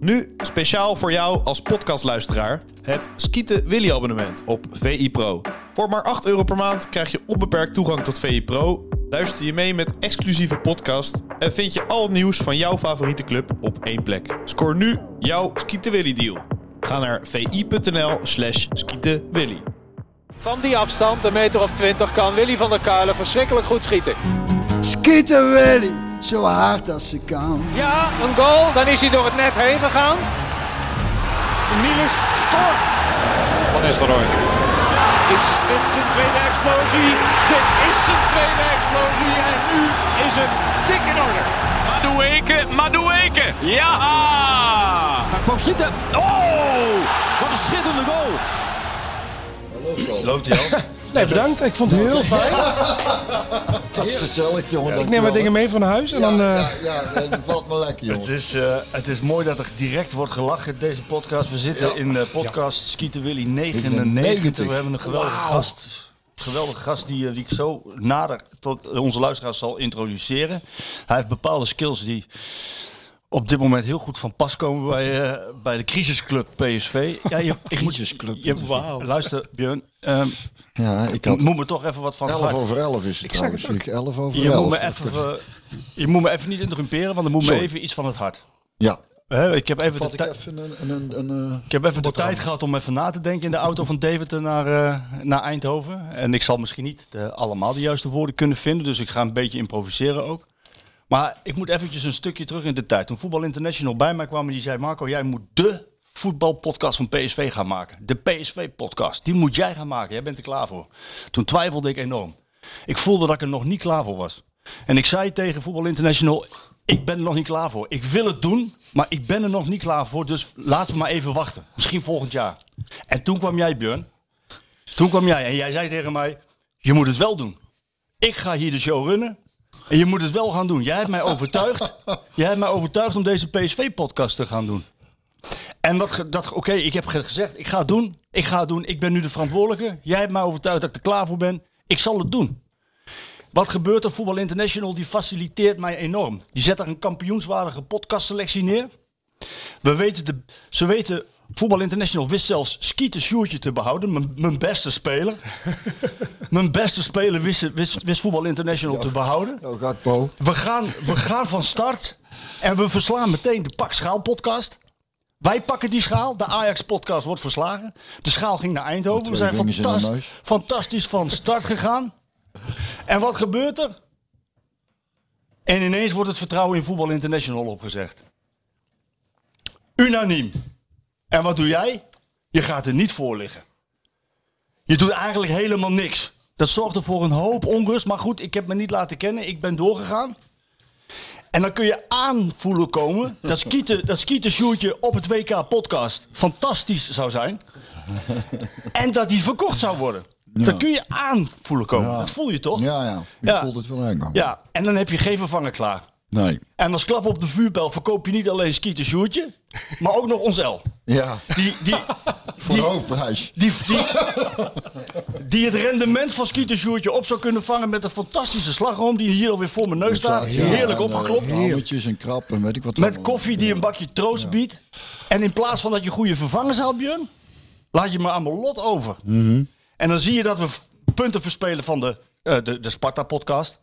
Nu speciaal voor jou als podcastluisteraar het Skieten Willy abonnement op VI Pro. Voor maar 8 euro per maand krijg je onbeperkt toegang tot VI Pro. Luister je mee met exclusieve podcast en vind je al het nieuws van jouw favoriete club op één plek. Scoor nu jouw Skieten Willy deal. Ga naar vi.nl slash skietenwilly. Van die afstand, een meter of twintig, kan Willy van der Kuilen verschrikkelijk goed schieten. Schieten Willy, zo hard als ze kan. Ja, een goal, dan is hij door het net heen gegaan. Niels scoort. Van Nistelrooy. Is dit zijn tweede explosie? Dit is zijn tweede explosie en nu is het dik in orde. Madueke, Madueke, ja! Hij kwam schieten. Oh, wat een schitterende goal. Loopt hij al? Nee, bedankt. Ik vond het heel fijn. Dat is gezellig, jongen. Ik neem wat dingen mee van huis en dan... Ja, eh, ja, ja, dat valt me lekker, Het jongen. is, eh, het is mooi dat er direct wordt gelachen, deze podcast. We zitten in de podcast Skieten Willy 99. We hebben een geweldige gast. Geweldige gast die, eh, die ik zo nader tot onze luisteraars zal introduceren. Hij heeft bepaalde skills die op dit moment heel goed van pas komen bij, eh, bij de crisisclub PSV. Ja, je, ik moet, Crisisclub. je, Luister, Björn. ehm, Ja, ik had moet me toch even wat van het 11 hart. over 11 is het trouwens. Ik 11 over Je 11. moet, me even, eh, je moet me even niet interrumperen, want dan moet me even iets van het hart. Ja, Hè, ik heb even de ik even een... een, een, een, eh, Ik heb even de tijd gehad om even na te denken in de auto van Deventer naar, eh, naar Eindhoven. En ik zal misschien niet de, allemaal de juiste woorden kunnen vinden, dus ik ga een beetje improviseren ook. Maar ik moet eventjes een stukje terug in de tijd. Toen Voetbal International bij mij kwam en die zei... Marco, jij moet de voetbalpodcast van PSV gaan maken. De PSV-podcast. Die moet jij gaan maken. Jij bent er klaar voor. Toen twijfelde ik enorm. Ik voelde dat ik er nog niet klaar voor was. En ik zei tegen Voetbal International... Ik ben er nog niet klaar voor. Ik wil het doen, maar ik ben er nog niet klaar voor. Dus laten we maar even wachten. Misschien volgend jaar. En toen kwam jij, Björn. Toen kwam jij en jij zei tegen mij... Je moet het wel doen. Ik ga hier de show runnen. En je moet het wel gaan doen. Jij hebt mij overtuigd. jij hebt mij overtuigd om deze PSV-podcast te gaan doen. En ge- dat oké, ik heb ge- gezegd, ik ga het doen. Ik ga het doen. Ik ben nu de verantwoordelijke. Jij hebt mij overtuigd dat ik er klaar voor ben. Ik zal het doen. Wat gebeurt er? Voetbal International die faciliteert mij enorm. Die zet er een kampioenswaardige podcastselectie neer. We weten de, ze weten, Voetbal International wist zelfs Skeeter Sjoertje te behouden. Mijn, mijn beste speler. mijn beste speler wist, wist, wist Voetbal International te behouden. Oh. We gaan, we gaan van start en we verslaan meteen de Pak Schaal podcast. Wij pakken die schaal. De Ajax podcast wordt verslagen. De schaal ging naar Eindhoven. We zijn fantastisch, fantastisch van start gegaan. En wat gebeurt er? En ineens wordt het vertrouwen in Voetbal International opgezegd. Unaniem. En wat doe jij? Je gaat er niet voor liggen. Je doet eigenlijk helemaal niks. Dat zorgde voor een hoop onrust. Maar goed, ik heb me niet laten kennen. Ik ben doorgegaan. En dan kun je aanvoelen komen dat skieten, dat skieten op het WK podcast fantastisch zou zijn. En dat die verkocht zou worden. Dat kun je aanvoelen komen. Dat voel je toch? Ja, ja. Ik Ja. voelde het wel. Ja, en dan heb je geen vervanger klaar. Nee. En als klap op de vuurpijl verkoop je niet alleen skieten Sjoerdje, maar ook nog ons L. Ja, Die, die, voor hoofdprijs. die, die, die het rendement van Skeeter Sjoerdje op zou kunnen vangen met een fantastische slagroom die hier alweer voor mijn neus staat. Ja, Heerlijk en, opgeklopt. Hammetjes en krap en weet ik wat. Met allemaal. koffie die een bakje troost biedt. En in plaats van dat je goede vervangers haalt, Björn, laat je me aan mijn lot over. Mhm. En dan zie je dat we punten verspelen van de, eh, de, de Sparta-podcast.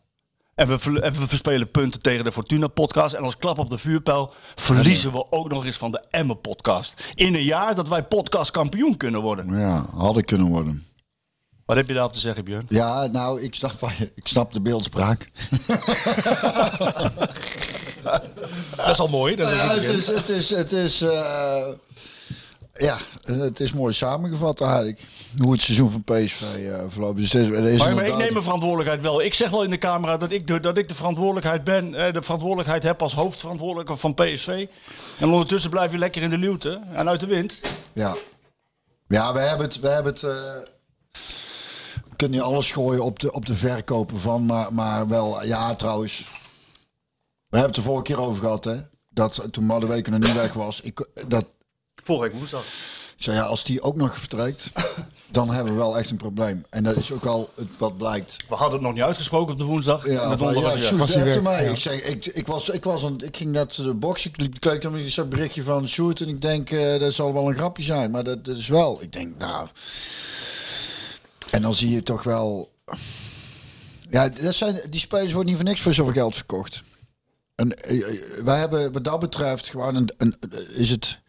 En we, ver- en we verspelen punten tegen de Fortuna-podcast. En als klap op de vuurpijl verliezen we ook nog eens van de Emmen-podcast. In een jaar dat wij podcast-kampioen kunnen worden. Ja, had ik kunnen worden. Wat heb je daarop te zeggen, Björn? Ja, nou, ik snap, ik snap de beeldspraak. dat is al mooi. Dat Ja, het is, het is, het is, eh, ja, het is mooi samengevat eigenlijk. Hoe het seizoen van PSV eh verloopt. Dus is, er is Maar, maar ik neem mijn verantwoordelijkheid wel. Ik zeg wel in de camera dat ik de, dat ik de verantwoordelijkheid ben. eh, de verantwoordelijkheid heb als hoofdverantwoordelijke van PSV. En ondertussen blijf je lekker in de luwte en uit de wind. Ja, ja we hebben het. We hebben het eh, we kunnen niet alles gooien op de, op de verkopen van, maar, maar wel, ja trouwens. We hebben het er vorige keer over gehad, hè? Dat toen Maduweke nog niet weg was. Ik, dat, Vorige woensdag. Ik zei, ja, als die ook nog vertrekt, dan hebben we wel echt een probleem. En dat is ook al het, wat blijkt. We hadden het nog niet uitgesproken op de woensdag. En Ja, de donderdag ja, was hij mij. ja. Ik, zei, ik, ik, was, ik, was een, ik ging net de box, ik liep de kleedkamer, ik een berichtje van Sjoerd en ik denk, eh, dat zal wel een grapje zijn, maar dat, dat is wel. Ik denk, nou... En dan zie je toch wel... Ja, dat zijn, die spelers worden niet voor niks voor zoveel geld verkocht. En eh, eh, wij hebben wat dat betreft gewoon een, een, is het,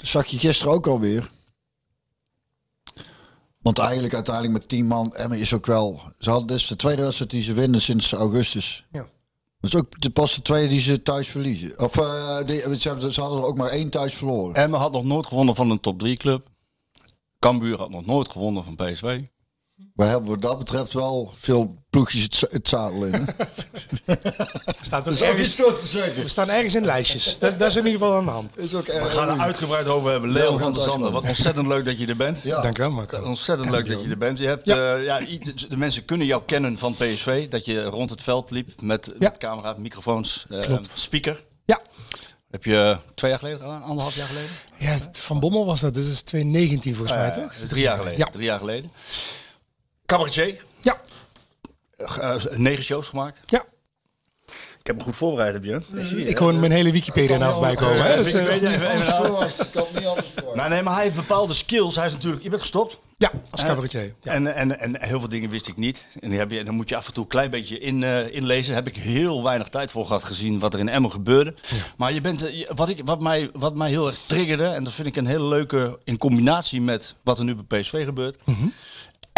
dat zag je gisteren ook alweer. Want eigenlijk uiteindelijk met 10 man, Emmen is ook wel, ze hadden, dit is de tweede wedstrijd die ze winnen sinds augustus. Ja. Dat is ook de, pas de tweede die ze thuis verliezen. Of eh, die, ze, hebben- ze hadden er ook maar één thuis verloren. Emmen had nog nooit gewonnen van een top 3 club. Cambuur had nog nooit gewonnen van PSV. We hebben wat dat betreft wel veel ploegjes het, za- het zadel in. Hè? We staan, toch Dat is ook iets ergens, zo te zeggen. we staan ergens in lijstjes. Dat, dat is in ieder geval aan de hand. Is ook We erg. gaan er uitgebreid over hebben. Leo we van der Zanden, wat ontzettend leuk dat je er bent. Ja. Dank u wel, Marco. Ontzettend leuk dat je er bent. Je hebt, Ja. ja. ja, de- mensen kunnen jou kennen van PSV. Dat je rond het veld liep met, Ja. met camera, microfoons, eh, Klopt. speaker. Ja. Heb je twee jaar geleden gedaan? Anderhalf jaar geleden? ja, Van Bommel was dat. Dus dat is 2019 volgens mij, Eh, toch? dat is drie jaar geleden. Ja. Drie jaar geleden. Cabaretier. Ja. Eh, negen shows gemaakt. Ja. Ik heb me goed voorbereid, heb je? Ik hoor mijn hele Wikipedia nou voorbij komen. Hè? Dus, eh. Ik kan niet anders verwachten. Nou, nee, maar hij heeft bepaalde skills. Hij is natuurlijk... Je bent gestopt. ja, als cabaretier. Ja. En, en, en heel veel dingen wist ik niet. En die heb je, dan moet je af en toe een klein beetje in, eh, inlezen. Daar heb ik heel weinig tijd voor gehad gezien wat er in Emmen gebeurde. Maar je bent, eh, je- wat, ik, wat, mij, wat mij heel erg triggerde, en dat vind ik een hele leuke in combinatie met wat er nu bij PSV gebeurt.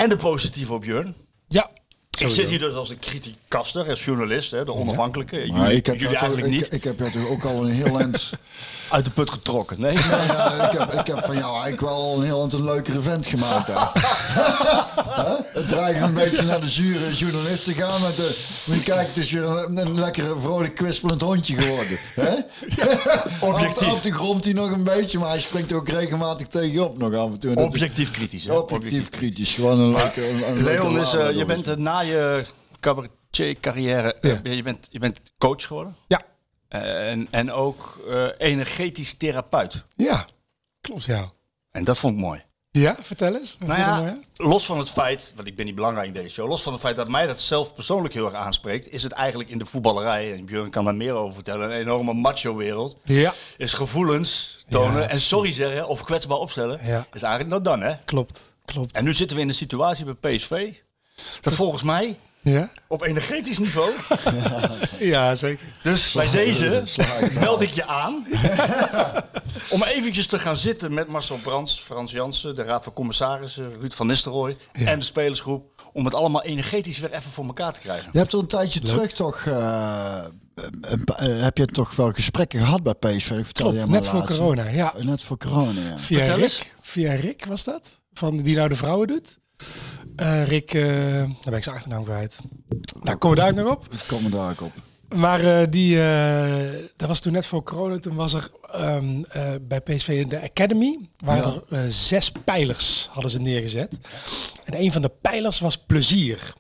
En de positieve op Jurn. ja. Ik zit hier dus als een criticaster, als journalist, hè, de onafhankelijke. Jullie, ik heb, jullie niet. ik, heb jou toch ook al een heel eind... Uit de put getrokken. Nee. Ja, ik, heb, ik heb van jou eigenlijk wel al een heel eind een leukere vent gemaakt. Het dreigt een beetje naar de zure journalist te gaan. Met de, kijken, het is weer een, een lekkere, vrolijk, kwispelend hondje geworden. Hè? Objectief. Af, af en toe gromt hij nog een beetje, maar hij springt ook regelmatig tegen je op nog af en toe. Objectief kritisch. Hè? Objectief kritisch. Gewoon een leuke... Een, een Leon, leuke is, eh, je bent na je cabaretier-carrière, eh, je, bent, je bent coach geworden. Ja. En, en ook eh, energetisch therapeut. Ja. Klopt, ja. En dat vond ik mooi. Ja, vertel eens. Nou ja, mooi los van het feit, want ik ben niet belangrijk in deze show, los van het feit dat mij dat zelf persoonlijk heel erg aanspreekt, is het eigenlijk in de voetballerij, en Björn kan daar meer over vertellen, een enorme macho-wereld. Ja, Is gevoelens tonen Ja. en sorry zeggen of kwetsbaar opstellen, Ja. is eigenlijk nou dan hè. klopt. Klopt. En nu zitten we in een situatie bij PSV, dat volgens mij Ja? op energetisch niveau Ja, zeker. Dus bij deze meld ik je aan om eventjes te gaan zitten met Marcel Brands, Frans Jansen, de Raad van Commissarissen, Ruud van Nistelrooy en de spelersgroep. Om het allemaal energetisch weer even voor elkaar te krijgen. Je hebt er een tijdje terug toch... eh, pa- eh, heb je toch wel gesprekken gehad bij PSV? Dat vertelde Klopt, jij me net voor laatst. corona. Ja. Eh, Net voor corona, ja. Via Vertel Rick, eens. via Rick was dat? Van die nou de vrouwen doet. Eh, Rick, eh daar ben ik zijn achternaam kwijt. Nou, komen we daar ook nog op. Ik kom er daar ook op. Maar eh, die, dat was toen net voor corona. Toen was er ehm, eh, bij PSV in de Academy. Er eh, zes pijlers hadden ze neergezet. En een van de pijlers was plezier.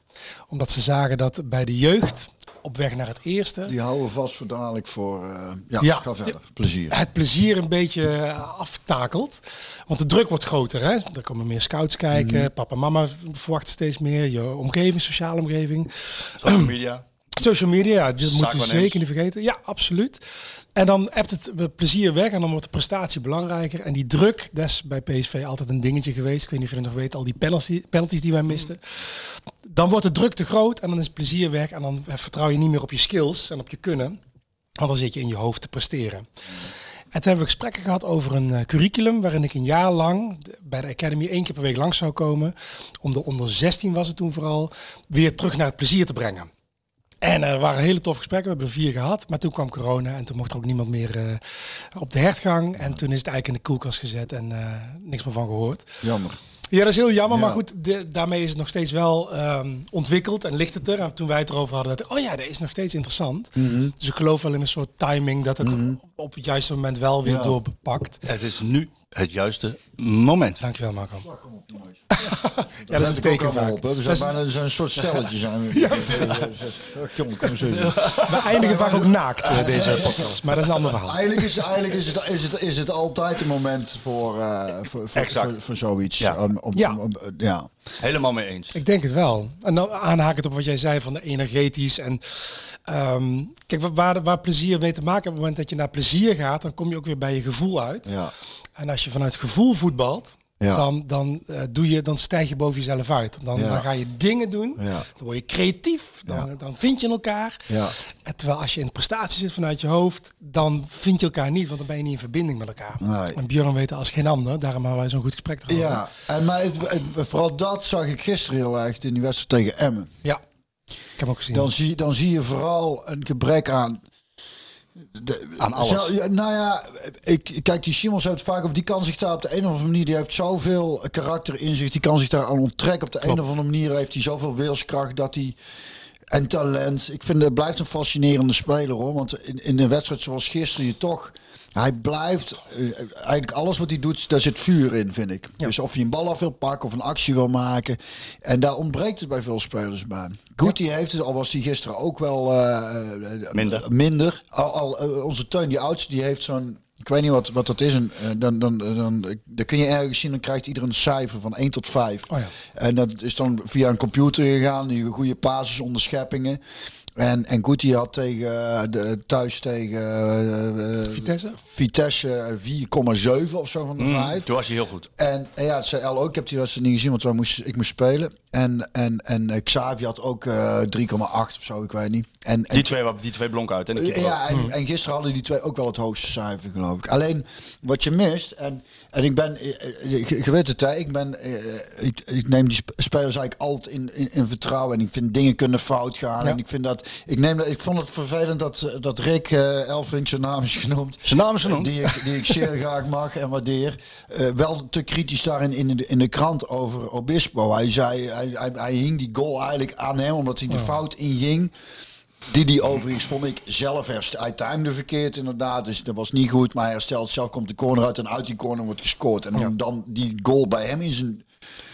Omdat ze zagen dat bij de jeugd op weg naar het eerste... Die houden we vast voor dadelijk voor... eh, ja, Ja. ga verder. Plezier. het plezier een beetje eh, aftakelt. Want de druk wordt groter. Hè? Er komen meer scouts kijken. Mhm. Papa en mama verwachten steeds meer. Je omgeving, sociale omgeving. Social media. Social media, ja, dat moeten we zeker niet vergeten. Ja, absoluut. En dan hebt het plezier weg en dan wordt de prestatie belangrijker. En die druk, dat is bij PSV altijd een dingetje geweest. Ik weet niet of je het nog weet, al die penalty, penalties die wij misten. Dan wordt de druk te groot en dan is het plezier weg. En dan vertrouw je niet meer op je skills en op je kunnen. Want dan zit je in je hoofd te presteren. En toen hebben we gesprekken gehad over een eh, curriculum waarin ik een jaar lang bij de Academy één keer per week langs zou komen. Om de onder 16 was het toen vooral, weer terug naar het plezier te brengen. En er waren hele toffe gesprekken, we hebben er vier gehad. Maar toen kwam corona en toen mocht er ook niemand meer eh, op de hertgang. En toen is het eigenlijk in de koelkast gezet en eh, niks meer van gehoord. Jammer. Ja, dat is heel jammer. Ja. Maar goed, de- daarmee is het nog steeds wel ehm, ontwikkeld en ligt het er. En toen wij het erover hadden, dat oh ja, dat is nog steeds interessant. Mhm. Dus ik geloof wel in een soort timing dat het op het juiste moment wel weer Ja. doorbepakt. Het is nu het juiste moment. Dankjewel Marco. Ja, dat is een teken vaak. Op, hè. We zijn bijna een soort stelletje. Zijn we. Ja, eindigen vaak ook naakt, eh, deze podcast. Maar dat is een ander verhaal. Eigenlijk is, eigenlijk is, het, is, het, is het altijd een moment voor, eh, voor, voor, Exact. voor, voor zoiets. Ja. Om, om, Ja. om- om- ja. Helemaal mee eens. Ik denk het wel. En dan aanhakend op wat jij zei van de energetisch. En ehm, kijk, wa- waar, waar plezier mee te maken heeft, op het moment dat je naar plezier gaat, dan kom je ook weer bij je gevoel uit. Ja. En als je vanuit gevoel voetbalt, Ja. dan, dan, eh, doe je, dan stijg je boven jezelf uit. Dan, Ja. dan ga je dingen doen, Ja. dan word je creatief, dan, dan vind je elkaar. Ja. En terwijl als je in prestatie zit vanuit je hoofd, dan vind je elkaar niet, want dan ben je niet in verbinding met elkaar. Nee. En Björn weet als geen ander, daarom hebben wij zo'n goed gesprek erover. Ja, en maar het- het- vooral dat zag ik gisteren heel erg in die wedstrijd tegen Emmen. Ja, ik heb ook gezien. Dan zie, dan zie je vooral een gebrek aan. De- Aan alles. Zel- nou ja, ik, kijk, die Simons heeft vaak op die kan zich daar op de een of andere manier, die heeft zoveel karakter in zich, die kan zich daar aan onttrekken. Op de een of andere manier heeft hij zoveel wilskracht dat hij. En talent. Ik vind het blijft een fascinerende speler hoor. Want in, in een wedstrijd zoals gisteren je toch. Hij blijft. eh, eigenlijk alles wat hij doet, daar zit vuur in, vind ik. Dus of hij een bal af wil pakken of een actie wil maken. En daar ontbreekt het bij veel spelers bij. Guti heeft het, al was hij gisteren ook wel eh, eh, Minder. minder. Al, al onze Teun, die oudste, die heeft zo'n. Ik weet niet wat, wat dat is. En, dan, dan, dan, dan kun je ergens zien, dan krijgt ieder een cijfer van 1 tot 5. Oh ja. En dat is dan via een computer gegaan, die goede basis onderscheppingen. En, en Guti had tegen, eh, de, thuis tegen eh, eh, Vitesse? Vitesse 4,7 of zo van de 5. Toen was hij heel goed. En, en ja, het zei El ook, ik heb die wedstrijd niet gezien, want wij moesten, ik moest spelen. En, en, en eh, Xavi had ook eh 3,8 of zo, ik weet niet. En, en Die twee, die twee blonken uit. En ja, en, en gisteren hadden die twee ook wel het hoogste cijfer, geloof ik. Alleen wat je mist, en, en ik ben, eh, eh, je, je weet het, hè, ik, ben, eh, ik, ik neem die sp- spelers eigenlijk altijd in, in, in vertrouwen. En ik vind dingen kunnen fout gaan. Ja. En ik vind dat, ik, neem, dat- ik vond het vervelend dat, dat Rick eh Elfrink zijn naam is genoemd. Zijn naam is genoemd. Die ik, die ik zeer graag mag en waardeer. Eh, wel te kritisch daarin in de, in de krant over Obispo. Hij zei, hij, hij, hij hing die goal eigenlijk aan hem omdat hij de fout inging. Die die overigens vond ik zelf herst. Hij timde verkeerd inderdaad, dus dat was niet goed. Maar hij herstelt zelf, komt de corner uit en uit die corner wordt gescoord. En dan, dan die goal bij hem in zijn...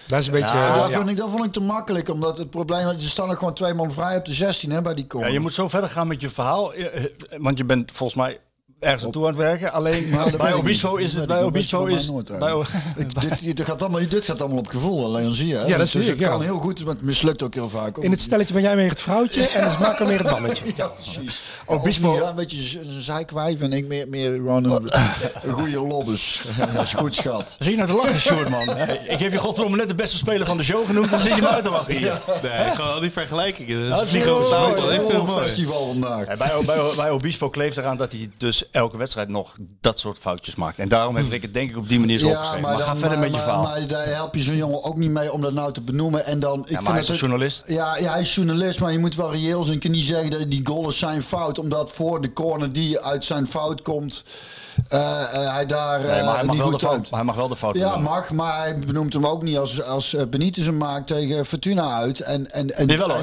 Dat is een beetje... Ja, eh, dat, ja. vond ik, dat vond ik te makkelijk, omdat het probleem er staan er gewoon twee man vrij op de 16 hè, bij die Ja, corner. je moet zo verder gaan met je verhaal. eh, eh, Want je bent volgens mij ergens naartoe aan het werken. Alleen Maar bij Obispo is het... Bij Obispo is... bij dit, dit, gaat allemaal, dit gaat allemaal op gevoel, alleen zie je. hè. Ja, dat Dus zie ik, het ja. kan heel goed, maar het mislukt ook heel vaak. In het stelletje ben jij meer het vrouwtje en is Marco meer het mannetje. Ja, precies. Obispo- Obispo. Ja, een beetje een zeikwijf en ik meer, meer gewoon een, een goede lobbes. Dat is goed schat. Zie je nou te lachen, Sjoerd, man? Ik heb je godverdomme net de beste speler van de show genoemd. Dan zit je me uit te lachen hier. Nee, gewoon al die vergelijkingen. Dat is vliegen over heel mooi, het mooi. festival vandaag. Ja, bij, bij, bij Obispo kleeft eraan dat hij dus elke wedstrijd nog dat soort foutjes maakt. En daarom heeft Rick het denk ik op die manier zo opgeschreven. Maar, dan- verder met je maar- verhaal. Maar, daar help je zo'n jongen ook niet mee om dat nou te benoemen. En dan, ik ja, vind maar hij is een journalist. Ja, ja, hij is journalist, maar je moet wel reëel zijn. Je niet zeggen dat die goal is zijn fout, omdat voor de corner die uit zijn fout komt, eh, eh, hij daar Nee, maar hij eh, mag, niet wel de fout, hij mag wel de fout Ja, mag, maar hij benoemt hem ook niet als, als eh, Benitez hem maakt tegen Fortuna uit. En, en, en, eh,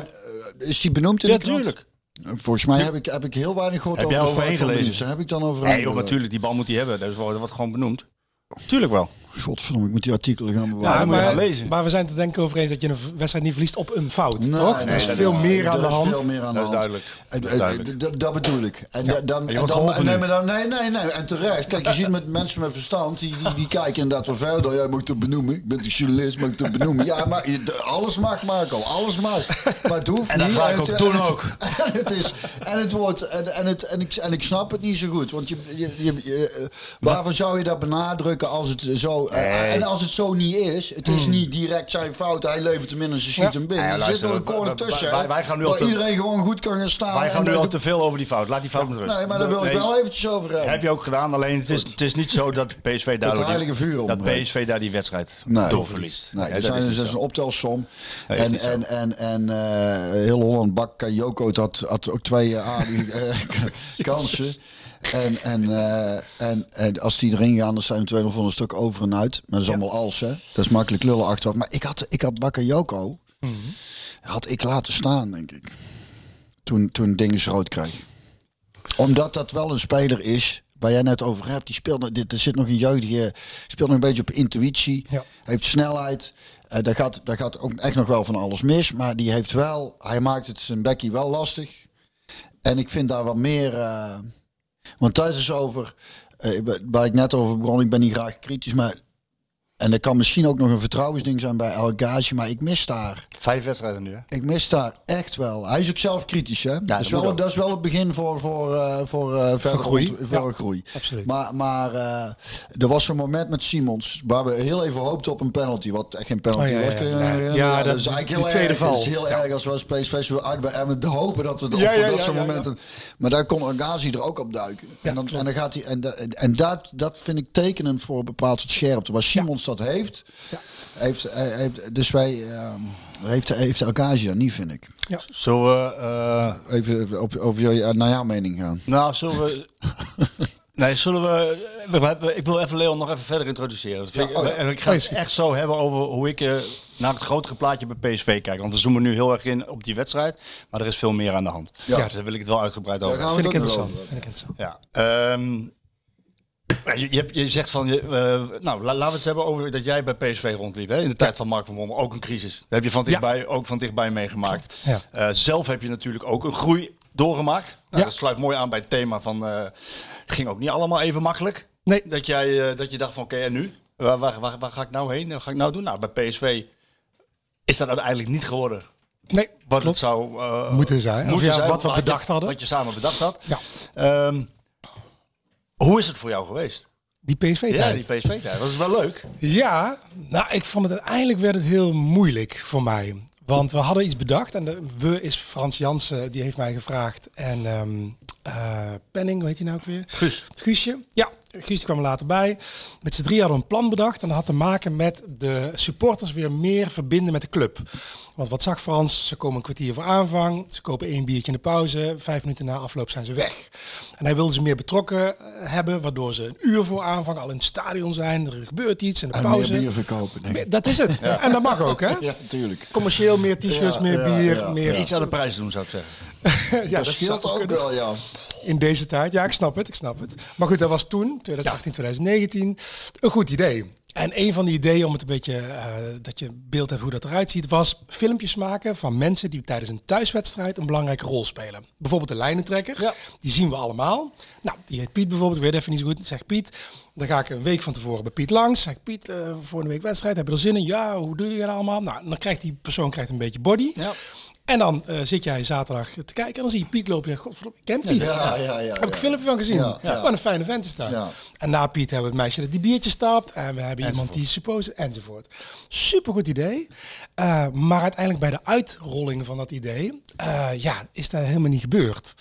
is die benoemd in Ja, de krant? tuurlijk. Volgens mij heb ik, heb ik heel weinig gehoord Heb over jij overheen fout van gelezen? Heb ik dan over Nee, joh, natuurlijk. Die bal moet hij hebben. Dat wordt, wordt gewoon benoemd. Tuurlijk wel. Godverdomme, ik moet die artikelen gaan bewaren. Ja, moet maar, gaan lezen. maar we zijn het er denk ik over eens dat je een wedstrijd niet verliest op een fout, Nee, toch? nee, er is nee, veel nee, meer aan er de is hand. veel meer aan de Dat is hand. duidelijk. En, Dat is en- duidelijk. dat- dat bedoel ik. En da- dan, en dan, nee, maar dan, nee, nee, nee. En terecht. Kijk, je ziet met mensen met verstand, die, die, die kijken inderdaad wel verder. Jij mag het benoemen. Ik ben de journalist, mag ik het benoemen. Ja, maar je- de- alles mag, Marco. Alles mag. Maar het hoeft En dat niet. ga ik het- ook doen en het- ook. En het is, en het wordt, en, en, het, en, ik, en ik snap het niet zo goed. Want je, je, je, je, eh, waarvoor zou je dat benadrukken als het zo, eh, en als het zo niet is. Het is niet direct zijn fout. Hij levert hem in en ze schiet hem binnen. Er luister, zit nog een corner tussen. wij- gaan nu al waar te- iedereen gewoon goed kan gaan staan. Wij gaan nu al te veel over die fout. Laat die fout met rust. Nee, maar daar wil ik wel eventjes over hebben. Heb je ook gedaan, alleen het is, het is niet zo dat PSV daar, Het heilige vuur dat. PSV daar die wedstrijd Nee, doorverliest. Nee, er dat zijn, zo. een optelsom. En, en, en, en eh, heel Holland bak Joko had, had ook twee aardige k- kansen. En, en, eh, en, en als die erin gaan, dan zijn de 2 van een stuk over en uit. Maar dat is allemaal als, hè. Dat is makkelijk lullen achteraf. Maar ik had, ik had Bakayoko, had ik laten staan, denk ik. Toen, toen dingen rood kreeg. Omdat dat wel een speler is waar jij net over hebt, die speelt, dit, er zit nog een jeugdige, speelt nog een beetje op intuïtie, Ja. heeft snelheid. Eh daar, gaat, daar gaat ook echt nog wel van alles mis, maar die heeft wel, hij maakt het zijn bekkie wel lastig. En ik vind daar wat meer, eh, want thuis is over, eh, waar ik net over begon, ik ben niet graag kritisch, maar en dat kan misschien ook nog een vertrouwensding zijn bij El Ghazi, maar ik mis daar Vijf wedstrijden nu, hè? ik mis daar echt wel. Hij is ook zelf kritisch, hè? dat, is dat moet wel, dat is wel het begin voor, voor, eh, voor, eh verder groei. voor Ja, groei. absoluut. Maar, maar eh, er was zo'n moment met Simons waar we heel even hoopten op een penalty. Wat echt geen penalty Oh, ja, ja, was. ja. Ja, dat, is eigenlijk heel tweede erg. val. Is heel erg als we als PSV uit bij Emmen te hopen dat we er Ja, op ja, dat ja, soort ja, ja. momenten. Maar daar kon Agazi er ook op duiken. en, dan, en dan gaat hij en, en dat, dat vind ik tekenend voor een bepaald soort scherpte. Waar Simons dat heeft, heeft, hij- heeft dus wij ehm, heeft heeft dat niet, vind ik. Zullen we... eh, Even op, over je, naar jouw mening gaan. nou, zullen we... Nee, zullen we, Ik wil even Leon nog even verder introduceren. Ja, oh ja. En ik ga het echt zo hebben over hoe ik eh, naar het grotere plaatje bij PSV kijk. Want we zoomen nu heel erg in op die wedstrijd. Maar er is veel meer aan de hand. Ja. Dus daar wil ik het wel uitgebreid over Daar gaan Vind we ik interessant. over Vind ik interessant. Ja. ehm, ja, je, je, je zegt van, je, eh, nou, la- laten we het hebben over dat jij bij PSV rondliep. Hè? In de tijd van Mark van Bommel, ook een crisis. Dat heb je van dichtbij, ook van dichtbij meegemaakt. Ja. Eh, zelf heb je natuurlijk ook een groei doorgemaakt. Nou. Dat sluit mooi aan bij het thema van, eh, het ging ook niet allemaal even makkelijk. Nee. Dat, jij, dat je dacht van, oké, en nu? Waar, waar, waar, waar ga ik nou heen? Wat ga ik nou doen? Nou, bij PSV is dat uiteindelijk niet geworden. Nee, Wat klopt. het zou Moeten zijn. Of wat we bedacht hadden. Wat je samen bedacht had. Ja. Ehm, hoe is het voor jou geweest? Die PSV-tijd. Ja, die PSV-tijd. Dat is wel leuk. Ja, nou, ik vond het uiteindelijk werd het heel moeilijk voor mij. Want we hadden iets bedacht en de we is Frans Jansen, die heeft mij gevraagd. En ehm eh, Penning, hoe heet hij nou ook weer? Guus. Guusje. Ja, Guus kwam er later bij. Met z'n drie hadden we een plan bedacht en dat had te maken met de supporters weer meer verbinden met de club. Want wat zag Frans? Ze komen een kwartier voor aanvang, ze kopen één biertje in de pauze, vijf minuten na afloop zijn ze weg. En hij wilde ze meer betrokken eh, hebben, waardoor ze een uur voor aanvang al in het stadion zijn. Er gebeurt iets in de En pauze. meer bier verkopen, denk ik. Dat is het. En dat mag ook, hè? Ja, natuurlijk. Commercieel meer t-shirts, Ja, meer ja, bier, ja, meer... Iets aan de prijs doen, zou ik zeggen. ja, dat scheelt ook kunnen. wel, ja. In deze tijd, ja, ik snap het, ik snap het. Maar goed, dat was toen, 2018, 2019, een goed idee. En een van die ideeën, om het een beetje, eh, dat je beeld hebt hoe dat eruit ziet, was filmpjes maken van mensen die tijdens een thuiswedstrijd een belangrijke rol spelen. Bijvoorbeeld de lijnentrekker, die zien we allemaal. Nou, die heet Piet bijvoorbeeld, ik weet even niet zo goed. Zeg Piet, dan ga ik een week van tevoren bij Piet langs. Zeg Piet, eh voor een week wedstrijd, heb je er zin in? Ja, hoe doe je dat allemaal? Nou, dan krijgt die persoon krijgt een beetje body. Ja. En dan eh, zit jij zaterdag te kijken en dan zie je Piet lopen en je zegt, "Godverdomme, ik ken Piet. Ja, ja, ja, Heb ik een filmpje van gezien. Wat een fijne vent is daar. En na Piet hebben we het meisje dat die biertje stapt. En we hebben iemand die suppose enzovoort. Super goed idee. Eh, maar uiteindelijk bij de uitrolling van dat idee, eh, ja, is dat helemaal niet gebeurd.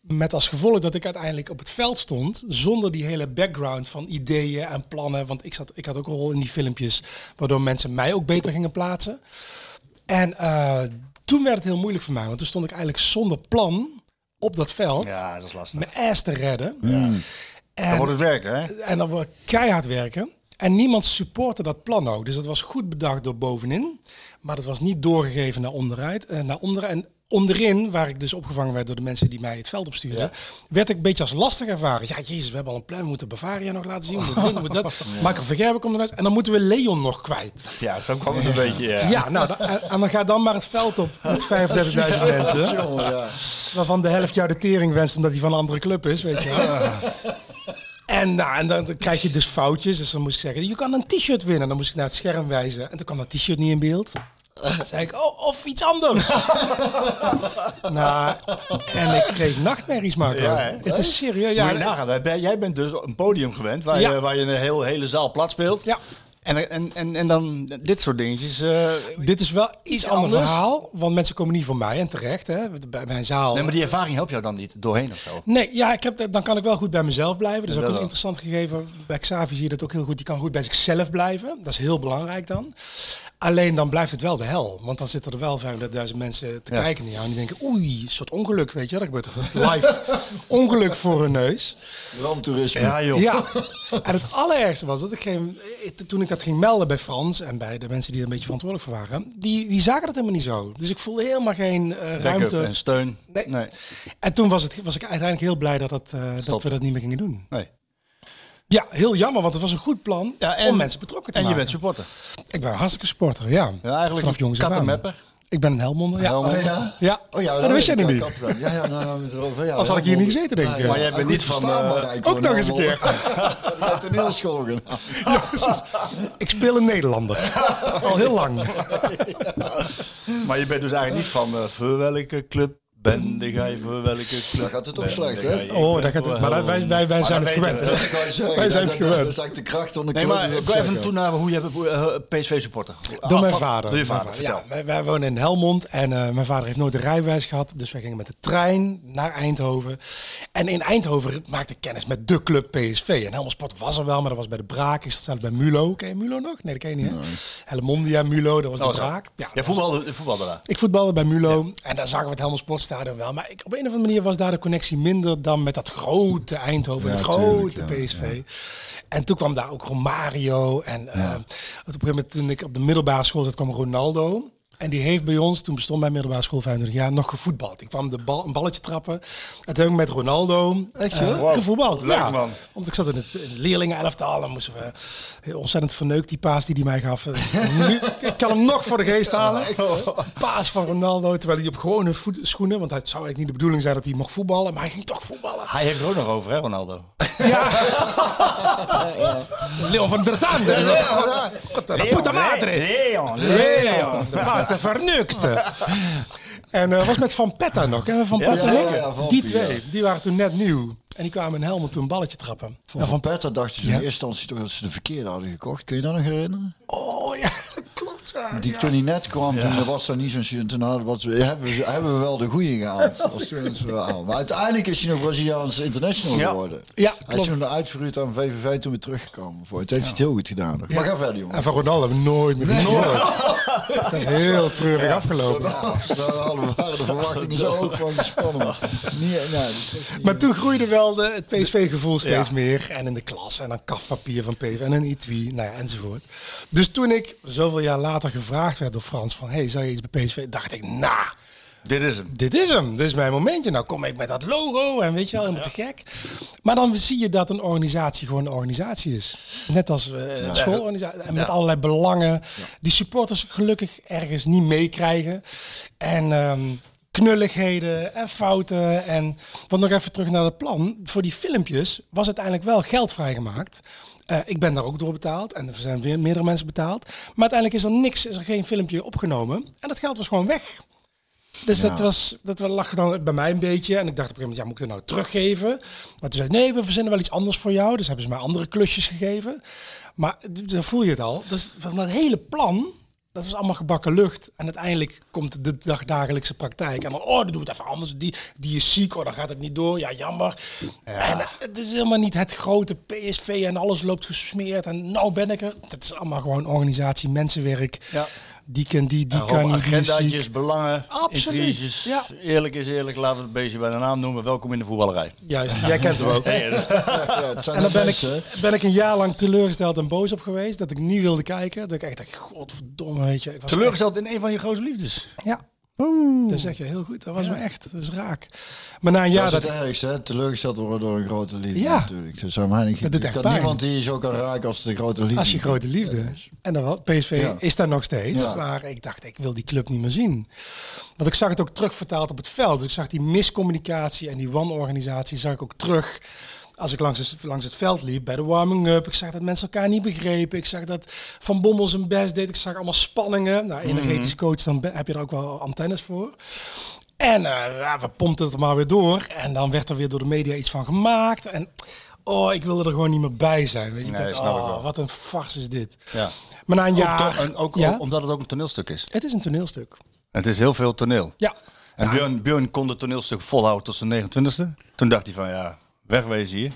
Met als gevolg dat ik uiteindelijk op het veld stond zonder die hele background van ideeën en plannen. Want ik, zat, ik had ook een rol in die filmpjes, waardoor mensen mij ook beter gingen plaatsen. En toen werd het heel moeilijk voor mij, want toen stond ik eigenlijk zonder plan op dat veld. Ja, dat is lastig. Mijn ass te redden. Dan En, wordt het werken, hè? en dan wordt keihard werken. En niemand supportte dat plan ook. Dus dat was goed bedacht door bovenin. Maar dat was niet doorgegeven naar onderuit. eh, naar onderen. En onderin, waar ik dus opgevangen werd door de mensen die mij het veld opstuurden, werd ik een beetje als lastig ervaren. Ja, jezus, we hebben al een plan. We moeten Bavaria nog laten zien. We moeten dit, we moeten dat. Michael Vergerben komt eruit. En dan moeten we Leon nog kwijt. Ja, zo kwam het een beetje, ja. Ja, nou, dan, en dan ga dan maar het veld op met 35.000 mensen. Ja. Waarvan de helft jou de tering wenst omdat hij van een andere club is, weet je wel. En, nou, en dan, dan krijg je dus foutjes. Dus dan moest ik zeggen, je kan een t-shirt winnen. Dan moest ik naar het scherm wijzen. En toen kwam dat t-shirt niet in beeld. Dan zei ik, oh, of iets anders. nou, en ik kreeg nachtmerries, Marco. Ja, hè? het is serieus. Ja, Moet je nagaan. Jij bent dus een podium gewend waar, Ja. je, waar je een heel, hele zaal plat speelt. Ja. En, en, en, en dan dit soort dingetjes. eh, dit is wel iets, Iets ander anders? verhaal. Want mensen komen niet voor mij en terecht. Hè, bij mijn zaal. nee, maar die ervaring helpt jou dan niet doorheen of zo. Nee, ja, ik heb, dan kan ik wel goed bij mezelf blijven. Dat is ook een wel. interessant gegeven. Bij Xavi zie je dat ook heel goed. Die kan goed bij zichzelf blijven. Dat is heel belangrijk dan. Alleen dan blijft het wel de hel. Want dan zitten er wel 35.000 mensen te Ja. kijken naar jou. En die denken, oei, een soort ongeluk, weet je. Dat gebeurt toch een live ongeluk voor hun neus. Ramptoerisme. Ja, joh. Ja, En het allerergste was dat ik geen, eh, toen ik dat ging melden bij Frans en bij de mensen die er een beetje verantwoordelijk voor waren, die, die zagen dat helemaal niet zo. Dus ik voelde helemaal geen eh, ruimte. en steun. Nee. Nee. En toen was, het, was ik uiteindelijk heel blij dat, dat, eh, dat we dat niet meer gingen doen. nee. Ja, heel jammer, want het was een goed plan Ja, en- om mensen betrokken te En je maken. bent supporter. Ik ben hartstikke sporter, ja. Ja, eigenlijk Vanaf jongs af aan. Ik ben een Helmonder, ja. Oh ja? Ja, Oh ja, Oh, dat wist jij niet. Ja, ja, nou, nou, erover, ja. Anders had ik hier niet gezeten, denk ik. Ja, ja. Maar jij bent niet van, eh, Rijk, ook nog eens een keer. Heeft toneelschool. Ja, precies. Ik speel een Nederlander. Al heel lang. Maar je bent dus eigenlijk niet van uh, voor welke club ben jij voor welke club? Dan gaat het ook slecht, hè? Oh, dat gaat, voor maar dat- wij, wij, wij Maar zijn dat het gewend. Dat je. Wij zijn Dat- het dat- gewend. Dat is eigenlijk de kracht van de Nee, club. maar dat ik even toe naar hoe je hebt PSV supporter. Door mijn Ah, vader. Door je Mijn vader, vertel. Ja, wij, wij wonen in Helmond en eh, mijn vader heeft nooit een rijbewijs gehad. Dus wij gingen met de trein naar Eindhoven. En in Eindhoven maakte ik kennis met de club PSV. En Helmond Sport was er wel, maar dat was bij de Braak. Ik zat zelfs bij Mulo. Ken je Mulo nog? Nee, dat ken je niet? Helmondia, Mulo, dat was de Oh. Braak. Ja, Jij voetbalde, voetbalde daar. Ik voetbalde bij Mulo en daar zagen we het Helmond Sportstadion wel. Maar ik, op een of andere manier was daar de connectie minder dan met dat grote Eindhoven, Ja, het tuurlijk, grote ja, PSV. En toen kwam daar ook Romario. En eh, op een gegeven moment toen ik op de middelbare school zat, kwam Ronaldo. En die heeft bij ons, toen bestond mijn middelbare school 25 jaar, nog gevoetbald. Ik kwam de bal, een balletje trappen. En toen heb ik met Ronaldo Echt, eh? Wow. gevoetbald. Leuk, ja, man. Want ik zat in het, in het leerlingenelftal en moesten we heel ontzettend verneukt die paas die hij mij gaf. nu, ik kan hem nog voor de geest halen. Paas van Ronaldo, terwijl hij op gewone voet, schoenen, want het zou eigenlijk niet de bedoeling zijn dat hij mocht voetballen, maar hij ging toch voetballen. Hij heeft er ook nog over, hè, Ronaldo? Ja. Leon van der Sande. De puta madre. Leon, Leon. Vernukte. En eh was met Van Petta nog. Hè? Van Petta ja, nog? ja, Van Die twee, die waren toen net nieuw. En die kwamen in Helmond toen een balletje trappen. Van Van Petter dachten ze in eerste instantie toch dat ze de verkeerde hadden gekocht. Kun je dat nog herinneren? Oh ja, dat klopt. Ja. Die toen hij net kwam, toen er was er niet zo'n. Toen hadden wat, hebben, we, hebben we wel de goede gehaald. Dat was toen het verhaal. Maar uiteindelijk is hij nog Braziliaans international Ja. geworden. Ja, Hij is klopt. toen uitverhuurd aan VVV toen weer teruggekomen. Voor het heeft hij het heel goed gedaan. nog. Maar ga verder, jongen. En van Ronaldo hebben we nooit meer gezien. Dat is heel treurig afgelopen. We- waren de verwachtingen zo ook van gespannen. Nee, is Maar toen groeide wel de, het PSV-gevoel steeds Ja. meer. En in de klas. En dan kafpapier van PSV. En een etui. Nou ja, enzovoort. Dus toen ik zoveel jaar later gevraagd werd door Frans van... Hey, zou je iets bij PSV? Dacht ik, nou, Dit is hem. dit is hem. Dit is mijn momentje. Nou kom ik met dat logo en weet je wel, helemaal te gek. Maar dan zie je dat een organisatie gewoon een organisatie is. Net als eh een schoolorganisatie. En met allerlei belangen. Die supporters gelukkig ergens niet meekrijgen. En ehm, knulligheden en fouten. En want nog even terug naar het plan. Voor die filmpjes was uiteindelijk wel geld vrijgemaakt. Eh, ik ben daar ook door betaald en er zijn weer meerdere mensen betaald. Maar uiteindelijk is er niks, is er geen filmpje opgenomen. En dat geld was gewoon weg. Dus dat, was, dat lag dan bij mij een beetje. En ik dacht op een gegeven moment, ja, moet ik het nou teruggeven? Maar toen zei nee, we verzinnen wel iets anders voor jou. Dus hebben ze mij andere klusjes gegeven. Maar dan voel je het al. Dus van dat hele plan, dat was allemaal gebakken lucht. En uiteindelijk komt de dag- dagelijkse praktijk. En dan, oh, we het even anders. Die, die is ziek, oh, dan gaat het niet door. Ja, jammer. En eh, het is helemaal niet het grote PSV en alles loopt gesmeerd. En nou ben ik er. Het is allemaal gewoon organisatie, mensenwerk. Ja. Die kan, die, die kan niet, agendaatjes, belangen, Absoluut, intriges. ja. Eerlijk is eerlijk, laten we het beestje bij de naam noemen. Welkom in de voetballerij. Juist, jij kent hem ook. Ja, het zijn En dan ben ik, ben ik een jaar lang teleurgesteld en boos op geweest. Dat ik niet wilde kijken. Dat ik echt dacht, godverdomme, weet je. Ik was Teleurgesteld in een van je grote liefdes. echt- Ja. Dat zeg je heel goed. Dat was me echt. Dat is raak. Maar na een Ja, jaar dat dat... is het ergste, hè? teleurgesteld worden door een grote liefde Ja. natuurlijk. Dus aan mij niet, Dat doet echt niemand die je zo kan raken als de grote liefde. Als je grote liefde. En dan wel, PSV Ja. is daar nog steeds. Ja. Maar ik dacht, ik wil die club niet meer zien. Want ik zag het ook terugvertaald op het veld. Dus ik zag die miscommunicatie en die wanorganisatie zag ik ook terug. Als ik langs het, langs het veld liep bij de warming-up. Ik zag dat mensen elkaar niet begrepen. Ik zag dat Van Bommel zijn best deed. Ik zag allemaal spanningen. Nou, energetisch coach, dan heb je er ook wel antennes voor. En eh, we pompten het maar weer door. En dan werd er weer door de media iets van gemaakt. En oh, ik wilde er gewoon niet meer bij zijn. Weet je? Nee, dacht, oh, wat een farce is dit. Ja. Maar na een Ook jaar... en ook ja, omdat het ook een toneelstuk is. het is een toneelstuk. Het is heel veel toneel. Ja. En Björn, Björn kon het toneelstuk volhouden tot zijn 29e. Toen dacht hij van ja, wegwezen hier.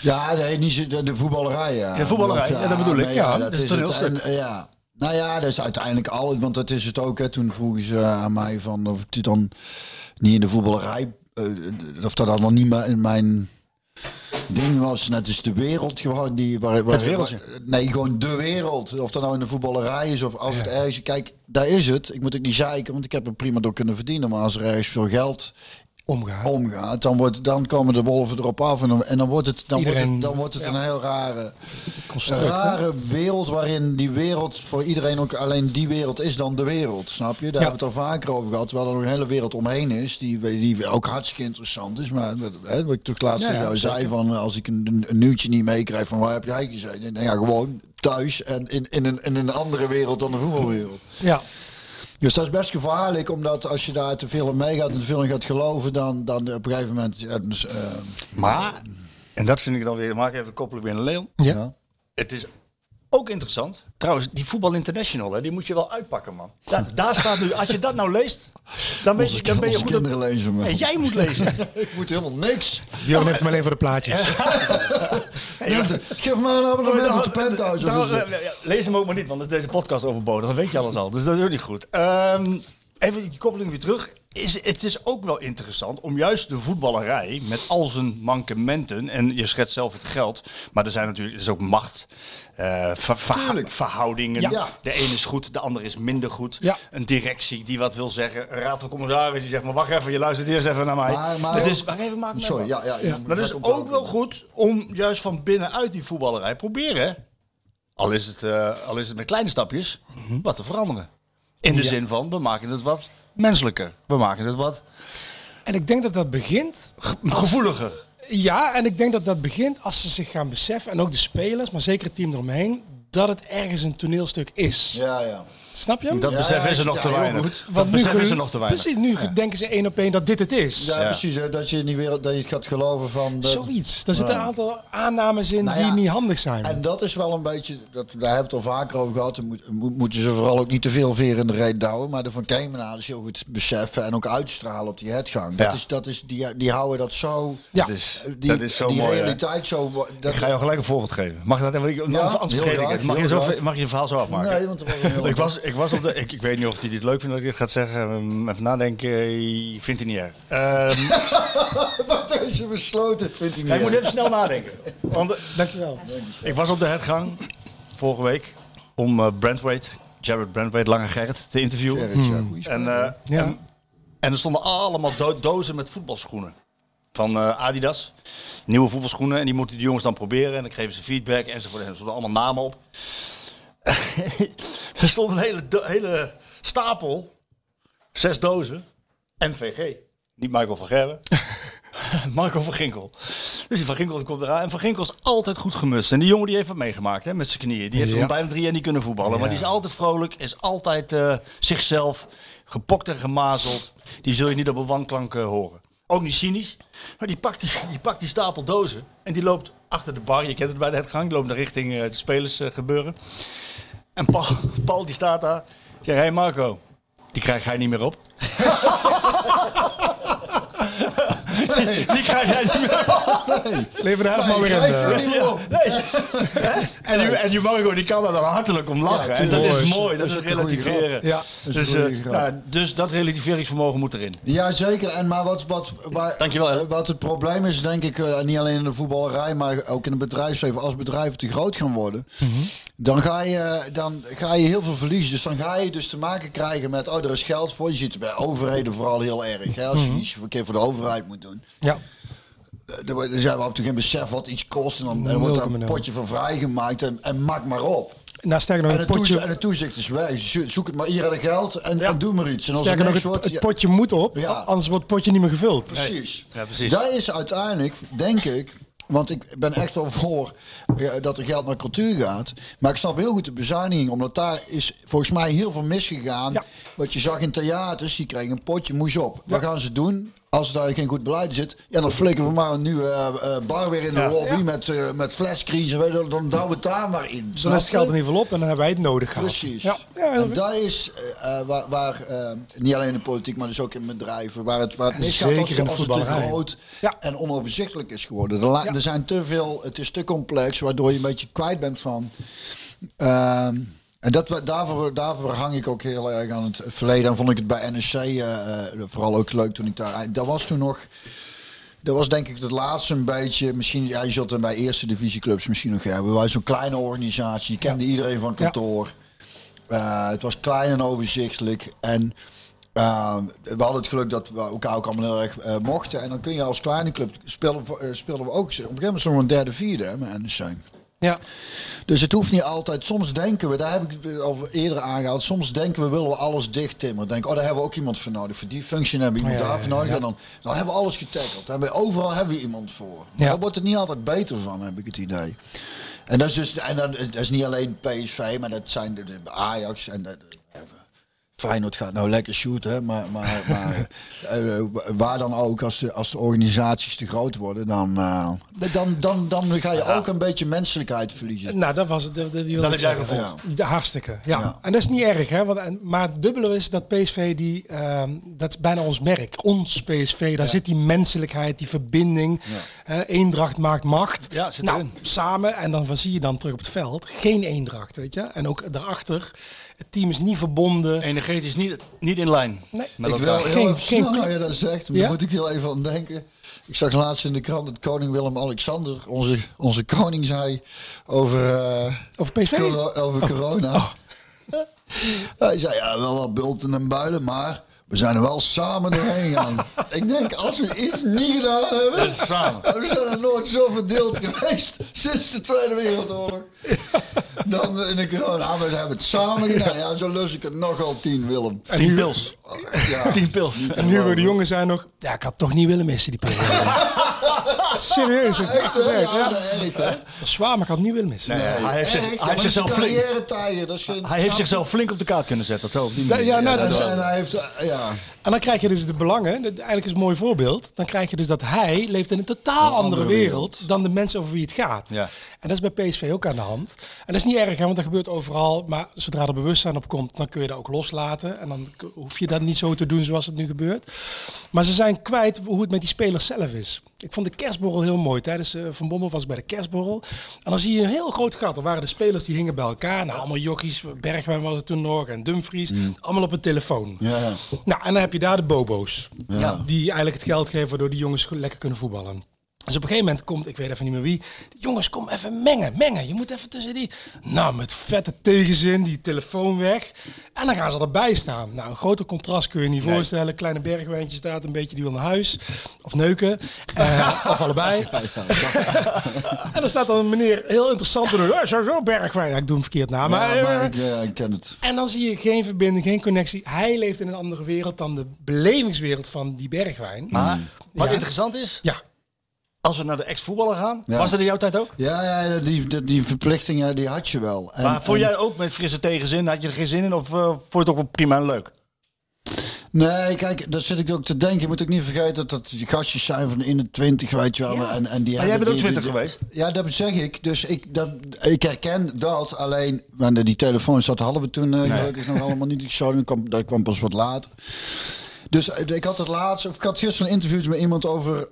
Ja, nee, niet de, de voetballerij. Ja, Ja, voetballerij, ja, dat bedoel ik. Ja, dat is is het. En, ja. Nou ja, dat is uiteindelijk al, want dat is het ook. Hè. Toen vroegen ze aan mij van of ik dan niet in de voetballerij, eh, of dat dan nog niet maar in mijn ding was, net is de wereld gewoon die... Waar, waar, Het wereldje. waar- nee, gewoon de wereld. Of dat nou in de voetballerij is of als het ergens... Kijk, daar is het. Ik moet ook niet zeiken, want ik heb er prima door kunnen verdienen. Maar als er ergens veel geld Omgaat, dan, wordt, dan komen de wolven erop af. En dan, en dan wordt het, dan wordt het, dan wordt het een heel rare, Construct, hè? rare wereld waarin die wereld voor iedereen ook alleen die wereld is dan de wereld. Snap je? Daar hebben we het al vaker over gehad. Terwijl er nog een hele wereld omheen is, die, die ook hartstikke interessant is. Maar hè, wat ik toch laatst jou zei, van als ik een, een nieuwtje niet meekrijg van waar heb jij gezeten? Dan ja, gewoon thuis en in, in, een, in een andere wereld dan de voetbalwereld. Ja. Dus dat is best gevaarlijk, omdat als je daar te veel in meegaat en te veel in gaat geloven, dan, dan op een gegeven moment. dus, eh, Maar, en dat vind ik dan weer, maak even koppelen weer naar Leon. Ja. ja. Het is ook interessant. Trouwens, die Voetbal International, hè, die moet je wel uitpakken, man. Daar, daar staat nu, als je dat nou leest, dan, weet je, dan ben je op- kinderen lezen. En jij moet lezen. ik moet helemaal niks. Björn heeft hem alleen voor de plaatjes. Geef me een abonnement op de penthouse. Nou, lees hem ook maar niet, want is deze podcast overbodig. Dan weet je alles al. Dus dat is ook niet goed. Ehm, even die koppeling weer terug. Is, het is ook wel interessant om juist de voetballerij met al zijn mankementen. En je schetst zelf het geld. Maar er zijn natuurlijk er is ook macht. Eh, ver- verhoudingen. Ja. De ene is goed, de andere is minder goed. Ja. Een directie die wat wil zeggen. Een raad van commissarissen die zegt: maar wacht even, je luistert eerst even naar mij. Maar- maar- het is, wacht even, maak Sorry, ja, ja. ja. Maar het is ook wel goed om juist van binnenuit die voetballerij proberen, al is het, eh, al is het met kleine stapjes, wat te veranderen. In de zin van, we maken het wat menselijker. We maken het wat En ik denk dat dat begint. ge- gevoeliger. Ja, en ik denk dat dat begint als ze zich gaan beseffen, en ook de spelers, maar zeker het team eromheen, dat het ergens een toneelstuk is. Ja, ja. Snap je? hem? Dat Ja, besef ja, is er nog ja, te weinig. goed. Dat Want nu besef is er nog te weinig. Precies, nu denken ze één op één dat dit het is. Ja, Ja. precies. Hè, dat je in die wereld dat je het gaat geloven van. de- Zoiets. Daar zitten een aantal aannames in Nou die ja, niet handig zijn. En dat is wel een beetje, dat, daar hebben we het al vaker over gehad. Dan moet, moet- moeten ze vooral ook niet te veel veren in de reet douwen. Maar de Van Kemenade is heel goed beseffen en ook uitstralen op die headgang. Dat Ja. is, dat is, die, die houden dat zo. ja. Dat is, Die, dat is zo die mooi. hè? realiteit zo. Dat, Ik ga jou gelijk een voorbeeld geven. Mag dat even? Ik- Ja, anders heel vergeet ik graag, het. Mag je, heel zo, graag. mag je je verhaal zo afmaken? nee, want er was een heel Ik was, ik was op de. Ik, ik weet niet of hij dit leuk vindt dat ik dit ga zeggen. Even nadenken. eh, Vindt hij niet erg. Ehm, Wat deze besloten vindt hij niet. ja, ik moet even snel nadenken. Want eh, Dankjewel. ik was op de hergang vorige week om Brentwaite, Jared Brentwaite, Lange Gerrit, te interviewen. Gerrit, ja, goeie En, Ja. en, en er stonden allemaal do- dozen met voetbalschoenen. Van eh, Adidas. Nieuwe voetbalschoenen. En die moeten die jongens dan proberen. En dan geven ze feedback enzovoort. En er stonden allemaal namen op. er stond een hele, hele stapel. Zes dozen. MVG. Niet Michael van Gerwen. Marco van Ginkel. Dus die van Ginkel komt eraan. En van Ginkel is altijd goed gemust. En die jongen die heeft wat meegemaakt hè, met zijn knieën. Die heeft Ja. bijna drie jaar niet kunnen voetballen. Maar die is altijd vrolijk. Is altijd eh, zichzelf. Gepokt en gemazeld. Die zul je niet op een wanklank eh, horen. Ook niet cynisch. Maar die pakt die, die pakt die stapel dozen. En die loopt achter de bar. Je kent het bij de gang. Die loopt naar richting eh, het spelers eh, gebeuren. En Paul, die staat daar. Zegt, hé hey Marco. Die krijg jij niet meer op. Die krijg jij niet meer op. Lever de helft maar weer in. Krijgt niet meer op. En die, en die kan daar dan hartelijk om lachen. Ja, en dat is mooi, dat Dat is relativeren. Ja. is Dus, eh, nou, dus dat relativeringsvermogen moet erin. Ja, zeker. En maar wat, wat, waar, Dankjewel, hè. wat het probleem is, denk ik, eh, niet alleen in de voetballerij, maar ook in het bedrijfsleven. Als bedrijven te groot gaan worden, dan, ga je, dan ga je heel veel verliezen. Dus dan ga je dus te maken krijgen met, oh, er is geld voor. Je ziet het bij overheden vooral heel erg. Hè? Als je iets een keer voor de overheid moet doen. Ja. Eh, Er, wordt- er zijn we af en toe geen besef wat iets kost. En dan, en dan wordt daar een 0,0. potje van vrijgemaakt. En, en maak maar op. Nou, sterker nog, En het het, toezicht, en potje, het toezicht is wij. Zo- Zoek het maar hier aan de geld en, en doe maar iets. En als er sterker nog, niks het, wordt, het ja, potje moet op, Ja. anders wordt het potje niet meer gevuld. Precies. Ja, precies. Dat is uiteindelijk, denk ik, want ik ben echt wel voor ja, dat er geld naar cultuur gaat. Maar ik snap heel goed de bezuiniging, omdat daar is volgens mij heel veel misgegaan. Ja. Wat je zag in theaters, die kregen een potje moes op. Wat gaan ze doen? Als daar geen goed beleid zit, ja, dan flikken we maar een nieuwe eh, eh, bar weer in de Ja. lobby met, eh met flatscreens. En weet je, dan, douwen we het daar maar in. Snap is het geld in ieder geval op en dan hebben wij het nodig gehad. Precies. Ja, en dat is waar, waar niet alleen in de politiek, maar dus ook in bedrijven, waar het, waar het misgaat als, in de als het te groot Ja. en onoverzichtelijk is geworden. Er, er zijn te veel, het is te complex, waardoor je een beetje kwijt bent van. En dat, daarvoor, daarvoor hang ik ook heel erg aan het verleden. En vond ik het bij NEC eh, eh, vooral ook leuk toen ik daar... Dat was toen nog... Dat was denk ik het laatste een beetje. Misschien, ja, je zult het bij eerste divisieclubs misschien nog hebben. We waren zo'n kleine organisatie. Je kende iedereen van het Ja. kantoor. Eh, het was klein en overzichtelijk. En eh, we hadden het geluk dat we elkaar ook allemaal heel erg eh, mochten. En dan kun je als kleine club spelen, eh, speelden we ook. Op een gegeven moment een derde, vierde hè, met NEC. Ja. Dus het hoeft niet altijd. Soms denken we, daar heb ik al eerder aangehaald. Soms denken we, willen we alles dicht timmeren. Denken, oh, daar hebben we ook iemand voor nodig. Voor die functie hebben we iemand Ja, ja, daarvoor ja, nodig. En dan, dan hebben we alles getackled. Dan hebben we, overal hebben we iemand voor. Maar. Daar wordt het niet altijd beter van, heb ik het idee. En dat is dus, en dan, dat is niet alleen PSV, maar dat zijn de, de Ajax en de- Feyenoord gaat nou lekker shooten, hè, maar, maar, maar eh, waar dan ook, als de, als de organisaties te groot worden, dan, eh, dan, dan, dan ga je ook een beetje menselijkheid verliezen. Nou, dat was het. Dat, dat, Dat heb jij gevoeld. De hartstikke, ja. Ja. En dat is niet erg, hè? Want, en, maar het dubbele is dat PSV, die, ehm, dat is bijna ons merk. Ons PSV, daar zit die menselijkheid, die verbinding. eendracht maakt macht. Ja, zit nou, erin. samen, en dan zie je dan terug op het veld, geen eendracht, weet je. En ook daarachter, het team is niet verbonden. Energetisch niet, niet in lijn. Nee. Met ik wil heel Geen- even geen snel, nou je dat zegt, maar Ja? daar moet ik heel even aan denken. Ik zag laatst in de krant dat koning Willem-Alexander, onze, onze koning, zei over, eh, Over PSV? coro- over corona. Hij zei, ja, wel wat bulten en builen, maar we zijn er wel samen doorheen gegaan. ik denk, als we iets niet gedaan hebben, Samen. we zijn er nooit zo verdeeld geweest sinds de Tweede Wereldoorlog. Dan in de corona, we hebben het samen gedaan. Ja, zo lus ik het nogal tien, Willem. En Tien nu, pils. Ja. Tien pils. en nu weer de jongens zijn nog... Ja, ik had toch niet willen missen, die Serieus, heeft echt. Ja, dat hè? Zwaar, maar ik had niet willen missen. Nee, hij heeft, zich, hij heeft zichzelf dat flink. Dat hij heeft zichzelf flink op de kaart kunnen zetten. Zo, op die Da- manier. ja, nou, dat en hij heeft, eh, ja. En dan krijg je dus de belangen. Dat eigenlijk is een mooi voorbeeld. Dan krijg je dus dat hij leeft in een totaal Een andere, andere wereld, wereld. dan de mensen over wie het gaat. Ja. En dat is bij PSV ook aan de hand. En dat is niet erg, hè, want dat gebeurt overal. Maar zodra er bewustzijn op komt, dan kun je dat ook loslaten. En dan hoef je dat niet zo te doen zoals het nu gebeurt. Maar ze zijn kwijt hoe het met die spelers zelf is. Ik vond de kerstborrel heel mooi. Tijdens eh, Van Bommel was bij de kerstborrel. En dan zie je een heel groot gat. Er waren de spelers die hingen bij elkaar. Nou, allemaal jochies. Bergwijn was het toen nog. En Dumfries. Allemaal op een telefoon. Ja, ja. Nou, en dan heb je daar de bobo's. Ja. Die eigenlijk het geld geven waardoor die jongens lekker kunnen voetballen. Dus op een gegeven moment komt, ik weet even niet meer wie. Jongens, kom even mengen, mengen. Je moet even tussen die. Nou, met vette tegenzin, die telefoon weg. En dan gaan ze erbij staan. Nou, een groter contrast kun je je niet voorstellen. Kleine bergwijntje staat een beetje, die wil naar huis. Of neuken. Eh, of allebei. en dan staat dan een meneer heel interessant te doen. "Ja, Zo, zo, bergwijn. Ja, ik doe hem verkeerd na. Maar, Ja, maar eh, ik, ja, ik ken het. en dan zie je geen verbinding, geen connectie. Hij leeft in een andere wereld dan de belevingswereld van die bergwijn. Maar wat Ja. interessant is, Ja, als we naar de ex-voetballer gaan, Ja. was dat in jouw tijd ook? Ja, ja die, die, die verplichtingen die had je wel. En, maar vond en- jij ook met frisse tegenzin, had je er geen zin in of eh, vond je het ook wel prima en leuk? Nee, kijk, daar zit ik ook te denken. Je moet ook niet vergeten dat dat die gastjes zijn van in de 20, weet je wel. En, en die Maar jij bent ook die- 20 die- geweest. Ja, dat zeg ik. Dus ik, dat, ik herken dat. Alleen, want die telefoons, dat hadden we toen eh, gelukkig nog allemaal niet. Ik zou, dat kwam, dat kwam pas wat later. Dus eh, ik had het laatst, of ik had gisteren een interview met iemand over,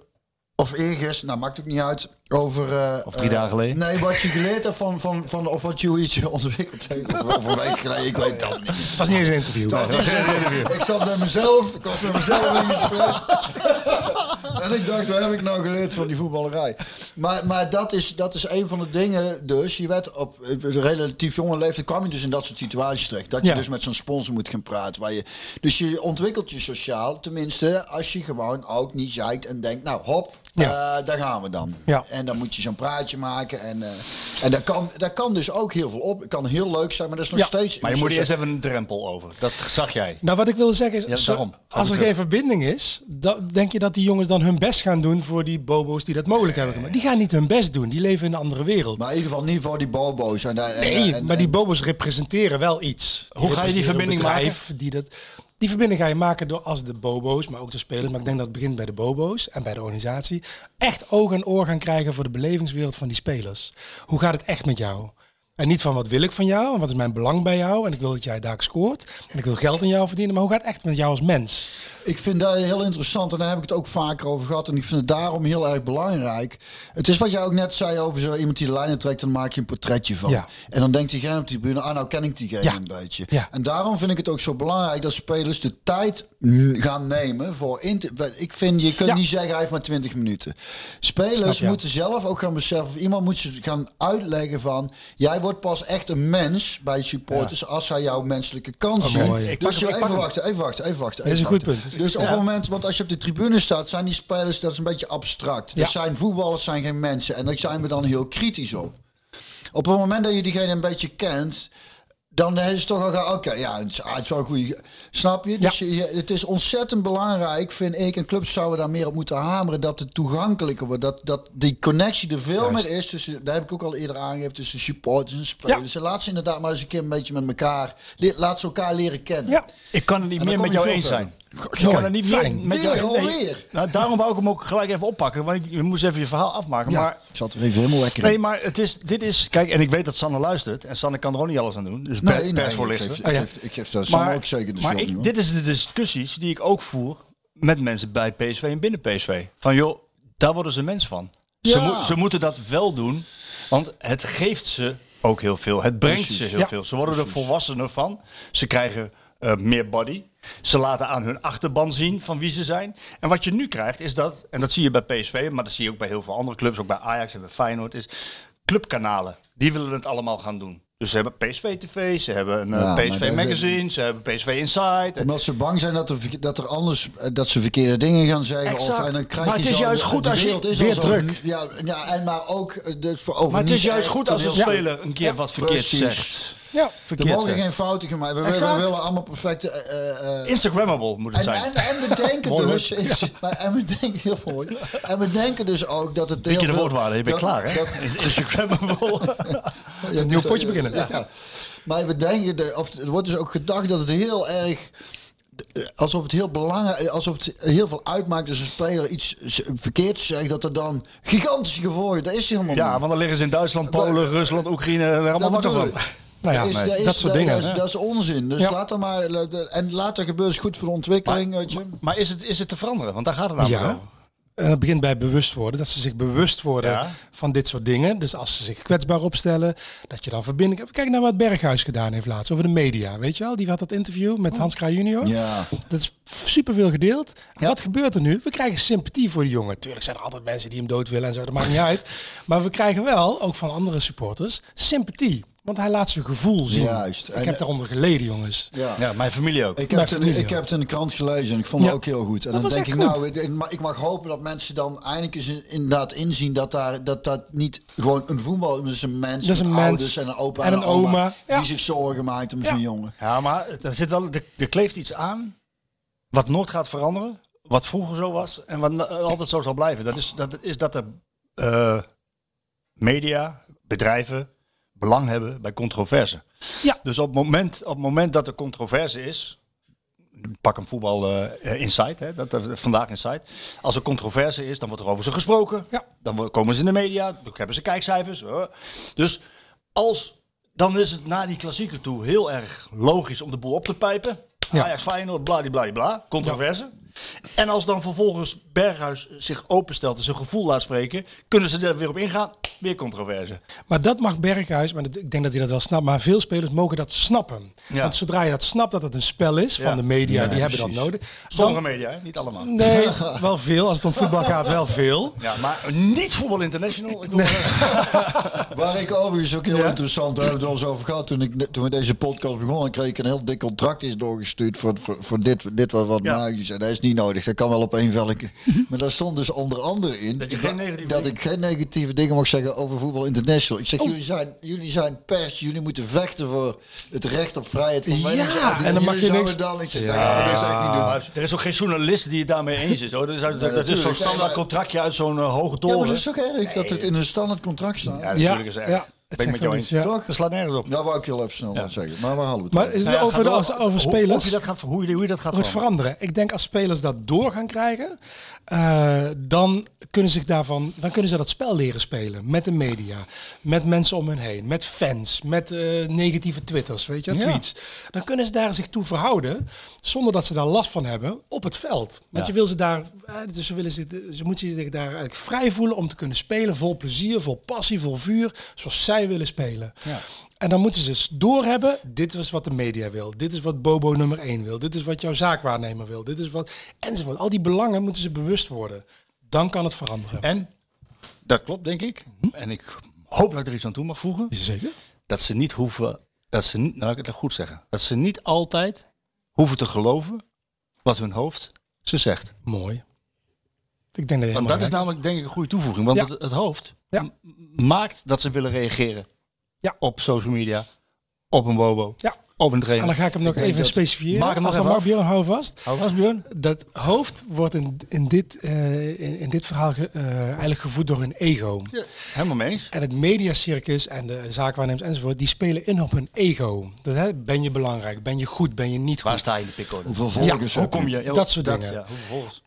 of eergisteren, nou maakt ook niet uit, over... eh, Of drie eh, dagen geleden. Nee, wat je geleerd hebt van, van, van of wat je iets ontwikkeld heeft. Of een week geleden, ik weet dat niet. het was niet eens een interview. Dat is- ik zat met mezelf, ik was met mezelf in gesprek. En ik dacht, wat heb ik nou geleerd van die voetballerij? Maar, maar dat, is, dat is een van de dingen dus. Je werd op een relatief jonge leeftijd kwam je dus in dat soort situaties terecht. Dat je Ja. dus met zo'n sponsor moet gaan praten. Waar je, dus je ontwikkelt je sociaal, tenminste als je gewoon ook niet zeikt en denkt, nou hop, Ja. eh, daar gaan we dan. Ja. En dan moet je zo'n praatje maken. En, eh, en dat, kan, dat kan dus ook heel veel op. Het kan heel leuk zijn, maar dat is nog Ja. steeds... Maar je moet eerst even een drempel over. Dat zag jij. Nou, wat ik wilde zeggen is, Ja, zo- daarom. als er Terug. geen verbinding is, dan denk je dat die jongens dan hun best gaan doen voor die bobo's die dat mogelijk hebben gemaakt. Die gaan niet hun best doen, die leven in een andere wereld. Maar in ieder geval niet voor die bobo's. En, nee, en- maar die bobo's representeren wel iets. Hoe ga je die verbinding bedrijf Die, dat, die verbinding ga je maken door als de bobo's, maar ook de spelers, maar ik denk dat het begint bij de bobo's en bij de organisatie, echt oog en oor gaan krijgen voor de belevingswereld van die spelers. Hoe gaat het echt met jou? En niet van wat wil ik van jou en wat is mijn belang bij jou. En ik wil dat jij daar scoort. En ik wil geld aan jou verdienen. Maar hoe gaat het echt met jou als mens? Ik vind dat heel interessant en daar heb ik het ook vaker over gehad. En ik vind het daarom heel erg belangrijk. Het is wat jij ook net zei over zo iemand die de lijnen trekt, dan maak je een portretje van. Ja. En dan denkt diegene op die tribune, ah nou ken ik diegene Ja. een beetje. Ja. En daarom vind ik het ook zo belangrijk dat spelers de tijd gaan nemen voor Ik vind, je kunt niet zeggen hij heeft maar 20 minuten. Spelers moeten zelf ook gaan beseffen, of iemand moet ze gaan uitleggen van, jij wordt pas echt een mens bij supporters als zij jouw menselijke mooi. Ik pak Dus je, even wachten, even wachten, even wachten. Dat is een goed punt. Dus op het moment, want als je op de tribune staat, zijn die spelers, dat is een beetje abstract. Ja. Dat zijn voetballers, zijn geen mensen. En daar zijn we dan heel kritisch op. Op het moment dat je diegene een beetje kent, dan is het toch al, oké, ja, het is, ah, het is wel een goede. Snap je? Dus je, je- het is ontzettend belangrijk, vind ik, en clubs zouden daar meer op moeten hameren, dat het toegankelijker wordt. Dat, dat die connectie er veel meer is tussen, daar heb ik ook al eerder aangegeven, tussen supporters en spelers. Laat ze inderdaad maar eens een keer een beetje met elkaar, laat ze elkaar leren kennen. Ja. Ik kan het niet En meer met jou eens zijn. Ik kan het niet meer Fijn. Weer, nee. alweer. Nou, daarom wou ik hem ook gelijk even oppakken. Want ik, je moest even je verhaal afmaken. Ja, Maar ik zat er even helemaal lekker in. Nee, maar het is, dit is... Kijk, en ik weet dat Sanne luistert. En Sanne kan er ook niet alles aan doen. Dus Nee, nee, ik persvoorlichter. geef, ik Oh, ja. ik geef daar Sam ook zeker de maar ik, niet, dit is de discussies die ik ook voer met mensen bij PSV en binnen PSV. Van joh, daar worden ze mens van. Ze, ze moeten dat wel doen, want het geeft ze ook heel veel. Het brengt Precies. ze heel Ja. veel. Ze worden er volwassener van. Ze krijgen eh, meer body. Ze laten aan hun achterban zien van wie ze zijn. En wat je nu krijgt is dat, en dat zie je bij PSV, maar dat zie je ook bij heel veel andere clubs, ook bij Ajax en bij Feyenoord, is clubkanalen. Die willen het allemaal gaan doen. Dus ze hebben PSV TV, ze hebben een eh, Ja, PSV Magazine, ze hebben PSV Inside. Omdat ze bang zijn dat er, dat er anders eh, dat ze verkeerde dingen gaan zeggen. Of, en dan krijg Maar je het is zo- juist goed de als je- wereld is weer zo- druk. Ja, ja, en maar ook eh, dus voor over Maar het is juist goed als een speler een keer wat verkeerd Precies. zegt. Ja. Er Verkeerd mogen zegt. geen fouten gemaakt worden. We, we Exact. willen allemaal perfecte. eh, eh, Instagrammable moet het en, zijn. en, en we denken dus, maar, en we denken heel mooi. En we denken dus ook dat het heel je de woordwaarde? Je bent dat- klaar, hè? dat- Instagrammable. Ja, nieuw dat- potje beginnen. Ja. Maar we denken, de, of er wordt dus ook gedacht dat het heel erg. eh, Alsof het heel belangrijk alsof het heel veel uitmaakt als een speler iets verkeerds zegt, dat er dan gigantische gevolgen. Dat is helemaal Ja, niet. want dan liggen ze in Duitsland, Polen, Rusland, Oekraïne er allemaal wakker bedoel van. Nou ja, Is- nee, dat is- dat soort dat- dingen. Dat is, dat is onzin. Dus Ja. laat dan maar. En laat dat gebeuren. is goed voor de ontwikkeling. weet je. Maar is het, is het te veranderen? Want daar gaat het namelijk Ja. over. En dat begint bij bewust worden. Dat ze zich bewust worden Ja. van dit soort dingen. Dus als ze zich kwetsbaar opstellen, dat je dan verbinding... Kijk naar wat Berghuis gedaan heeft laatst over de media. Weet je wel? Die had dat interview met Hans Kraaij junior. Ja. Dat is superveel gedeeld. En Wat gebeurt er nu? We krijgen sympathie voor die jongen. Tuurlijk zijn er altijd mensen die hem dood willen en zo. Dat maakt niet uit. Maar we krijgen wel, ook van andere supporters, sympathie. Want hij laat zijn gevoel zien. Juist. Ik En- heb daaronder geleden, jongens. Ja. Ja, mijn familie ook. Ik heb, het ik heb het in de krant gelezen en ik vond Ja. het ook heel goed. En Dat dan was denk ik, echt nou, ik- maar ik mag hopen dat mensen dan eindelijk eens in- inderdaad inzien dat daar, dat, dat niet gewoon een voetbal is, een mens Dat is met een mens ouders en een opa en en, een oma, oma. Ja. die zich zorgen maakt om Ja. zijn jongen. Ja, maar er, zit wel, er, er kleeft iets aan wat nooit gaat veranderen. Wat vroeger zo was en wat altijd zo zal blijven. Dat is dat, is dat de eh, media, bedrijven belang hebben bij controverse. Ja. Dus op het moment, op het moment dat er controverse is, pak een voetbal eh insight, hè, dat, dat, vandaag insight. Als er controverse is, dan wordt er over ze gesproken. Ja. Dan komen ze in de media, dan hebben ze kijkcijfers. Dus als, dan is het naar die klassieker toe heel erg logisch om de boel op te pijpen. Ja. Ajax, Feyenoord, bladibladibla, controverse. En als dan vervolgens Berghuis zich openstelt en zijn gevoel laat spreken, kunnen ze er weer op ingaan, weer controverse. Maar dat mag Berghuis, maar dat, ik denk dat hij dat wel snapt. Maar veel spelers mogen dat snappen. Ja. Want zodra je dat snapt dat het een spel is van Ja. de media, Ja, die hebben dat nodig. Sommige Dan- media, hè? niet allemaal. Nee, wel veel. Als het om voetbal gaat, wel veel. Ja, maar niet voetbal international. Ik wil Waar ik overigens ook heel interessant, daar hebben we het wel eens over gehad. Toen, ik, toen we deze podcast begonnen, kreeg ik een heel dik contract is doorgestuurd voor, voor, voor dit, dit wat, wat Ja. magisch. En dat is niet nodig, dat kan wel op één velken. Maar daar stond dus onder andere in Dat geen ik geen negatieve dingen mag zeggen over voetbal international. Ik zeg, Oh. jullie, zijn, jullie zijn pers, jullie moeten vechten voor het recht op vrijheid van Ja, meningsuiting. en dan mag je niks- Dan, ik zeg, nou ja, dat is echt niet doen. Er is ook geen journalist die het daarmee eens is. Hoor. Dat is, dat is zo'n standaard contractje uit zo'n eh, hoge Ja, toren. maar dat is ook erg dat het in een standaard contract staat. Ja, Ja, natuurlijk is erg. ja. Het Ben ik met jou eens. ja. Toch? Dat slaat nergens op. Dat wou ik heel even snel Ja. zeggen. Maar waar hadden we het Maar over? Nou ja, over, de, over hoe- spelers. Of je dat gaat, hoe, je, hoe je dat gaat veranderen. Ik denk als spelers dat door gaan krijgen, eh, dan kunnen zich daarvan, dan kunnen ze dat spel leren spelen met de media, met mensen om hen heen, met fans, met eh, negatieve twitters, weet je, Ja. tweets. Dan kunnen ze daar zich toe verhouden zonder dat ze daar last van hebben op het veld. Want Ja. je wil ze daar, eh, dus ze willen zich, ze moeten zich daar eigenlijk vrij voelen om te kunnen spelen, vol plezier, vol passie, vol vuur, zoals zij willen spelen. Ja. En dan moeten ze dus doorhebben, dit is wat de media wil. Dit is wat Bobo nummer 1 wil. Dit is wat jouw zaakwaarnemer wil. Dit is wat... Enzovoort. Al die belangen moeten ze bewust worden. Dan kan het veranderen. En, dat klopt denk ik. En ik hoop dat ik er iets aan toe mag voegen. Zeker? Dat ze niet hoeven, dat ze niet, nou ik het goed zeggen. Dat ze niet altijd hoeven te geloven wat hun hoofd ze zegt. Mooi. Ik denk dat Want dat is namelijk denk ik een goede toevoeging. Want Ja. het, het hoofd Ja. maakt dat ze willen reageren. Ja. Op social media, op een bobo, Ja. Op een En trainer. dan ga ik hem nog even specifieren. Maak hem nog Als dan mag. Björn, hou vast. Hou vast, Björn. Dat hoofd wordt in, in, dit, eh, in, in dit verhaal ge- eh, eigenlijk gevoed door hun ego. Ja, helemaal mee eens. En het mediacircus en de zaakwaarnemers enzovoort, die spelen in op hun ego. Dat, hè, ben je belangrijk? Ben je goed? Ben je niet goed? Waar sta je in de pickorde? Hoeveel Ja, volgers Hoe kom je? Ja, Dat soort dingen. Ja?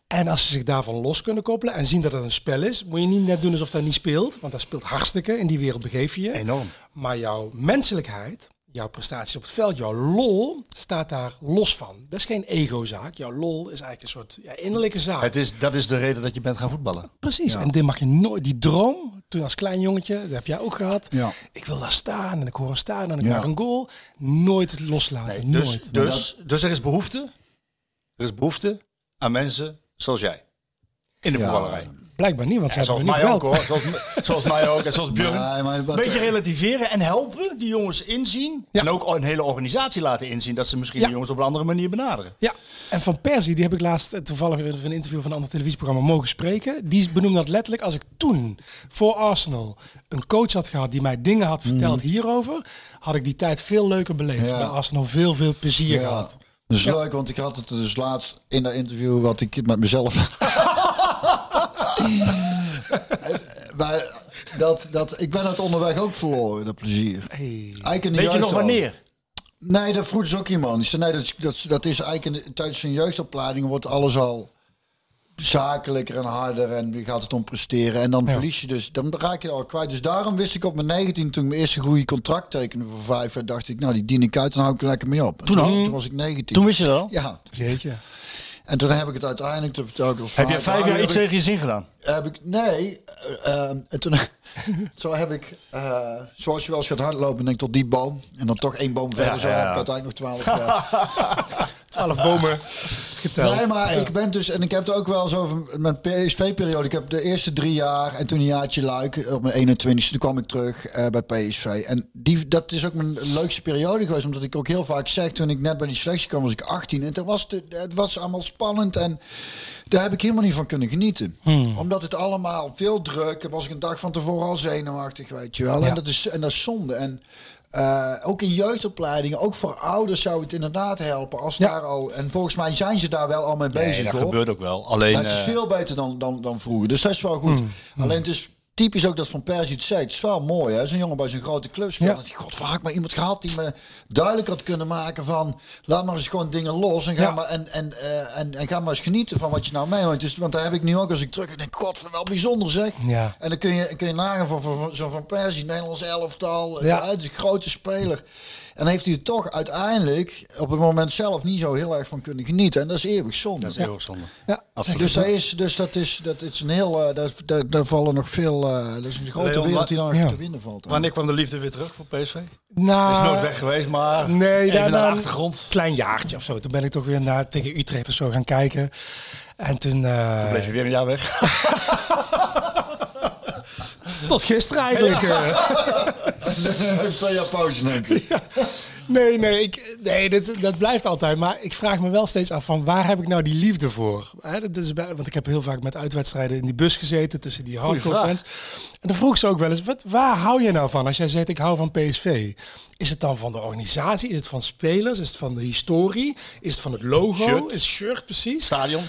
En als ze zich daarvan los kunnen koppelen en zien dat het een spel is, moet je niet net doen alsof dat niet speelt. Want dat speelt hartstikke. In die wereld begeef je je. Enorm. Maar jouw menselijkheid, jouw prestaties op het veld, jouw lol, staat daar los van. Dat is geen egozaak. Jouw lol is eigenlijk een soort ja, innerlijke zaak. Het is, dat is de reden dat je bent gaan voetballen. Precies. En dit mag je nooit. Die droom, toen als klein jongetje, dat heb jij ook gehad. Ja. Ik wil daar staan en ik hoor staan en ik Ja. maak een goal. Nooit loslaten. dus, nooit. dus, dus er is behoefte. Er is behoefte aan mensen zoals jij. In de Ja. voetballerij. Blijkbaar niet, want ze hebben zoals niet mij ook. Zoals, zoals mij ook en zoals Björn. Nee, Een beetje relativeren en helpen. Die jongens inzien. Ja. En ook een hele organisatie laten inzien. Dat ze misschien Ja. de jongens op een andere manier benaderen. Ja, en Van Persie, die heb ik laatst eh, toevallig in een interview van een ander televisieprogramma mogen spreken. Die benoemde dat letterlijk. Als ik toen voor Arsenal een coach had gehad die mij dingen had verteld hierover, had ik die tijd veel leuker beleefd. Ja. Bij Arsenal veel, veel plezier Ja. gehad. Dat is Ja. leuk, want ik had het dus laatst in dat interview wat ik met mezelf. maar dat, dat, ik ben het onderweg ook verloren, dat plezier. Weet je nog al. wanneer? Nee, dat vroeg dus ook iemand. Die zei, nee, dat, dat, dat is eigenlijk in tijdens een jeugdopleiding wordt alles al zakelijker en harder en je gaat het om presteren. En dan verlies je dus, dan raak je het al kwijt. Dus daarom wist ik op mijn 19 toen ik mijn eerste goede contract tekende voor vijf jaar, dacht ik, nou die dien ik uit en hou ik er lekker mee op. En Toen? Toen was ik 19. Toen wist je dat al? Ja, Jeetje. En toen heb ik het uiteindelijk, toen vertel ik al Heb je vijf jaar iets tegen je zin gedaan? heb ik, nee. eh, ehm, en toen, zo heb ik, eh, zoals je wel eens gaat hardlopen, denk ik tot die boom. En dan toch één boom verder, zo ja, heb ik uiteindelijk nog twaalf jaar. Twaalf bomen geteld. Nee, maar ik ben dus, en ik heb het ook wel eens over mijn PSV-periode. Ik heb de eerste drie jaar en toen een jaartje luik op mijn 21ste, toen kwam ik terug eh, bij PSV. En die, dat is ook mijn leukste periode geweest, omdat ik ook heel vaak zeg, toen ik net bij die selectie kwam, was ik 18. En het was, de, het was allemaal spannend en daar heb ik helemaal niet van kunnen genieten. Omdat het allemaal veel druk, was ik een dag van tevoren al zenuwachtig, weet je wel. Ja. En, dat is, en dat is zonde. En eh, ook in jeugdopleidingen, ook voor ouders zou het inderdaad helpen. Als Ja. daar al, en volgens mij zijn ze daar wel al mee bezig. Nee, dat hoor. gebeurt ook wel. Alleen, het is eh, veel beter dan, dan, dan vroeger. Dus dat is wel goed. Alleen het is typisch ook dat Van Persie het zei. Het is wel mooi, hè? Zo'n jongen bij zijn grote club speelt. Ja. Dat hij, god, vaak maar iemand gehad die me duidelijk had kunnen maken van... Laat maar eens gewoon dingen los en ga, Ja. maar, en, en, eh, en, en ga maar eens genieten van wat je nou meemaakt. Dus, want daar heb ik nu ook als ik terug en denk, god, wel bijzonder zeg. Ja. En dan kun je, kun je nagaan van, van, van zo'n Van Persie, Nederlands elftal. Ja. Het is een grote speler. En heeft hij er toch uiteindelijk op het moment zelf niet zo heel erg van kunnen genieten. En dat is eeuwig zonde. Dat is heel erg zonde. Ja, Absoluut. Dus, dat is, dus dat is, dat is een heel, eh, daar, daar, daar vallen nog veel, eh, dat is een grote Leon, wereld die dan nog ja. te winnen valt. Wanneer kwam de liefde weer terug voor PSV? Nou, is nooit weg geweest, maar Nee, even daarna naar de een achtergrond. klein jaartje of zo. Toen ben ik toch weer naar, tegen Utrecht of zo gaan kijken. En toen... eh, Bleef je weer een jaar weg. tot gisteren eigenlijk. eh. heeft twee jaar pauze, denk ik. Nee, nee, ik, nee dit, dat blijft altijd. Maar ik vraag me wel steeds af van waar heb ik nou die liefde voor? Hè, dat is bij, want ik heb heel vaak met uitwedstrijden in die bus gezeten tussen die hardcore fans. En dan vroeg ze ook wel eens, wat, waar hou je nou van als jij zegt ik hou van PSV? Is het dan van de organisatie? Is het van spelers? Is het van de historie? Is het van het logo? Shirt. Is het shirt precies? Stadion.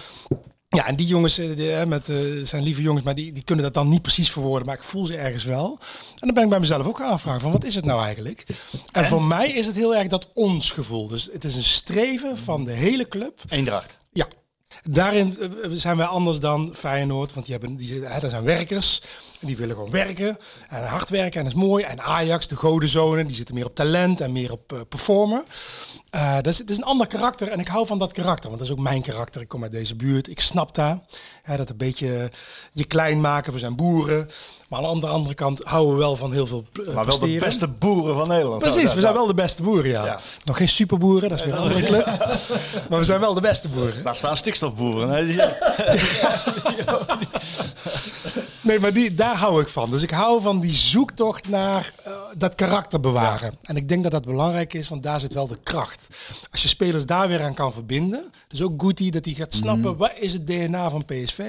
Ja, en die jongens eh, die, hè, met, eh, zijn lieve jongens, maar die, die kunnen dat dan niet precies verwoorden. Maar ik voel ze ergens wel. En dan ben ik bij mezelf ook gaan afvragen van wat is het nou eigenlijk? En, voor mij is het heel erg dat ons gevoel. Dus het is een streven van de hele club. Eendracht. Ja. Daarin eh, zijn wij anders dan Feyenoord, want die hebben, die, hè, dat zijn werkers. En die willen gewoon werken en hard werken en dat is mooi. En Ajax, de godenzonen, die zitten meer op talent en meer op performen. Eh, dat, is, het is een ander karakter en ik hou van dat karakter, want dat is ook mijn karakter. Ik kom uit deze buurt, ik snap daar. Hè, dat een beetje je klein maken, we zijn boeren. Maar aan de andere, kant houden we wel van heel veel eh, Maar wel de beste boeren van Nederland. Precies, we zijn wel de beste boeren, ja. Ja. Nog geen superboeren, dat is weer een andere club. maar we zijn wel de beste boeren. Daar staan stikstofboeren. Die- Nee, maar die, daar hou ik van. Dus ik hou van die zoektocht naar eh, dat karakter bewaren. En ik denk dat dat belangrijk is, want daar zit wel de kracht. Als je spelers daar weer aan kan verbinden, dus ook Guti, dat hij gaat snappen Mhm. wat is het DNA van PSV,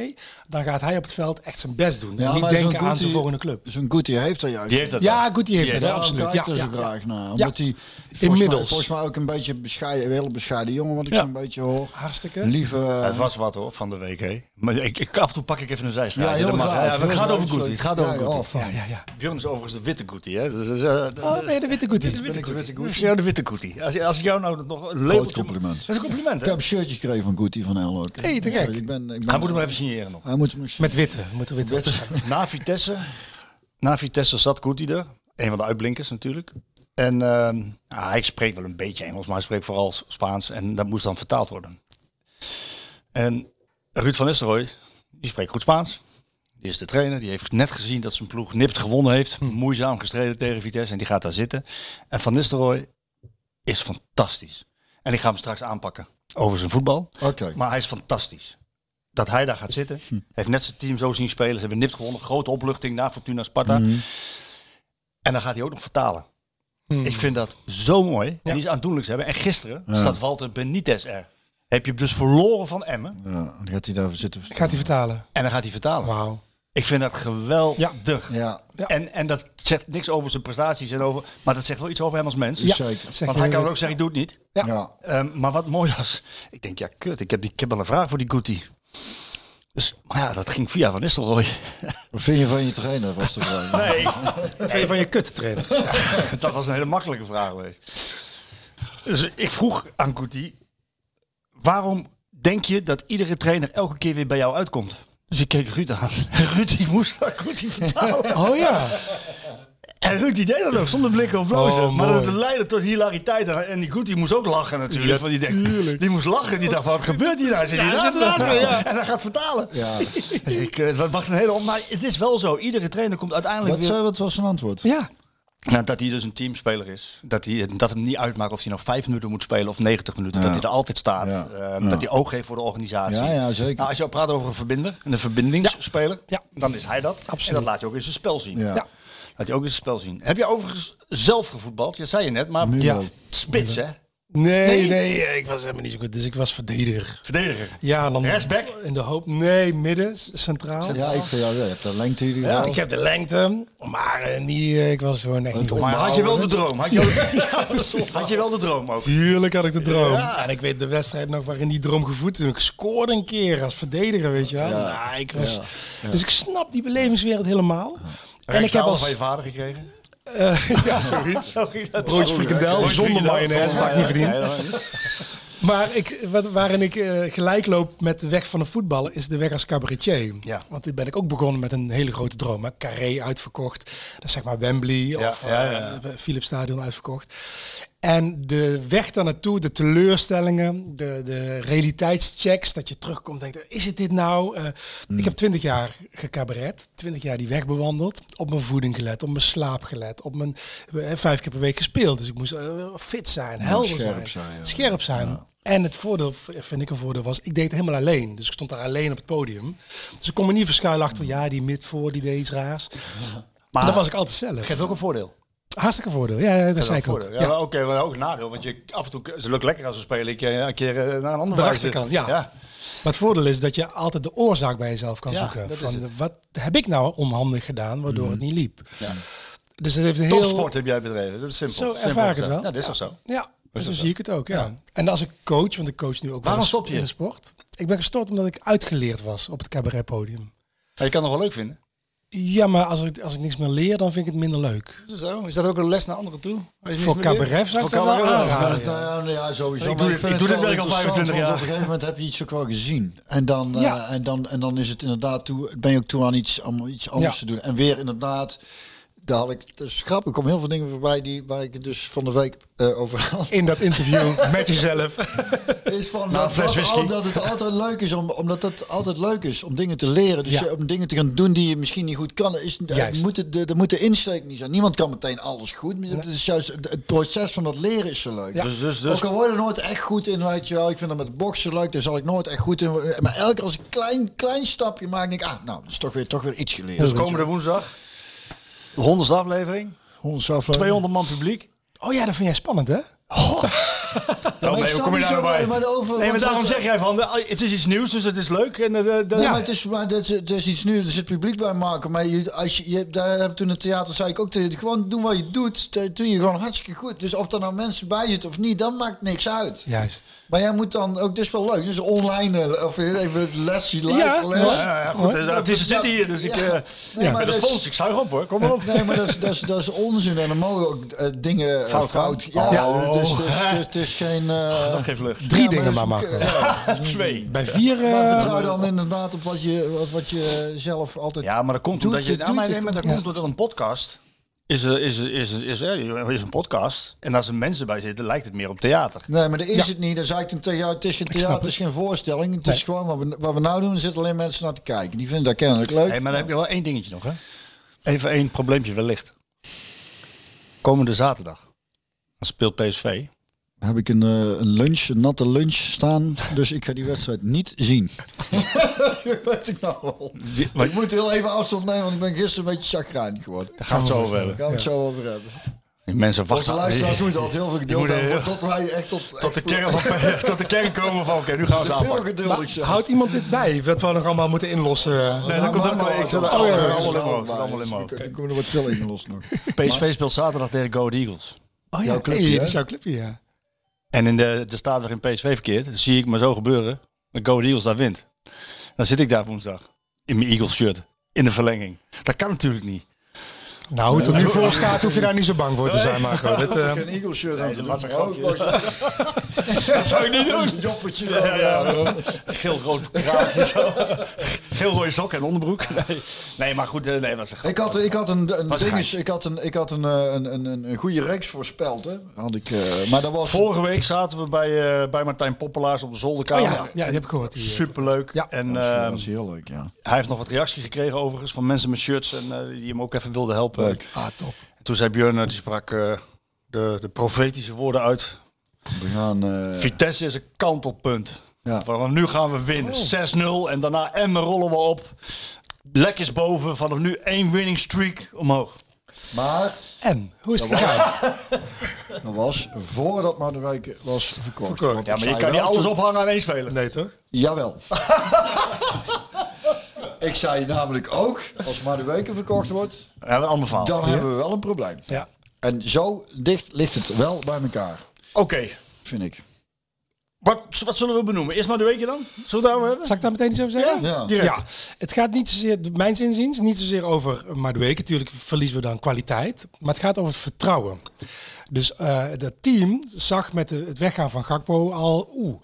dan gaat hij op het veld echt zijn best doen. en niet denken aan zijn volgende club. Zo'n Guti heeft er juist. die heeft dat Ja. Guti heeft Daar absoluut. Ja, er zo ja, graag naar. Ja. Omdat hij volgens Inmiddels. Mij, volgens mij ook een beetje bescheiden, een hele bescheiden jongen, wat ik Ja. zo'n beetje hoor. Hartstikke. Lieve. Het was wat hoor, van de week. Hè. Maar ik, ik, af en toe pak ik even een zijstraat. ja, Ja, het gaat over sorry. Het gaat over fijn. Ja, ja, ja. Björn is overigens de witte Guti. Hè. Dus, eh, de- Oh, nee, de witte Guti. de witte ik de witte Guti? Dat is jou de witte Guti. Als, als ik jou nou nog een Groot compliment. Dat is een compliment, Ik hè? heb een shirtje gekregen van Guti van El ook. Hey, te gek. Ik ben, ik ben, Hij moet hem maar even signeren nog. Hij moet hem nog Met witte. Moet er witte. Witte. Na Vitesse, na Vitesse zat Guti er. Een van de uitblinkers natuurlijk. En ehm, ja, hij spreekt wel een beetje Engels, maar hij spreekt vooral Spaans. En dat moest dan vertaald worden. En Ruud van Nistelrooy, die spreekt goed Spaans. Die is de trainer. Die heeft net gezien dat zijn ploeg nipt gewonnen heeft. Moeizaam gestreden tegen Vitesse. En die gaat daar zitten. En Van Nistelrooy is fantastisch. En ik ga hem straks aanpakken over zijn voetbal. Oké. Maar hij is fantastisch. Dat hij daar gaat zitten. Heeft net zijn team zo zien spelen. Ze hebben nipt gewonnen. Grote opluchting na Fortuna Sparta. En dan gaat hij ook nog vertalen. Ik vind dat zo mooi. En iets aandoenlijks hebben. En gisteren staat Walter Benitez er. Heb je dus verloren van Emmen. Ja, dan gaat hij daar zitten. Gaat hij vertalen? En dan gaat hij vertalen. Wauw. Ik vind dat geweldig. Ja, Ja. En, en dat zegt niks over zijn prestaties. En over, maar dat zegt wel iets over hem als mens. Ja. zeker. Want hij kan ook zeggen, ik doe het niet. Ja. ja. Ehm, maar wat mooi was, ik denk, ja, kut, ik heb, die, ik heb wel een vraag voor die Guti. Dus, maar ja, dat ging via Van Nistelrooy. Wat vind je van je trainer? Was toch wel. Nee, Wat vind je van je kut trainer? dat was een hele makkelijke vraag geweest. Dus ik vroeg aan Guti, waarom denk je dat iedere trainer elke keer weer bij jou uitkomt? Dus ik keek Ruud aan. En Ruud die moest dat Guti vertalen. Oh ja. En Ruud die deed dat ook zonder blikken of blozen. Oh, maar dat leidde tot hilariteit. En- die Guti moest ook lachen natuurlijk. Ja, want die, tuurlijk. die moest lachen. Die dacht, wat gebeurt hier nou? Zit Ja. En hij gaat vertalen. Ja. Dus ik, eh, het mag een hele... Maar het is wel zo. Iedere trainer komt uiteindelijk Wat, weer... wat was zijn antwoord? Ja. Nou, dat hij dus een teamspeler is. Dat, hij, dat hem niet uitmaakt of hij nou vijf minuten moet spelen of 90 minuten. Ja. Dat hij er altijd staat. Ja. Ehm, Ja. Dat hij oog heeft voor de organisatie. Ja, ja, zeker. Nou, als je praat over een verbinder en een verbindingsspeler, Ja. dan is hij dat. Absoluut. En dat laat je ook in zijn spel zien. Ja. Ja. Laat je ook in zijn spel zien. Heb je overigens zelf gevoetbald? Je zei je net, maar Ja. spits hè? Nee, Nee? nee, ik was helemaal niet zo goed. Dus ik was verdediger. Verdediger. Ja, dan Rechtsback? in de hoop. Nee, midden, centraal. Ja, ik vind jou, ja, je hebt de lengte geval. Ik heb de lengte, maar eh, niet, eh, ik was gewoon echt niet goed. Maar had je wel de droom? Had je wel, had je wel de droom ook? Tuurlijk had ik de droom. Ja. En ik weet de wedstrijd nog waarin die droom gevoed toen ik scoorde een keer als verdediger, weet je wel. Nou, ik was, Dus ik snap die belevingswereld helemaal. En ik heb als... van je vader gekregen? eh, ja, zoiets. Broodje frikandel zonder mayonaise, dat had ik niet verdiend. Maar ik, wat, waarin ik eh, gelijk loop met de weg van de voetballen is de weg als cabaretier. Ja. Want toen ben ik ook begonnen met een hele grote droom. Hè. Carré uitverkocht. Dat is zeg maar Wembley Ja, of ja, eh, ja. Philips Stadion uitverkocht. En de weg daar naartoe, de teleurstellingen, de, de realiteitschecks, dat je terugkomt en denkt, is het dit nou? Eh, Hmm. Ik heb twintig jaar gecabaret, twintig jaar die weg bewandeld, op mijn voeding gelet, op mijn slaap gelet, op mijn eh, vijf keer per week gespeeld. Dus ik moest eh, fit zijn, helder scherp zijn, zijn, ja. scherp zijn. En het voordeel, vind ik een voordeel, was ik deed het helemaal alleen. Dus ik stond daar alleen op het podium. Dus ik kon me niet verschuilen achter, ja, die mid voor, die deed iets raars. Maar dat was ik altijd zelf. Geeft ook een voordeel. Hartstikke voordeel. Ja, dat zei ik ook. Voordeel. Ja, Ja. maar Oké, maar ook een nadeel. Want je af en toe, ze lukt lekker als ze spelen. Ik een keer eh, naar een andere De wijze. achterkant, ja. ja. Maar het voordeel is dat je altijd de oorzaak bij jezelf kan Ja, zoeken. is Van, wat heb ik nou onhandig gedaan, waardoor het niet liep? Ja. Dus het heeft een heel... Topsport heb jij bedreven. Dat is simpel. Zo Simpel ervaar ik het wel. Ja, dat is toch zo? Ja. Zo zie ik het ook, ja. En als ik coach, want ik coach nu ook wel Waarom eens stop je? in de sport. Ik ben gestopt omdat ik uitgeleerd was op het cabaretpodium. Ja, je kan het nog wel leuk vinden. Ja, maar als ik, als ik niks meer leer, dan vind ik het minder leuk. Is dat zo? Is dat ook een les naar anderen toe? Als je Voor cabaret zou ik dat wel nou ja, nou ja, sowieso. Ik doe ik doe dit wel werk al interessant, 25 want jaar. Op een gegeven moment heb je iets ook wel gezien. En dan, eh, en dan, en dan is het inderdaad toe, ben je ook toe aan iets, om iets anders Ja. te doen. En weer inderdaad, daar had ik, dat is grappig, er komen heel veel dingen voorbij die, waar ik het dus van de week eh, over had. In dat interview met jezelf. Is van Nou, dat, het altijd leuk is, om, omdat het altijd leuk is om dingen te leren. Dus Ja. om dingen te gaan doen die je misschien niet goed kan. Is, er Juist. moet de, er moet de insteek niet zijn. Niemand kan meteen alles goed. Maar Het is juist het, het proces van dat leren is zo leuk. Ja. Dus, dus, dus Ook al word je er nooit echt goed in, weet je wel. Ik vind dat met boksen leuk, daar zal ik nooit echt goed in worden. Maar elke keer als ik een klein, klein stapje maak, denk ik, ah, nou, dat is toch weer, toch weer iets geleerd. dus komende woensdag, de honderdste aflevering, aflevering. 200 man publiek. Oh ja, dat vind jij spannend, hè? Ja, maar ik nee, kom je daar bij? maar over, Nee, maar daarom wat- zeg jij van, eh, het is iets nieuws, dus het is leuk. En, eh, ja. maar het is, maar dat is, het is iets nu, er zit publiek bij maken. Maar je, als je, je, daar heb toen in het theater zei ik ook tegen gewoon doen wat je doet. Dat doe je gewoon hartstikke goed. Dus of er nou mensen bij zitten of niet, dat maakt niks uit. Juist. Maar jij moet dan ook, dit is wel leuk, dus online, eh, of even lesje, live Ja, les. Ja, ja, goed, artiesten zitten hier, dus ik... Ja. Nee, maar dat is- spons, ik zuig op hoor, kom maar op. Nee, maar dat is, dat, is, dat is onzin en dan mogen ook dingen Fout fout. Ja, Oh. het, is, het, is, is, is geen... eh, Dat geeft lucht. Drie ja, dingen maar is- maken. ja. Twee. Bij vier... Maar eh, vertrouw dan inderdaad op wat je, wat je zelf altijd... Ja, maar dat komt Doet omdat je... Nou, maar nee, dat komt omdat een podcast... Is, er- is, er- is, er- is, er- is een podcast. En als er mensen bij zitten, lijkt het meer op theater. Nee, maar dat is het niet. Dan zei ik toen tegen jou, het is geen theater, het is geen voorstelling. Het is gewoon wat we, wat we nou doen, er zitten alleen mensen naar te kijken. Die vinden dat kennelijk leuk. Hey, maar dan heb je wel één dingetje nog, hè? Even één probleempje wellicht. Komende zaterdag. Dan speelt PSV. Heb ik een, eh, een lunch, een natte lunch staan. Dus ik ga die wedstrijd niet zien. Weet ik nou wel. Die- maar- ik moet heel even afstand nemen, want ik ben gisteren een beetje chagrijnig geworden. Daar gaan we het zo over Daar hebben. gaan we het zo over hebben. Die mensen Onze wachten luisteraars moeten altijd heel veel geduld hebben. heel- Tot wij echt tot, tot de, kern van, tot de kern komen van oké, nu gaan we ze heel aanpakken. geduldig zijn. Houdt iemand dit bij? Wat we nog allemaal moeten inlossen? Nee, dat komt helemaal. Ik al- allemaal Oh, in mijn ja, hoofd. Er er wat veel ingelost nog. PSV speelt zaterdag tegen Go Eagles. Oh Jouw ja, clubje, hey, hè? dat is jouw clubje, ja. En in de, de staat waarin PSV verkeert, zie ik maar zo gebeuren. Dat Go Eagles daar wint. Dan zit ik daar woensdag. In mijn Eagles shirt. In de verlenging. Dat kan natuurlijk niet. Nou, hoe het er nu voor staat, hoef je daar niet zo bang voor te zijn, Marco. Dit, eh, Geen Eagle shirt aan te dat doen. een Oh, Dat zou ik niet doen. Een joppetje Ja, ja, aan, hoor. Geel-rood kraagje zo. Geel-rode sok en onderbroek. Nee, nee maar goed. eh, Nee, was een Ik had, ik had een, een Was een dinges, ik had een, ik had een, eh, een, een, een, een goede reeks voorspeld, hè. Had ik, eh, maar dat was... Vorige week zaten we bij, eh, bij Martijn Poppelaars op de oh zolderkamer. ja, ja, die heb ik gehoord. Hier. Superleuk. Ja. En dat eh, was heel leuk, ja. hij heeft nog wat reactie gekregen overigens van mensen met shirts en die hem ook even wilden helpen. Leuk. Ah, top. En toen zei Björn, eh, die sprak eh, de, de profetische woorden uit. We gaan... eh, Vitesse is een kantelpunt. Ja. Want nu gaan we winnen. 6-0 en daarna Emmen rollen we op. Lekkers boven. Vanaf nu één winning streak omhoog. maar En, hoe is het gegaan? dat was voordat maar de week was verkocht. Ja, maar je kan niet alles ophangen aan één speler. Nee, toch? Jawel. Ik zei namelijk ook, als maar de weken verkocht wordt, Ja, een ander verhaal. dan hebben we wel een probleem. Ja. En zo dicht ligt het wel bij elkaar, Oké. vind ik. Wat, wat zullen we benoemen? Eerst maar de weken dan? Zullen we het daarover hebben? Zal ik daar meteen iets over zeggen? Ja. Direct. Ja, het gaat niet zozeer, mijn zinziens, niet zozeer over maar de weken. Natuurlijk verliezen we dan kwaliteit. Maar het gaat over het vertrouwen. Dus eh dat team zag met de, het weggaan van Gakpo al, oeh,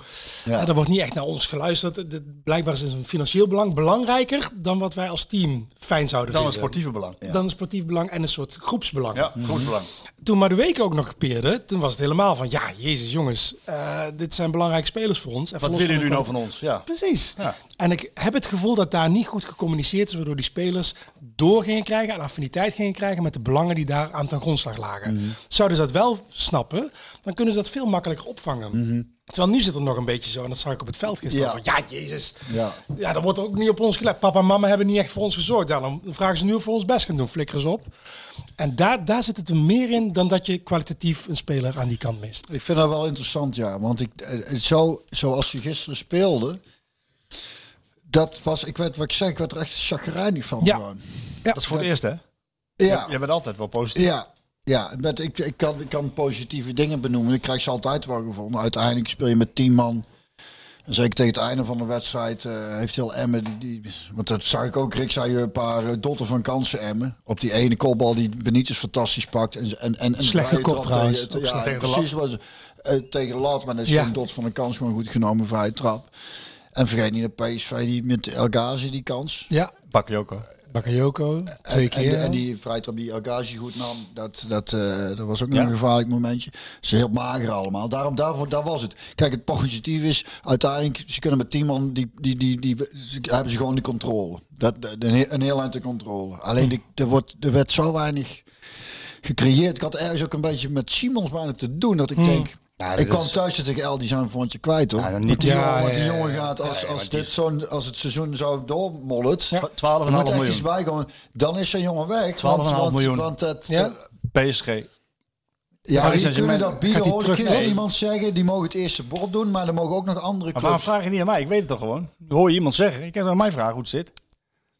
Ja. er wordt niet echt naar ons geluisterd. De- de- blijkbaar is een financieel belang belangrijker dan wat wij als team fijn zouden Dan een vinden. sportieve belang. Dan een sportief belang en een soort groepsbelang. Ja, goed belang. Toen maar de week ook nog peerde, toen was het helemaal van, ja, jezus jongens, eh, dit zijn belangrijke spelers voor ons. En Wat willen jullie nou van ons? Ja. Precies. Ja. En ik heb het gevoel dat daar niet goed gecommuniceerd is, waardoor die spelers door gingen krijgen en affiniteit gingen krijgen met de belangen die daar aan ten grondslag lagen. Mhm. Zouden ze dat wel snappen, dan kunnen ze dat veel makkelijker opvangen. Mhm. Terwijl nu zit er nog een beetje zo, en dat zag ik op het veld gisteren. Ja. van, Ja, jezus. Ja. Ja, dan wordt er ook niet op ons gelet. Papa en mama hebben niet echt voor ons gezorgd. Ja, dan vragen ze nu of we ons best gaan doen. Flikker eens op. En daar, daar zit het er meer in dan dat je kwalitatief een speler aan die kant mist. Ik vind dat wel interessant, ja. Want ik, eh, zo, zoals je gisteren speelde, dat was, ik weet wat ik zeg, ik werd er echt chagrijnig van Ja. gewoon. Ja. Dat is voor het eerst, hè? Ja, Jij bent altijd wel positief. ja. Ja, met, ik, ik, kan, ik kan positieve dingen benoemen. Ik krijg ze altijd wel gevonden. Uiteindelijk speel je met tien man. En zeker tegen het einde van de wedstrijd eh, heeft heel Emmen... Die, die- want dat zag ik ook. Rick zei een paar eh, dotten van kansen Emmen. Op die ene kopbal die Benitez fantastisch pakt. En, en, en, en Slecht vrije gekopt trap trouwens. tegen- ja, tegen precies. Was, eh, tegen de lat, maar dat is Ja. een dot van een kans gewoon goed genomen. Vrije trap. En vergeet niet de PSV die met El Ghazi die kans. Ja, Bakayoko. Bakayoko, twee En- keer. En, en die vrije trap die Elgazi goed nam, dat, dat, eh, dat was ook nog Ja. een gevaarlijk momentje. Ze heel mager allemaal. Daarom, daarvoor, daar was het. Kijk, het positief is, uiteindelijk, ze kunnen met tien man, die, die, die, die, hebben ze gewoon de controle. Dat, een, heel- een heel eind de controle. Alleen, die- er, wordt, er werd zo weinig gecreëerd. Ik had ergens ook een beetje met Simons bijna te doen, dat ik denk... Ja, dat ik kwam is- thuis tegen El, die zijn vondje kwijt hoor. Ja, dan Want niet- die, Ja, jongen, want die jongen ja. gaat, als, Ja, als, dit zo'n als het seizoen zo er 12,5 moet echt miljoen. iets bij komen. Dan is zo'n jongen weg. 12,5 want, want, miljoen. Want het, Ja? PSG. ja, die kunnen dat bieden. Hoor terug ik iemand zeggen, die mogen het eerste bod doen, maar er mogen ook nog andere Maar waarom clubs. vraag je niet aan mij? Ik weet het toch gewoon. Hoor je iemand zeggen? Ik kan aan mij vragen hoe het zit.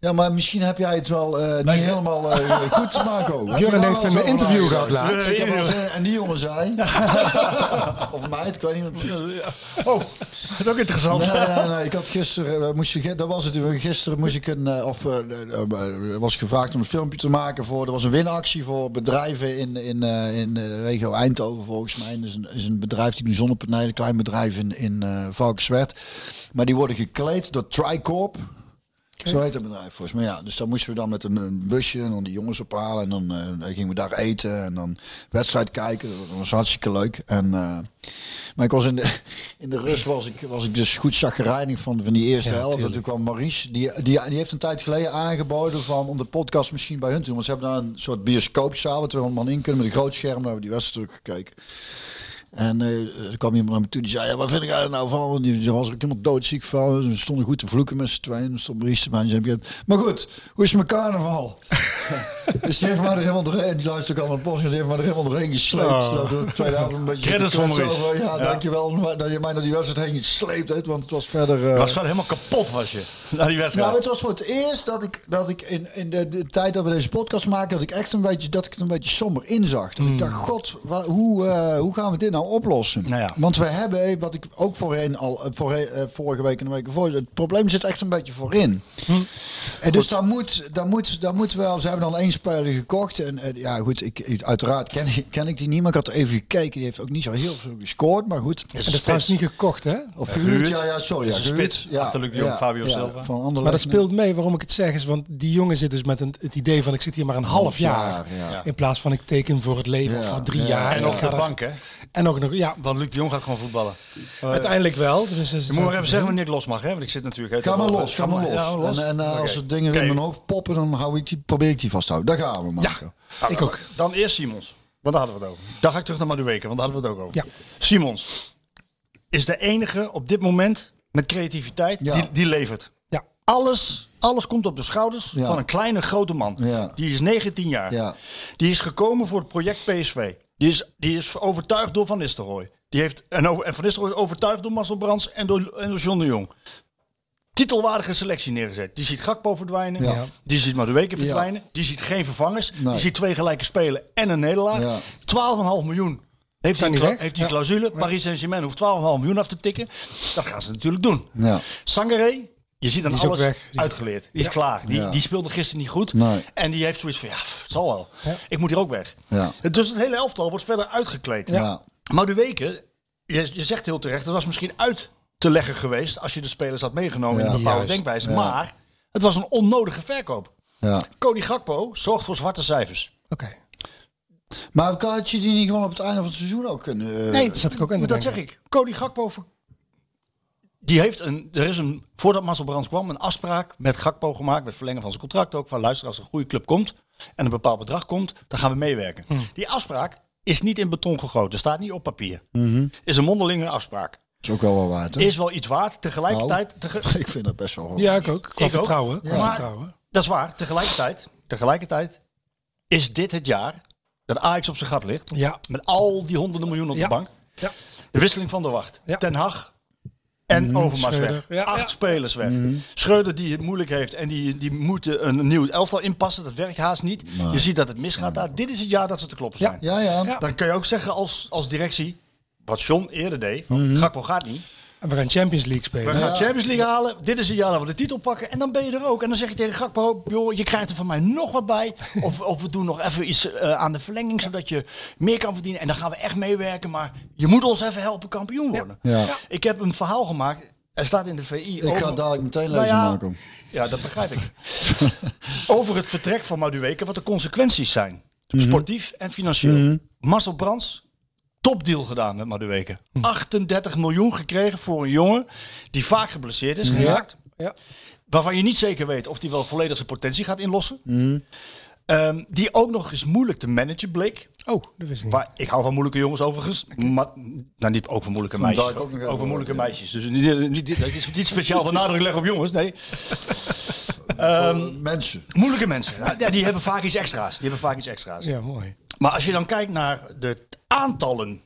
Ja, maar misschien heb jij het wel eh, niet helemaal eh, goed, Marco. Daar heeft wel een interview van gehad laatst. Ik heb eh, En die jongen zei, of mij, ik weet niet. Oh, dat is ook interessant. Nee, nee, nee. Ik had gisteren, eh, moest je, dat was het. Gisteren moest ik een, eh, of eh, eh, eh, was gevraagd om een filmpje te maken voor. Er was een winactie voor bedrijven in, in, eh, in de regio Eindhoven volgens mij. Dat is een, is een bedrijf die doen zonnepanelen, een klein bedrijf in, in eh Valkenswerd. Maar die worden gekleed door Tricorp. Zo heet het bedrijf volgens mij. Ja, dus dan moesten we dan met een, een busje en dan die jongens ophalen. En dan, eh, dan gingen we daar eten en dan wedstrijd kijken. Dat was hartstikke leuk. En, eh, maar ik was in de, in de rust was ik, was ik dus goed zagrijnig van, van die eerste Ja, helft. En toen kwam Maurice, die, die, die heeft een tijd geleden aangeboden van, om de podcast misschien bij hun te doen. Want ze hebben daar een soort bioscoopzaal waar 200 man in kunnen met een groot scherm. Daar hebben we die wedstrijd gekeken. En eh, er kwam iemand naar me toe die zei, ja, wat vind ik er nou van? En Die was er ook helemaal doodziek van. Ze stonden goed te vloeken met z'n tweeën. Er stond. En die zei, Maar goed, hoe is mijn carnaval? dus die heeft mij er helemaal doorheen. Die luistert ook al naar podcast. Die heeft mij er helemaal doorheen gesleept. Oh. Dat we tweede helft een beetje... Credits Maurice. over. Ja, Ja. dankjewel dat je mij naar die wedstrijd heen gesleept hebt. Want het was verder... eh, Je was wel helemaal kapot was je. Na die wedstrijd. nou, het was voor het eerst dat ik, dat ik in, in de, de tijd dat we deze podcast maken, dat ik echt een beetje, dat ik het een beetje somber inzag. Dat ik dacht, god, wa- hoe, eh, hoe gaan we dit nou oplossen? Nou ja. Want we hebben, wat ik ook voorheen al, eh, voorheen, eh, vorige week en de week voor, het probleem zit echt een beetje voorin. En dus daar moet, daar moet, daar moet wel, ze hebben dan één speler gekocht. En eh, ja, goed, ik, uiteraard ken, ik- ken ik die niet, maar ik had even gekeken. Die heeft ook niet zo heel veel gescoord, maar goed. En dat is trouwens niet gekocht, hè? Of Ja, gehuurd, ja, ja, sorry. Ja, is gehuurd. Ja, Achter Luc de Jong, Fabio Silva. Van Maar dat speelt mee waarom ik het zeg, is want die jongen zit dus met een, het idee van ik zit hier maar een half jaar. jaar, ja. In plaats van ik teken voor het leven of Ja, voor drie ja. jaar. en ga de bank, hè? En ook nog, ja, Want Luc de Jong gaat gewoon voetballen. uiteindelijk wel. Tenminste, Je moet maar even zeggen wanneer ik los mag, hè? Want ik zit natuurlijk... Ga maar los, ga maar los. Ja, los. En, en eh, als er dingen in mijn hoofd poppen, dan hou ik die, probeer ik die vast te houden. Daar gaan we, Marco. ik ook. Dan eerst Simons. Want daar hadden we het over. Dan ga ik terug naar Madueke, want daar hadden we het ook over. Ja. Simons is de enige op dit moment met creativiteit Ja. die, die levert. Ja. Alles, alles komt op de schouders Ja. van een kleine grote man. Ja. Die is 19 jaar. Ja. Die is gekomen voor het project PSV. Die is, die is overtuigd door Van Nistelrooy. Die heeft, en, over- en Van Nistelrooy is overtuigd door Marcel Brands en door, en door John de Jong. Titelwaardige selectie neergezet. Die ziet Gakpo verdwijnen. Ja. Die ziet Madueke verdwijnen. Die ziet geen vervangers. Nee. Die ziet twee gelijke spelen en een nederlaag. Ja. 12,5 miljoen. Heeft hij die weg? heeft Ja. clausule? Paris Saint-Germain hoeft 12,5 miljoen af te tikken. Dat gaan ze natuurlijk doen. Ja. Sangaré, je ziet dan Die is ook alles weg. Die- uitgeleerd. Die is klaar. Die, Ja. die speelde gisteren niet goed. Nee. En die heeft zoiets van, ja, het zal wel. Ja. Ik moet hier ook weg. Ja. Dus het hele elftal wordt verder uitgekleed. Ja. Maar de weken, je, je zegt heel terecht, het was misschien uit te leggen geweest als je de spelers had meegenomen in een bepaalde Juist. denkwijze. Ja. Maar het was een onnodige verkoop. Ja. Cody Gakpo zorgt voor zwarte cijfers. Oké. Maar had je die niet gewoon op het einde van het seizoen ook kunnen... eh, Nee, dat zat ik ook te dat denken. zeg ik. Cody Gakpo, die heeft een, er is een, voordat Marcel Brands kwam, een afspraak met Gakpo gemaakt, met verlengen van zijn contract ook, van luister, als er een goede club komt en een bepaald bedrag komt, dan gaan we meewerken. Hm. Die afspraak is niet in beton gegoten, staat niet op papier. Is een mondelinge afspraak. is ook wel wel waard, hè? Is wel iets waard, tegelijkertijd... tege- Ik vind dat best wel... Ja, ik ook. Qua Ik ook. vertrouwen. Maar- vertrouwen. Dat is waar, tegelijkertijd, tegelijkertijd is dit het jaar dat Ajax op zijn gat ligt. Ja. Met al die honderden miljoenen op Ja. de bank. Ja. De wisseling van de wacht. Ja. Ten Hag En Overmars Schreuder. weg. Ja, Acht ja. spelers weg. Schreuder die het moeilijk heeft en die, die moeten een nieuw elftal inpassen. Dat werkt haast niet. Je ziet dat het misgaat daar. Dit is het jaar dat ze te kloppen zijn. Ja, ja. Ja. Dan kun je ook zeggen als, als directie, wat John eerder deed, van Gakpo gaat niet. En we gaan Champions League We spelen. gaan Champions League halen. Dit is het jaar dat we de titel pakken. En dan ben je er ook. En dan zeg je tegen Gakpo, joh, je krijgt er van mij nog wat bij. Of, of we doen nog even iets eh, aan de verlenging, zodat je meer kan verdienen. En dan gaan we echt meewerken. Maar je moet ons even helpen kampioen worden. Ja. Ik heb een verhaal gemaakt. Er staat in de VI Ik over... ga dadelijk meteen Nou lezen, ja, Marco. Ja, dat begrijp ik. over het vertrek van Madueke, wat de consequenties zijn. Mhm. Sportief en financieel. Marcel Brands, topdeal gedaan met Madueke. Mhm. 38 miljoen gekregen voor een jongen die vaak geblesseerd is geraakt. Ja. Waarvan je niet zeker weet of hij wel volledig zijn potentie gaat inlossen. Mhm. Ehm, die ook nog eens moeilijk te managen bleek. Oh, dat wist ik niet. Waar, ik hou van moeilijke jongens overigens. Maar, nou, niet ook van moeilijke meisjes. ook moeilijke ja. meisjes. Dus niet, niet, dat is niet speciaal de nadruk leggen op jongens. Nee. Voor mensen. Moeilijke mensen. Nou, Ja, die hebben vaak iets extra's. Die hebben vaak iets extra's. Ja, mooi. Maar als je dan kijkt naar de aantallen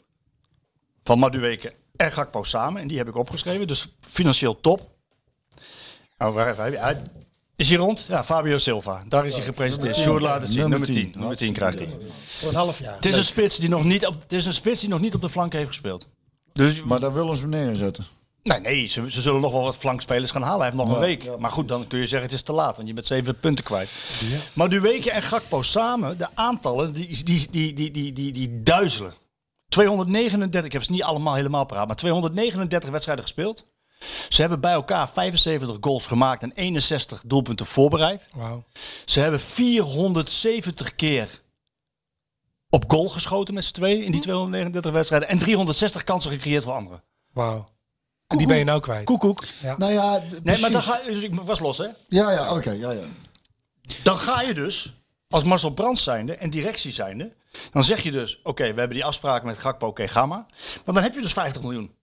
van Madueke en Gakpo samen, en die heb ik opgeschreven, dus financieel top. Nou, waar even, hij- is hij rond? Ja, Fabio Silva. Daar is hij gepresenteerd. Sjoerd laat het zien. Nummer Nummer 10. 10. Nummer 10 krijgt hij. Voor een half jaar. Het is, een spits die nog niet op, het is een spits die nog niet op de flank heeft gespeeld. Dus, Maar daar willen ze me neerzetten. Nee, nee ze, ze zullen nog wel wat flankspelers gaan halen. Hij heeft nog een week. Maar goed, dan kun je zeggen het is te laat, want je bent zeven punten kwijt. Maar Duweke en Gakpo samen, de aantallen, die, die, die, die, die, die, die duizelen. 239, ik heb ze niet allemaal helemaal paraat, maar 239 wedstrijden gespeeld. Ze hebben bij elkaar 75 goals gemaakt en 61 doelpunten voorbereid. Wauw. Ze hebben 470 keer op goal geschoten met z'n tweeën in die 239 wedstrijden. En 360 kansen gecreëerd voor anderen. Wauw. En die ben je nou kwijt. Koekoek. Nou ja, Nee, precies. maar dan ga dus ik was los hè. Ja, ja, oké. ja, ja. Dan ga je dus, als Marcel Brands zijnde en directie zijnde, dan zeg je dus, oké, we hebben die afspraak met Gakpo, oké, ga maar. Maar dan heb je dus 50 miljoen.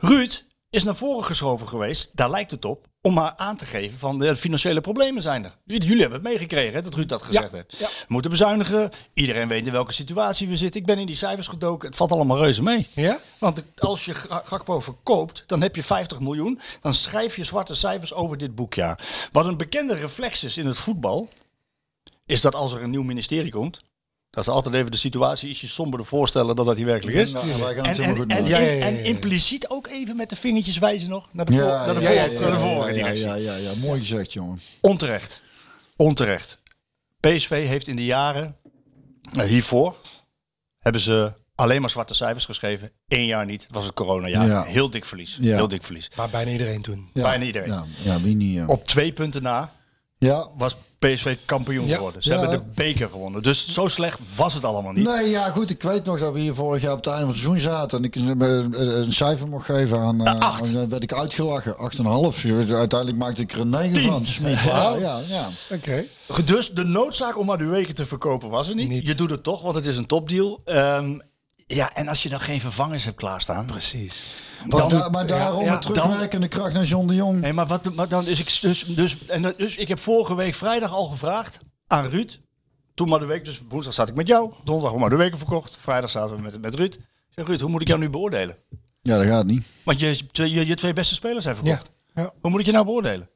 Ruud is naar voren geschoven geweest, daar lijkt het op, om maar aan te geven van de financiële problemen zijn er. Jullie hebben het meegekregen, hè, dat Ruud dat gezegd heeft. ja. We moeten bezuinigen, iedereen weet in welke situatie we zitten. Ik ben in die cijfers gedoken, het valt allemaal reuze mee. Ja? Want als je Ga- Gakpo verkoopt, dan heb je 50 miljoen. Dan schrijf je zwarte cijfers over dit boekjaar. Wat een bekende reflex is in het voetbal, is dat als er een nieuw ministerie komt, dat ze altijd even de situatie ietsje somberder voorstellen dan dat die werkelijk is. Nou, En. Ja, ja, impliciet ook even met de vingertjes wijzen nog naar de, voor- Ja, naar de, ja, voor- ja, naar de ja, vorige ja, directie. ja, ja, ja, mooi gezegd, jongen. Onterecht. Onterecht. PSV heeft in de jaren eh, hiervoor hebben ze alleen maar zwarte cijfers geschreven. Eén jaar niet. Was het coronajaar. Ja. Heel dik verlies. Ja. Heel dik verlies. Maar bijna iedereen toen. Ja, Bijna iedereen. Ja, ja wie niet, ja. Op twee punten na Ja, was PSV kampioen Ja. geworden. Ze Ja. hebben de beker gewonnen. Dus zo slecht was het allemaal niet. Nee, ja, goed. Ik weet nog dat we hier vorig jaar op het einde van het seizoen zaten. En ik een, cijfer mocht geven aan. eh, acht. Dan werd ik uitgelachen. 8,5. Uiteindelijk maakte ik er een 9 Tien. van. Smit. Ja, ja, ja. Oké. Dus de noodzaak om Madueke te verkopen was er niet. Niet. Je doet het toch, want het is een topdeal. Ehm, ja, en als je dan geen vervangers hebt klaarstaan. Precies. Maar, Dan- da- maar daarom ja, met terugwerkende kracht naar John de Jong. Nee, maar, wat, maar dan is ik dus, dus, en dus ik heb vorige week vrijdag al gevraagd aan Ruud. Toen maar de week, dus woensdag zat ik met jou. Donderdag maar de week verkocht. Vrijdag zaten we met, met Ruud. Ik zeg, Ruud, hoe moet ik jou nu beoordelen? Ja, dat gaat niet. Want je, je, je, je twee beste spelers zijn verkocht. Ja. ja. Hoe moet ik je nou beoordelen?